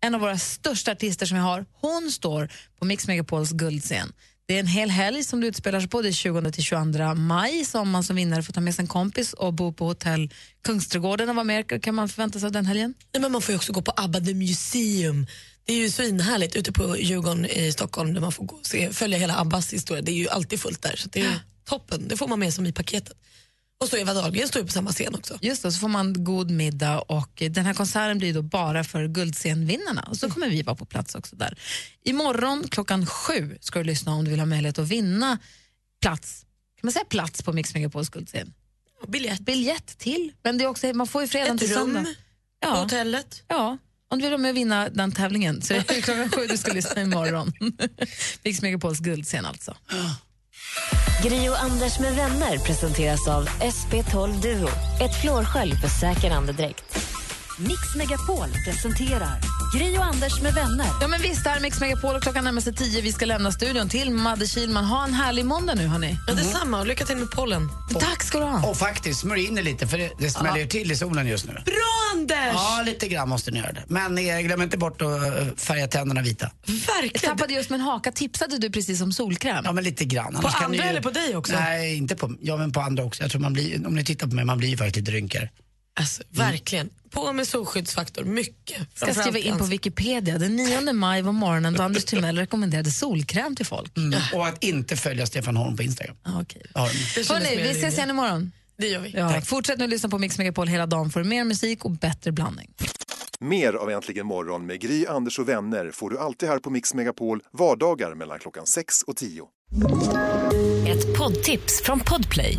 En av våra största artister som vi har. Hon står på Mix Megapols guldscen. Det är en hel helg som det utspelar sig på. Det är 20-22 maj som man som vinnare får ta med sig en kompis och bo på hotell Kungsträdgården. Och vad mer kan man förvänta sig av den helgen? Nej, men man får också gå på ABBA the Museum. Det är ju svinhärligt ute på Djurgården i Stockholm där man får gå se, följa hela Abbas historia. Det är ju alltid fullt där så det är toppen. Det får man med som i paketet. Och så Eva Dahlgren står ju på samma scen också. Just det, så får man god middag och den här konserten blir då bara för guldscenvinnarna och så kommer vi vara på plats också där. Imorgon klockan sju ska du lyssna om du vill ha möjlighet att vinna plats, kan man säga plats på Mix Megapols guldscen? Biljett. Biljett till, men det är också, man får ju fredag Ett till rum söndag. på hotellet. Ja, om du vill vara med och vinna den tävlingen så är det klockan sju du ska lyssna imorgon. Mix Megapols guldscen alltså. Gri och Anders med vänner presenteras av SP12 Duo. Ett flårskölj för säker andedräkt. Mix Megapol presenterar Gri och Anders med vänner. Ja, men visst, det här är Mix Megapol och klockan närmar sig tio. Vi ska lämna studion till Madde Kihlman. Ha en härlig måndag nu, hörni. Ja, detsamma. Och lycka till med pollen. Tack ska du ha. Och faktiskt, smörj in er lite för det, det smäller ju till i solen just nu. Bra, Anders! Ja, lite grann måste ni göra det. Men eh, glöm inte bort att eh, färga tänderna vita. Jag tappade just min haka. Tipsade du precis om solkräm? Ja, men lite grann. På Annars andra ju- eller på dig också? Nej, inte på, ja, men på andra också. Jag tror man blir, om ni tittar på mig, man blir ju faktiskt rynkigare. Alltså, verkligen. På med solskyddsfaktor. Mycket. ska skriva in på. Wikipedia. Den 9 maj var morgonen då Anders Timell rekommenderade solkräm till folk. Mm. Och att inte följa Stefan Holm på Instagram. Ah, okay. Hörrni, vi ses igen imorgon. Det gör vi. Ja, fortsätt nu lyssna på Mix Megapol hela dagen för mer musik och bättre blandning. Mer av Äntligen morgon med Gry, Anders och vänner får du alltid här på Mix Megapol vardagar mellan klockan 6 och 10. Ett poddtips från Podplay.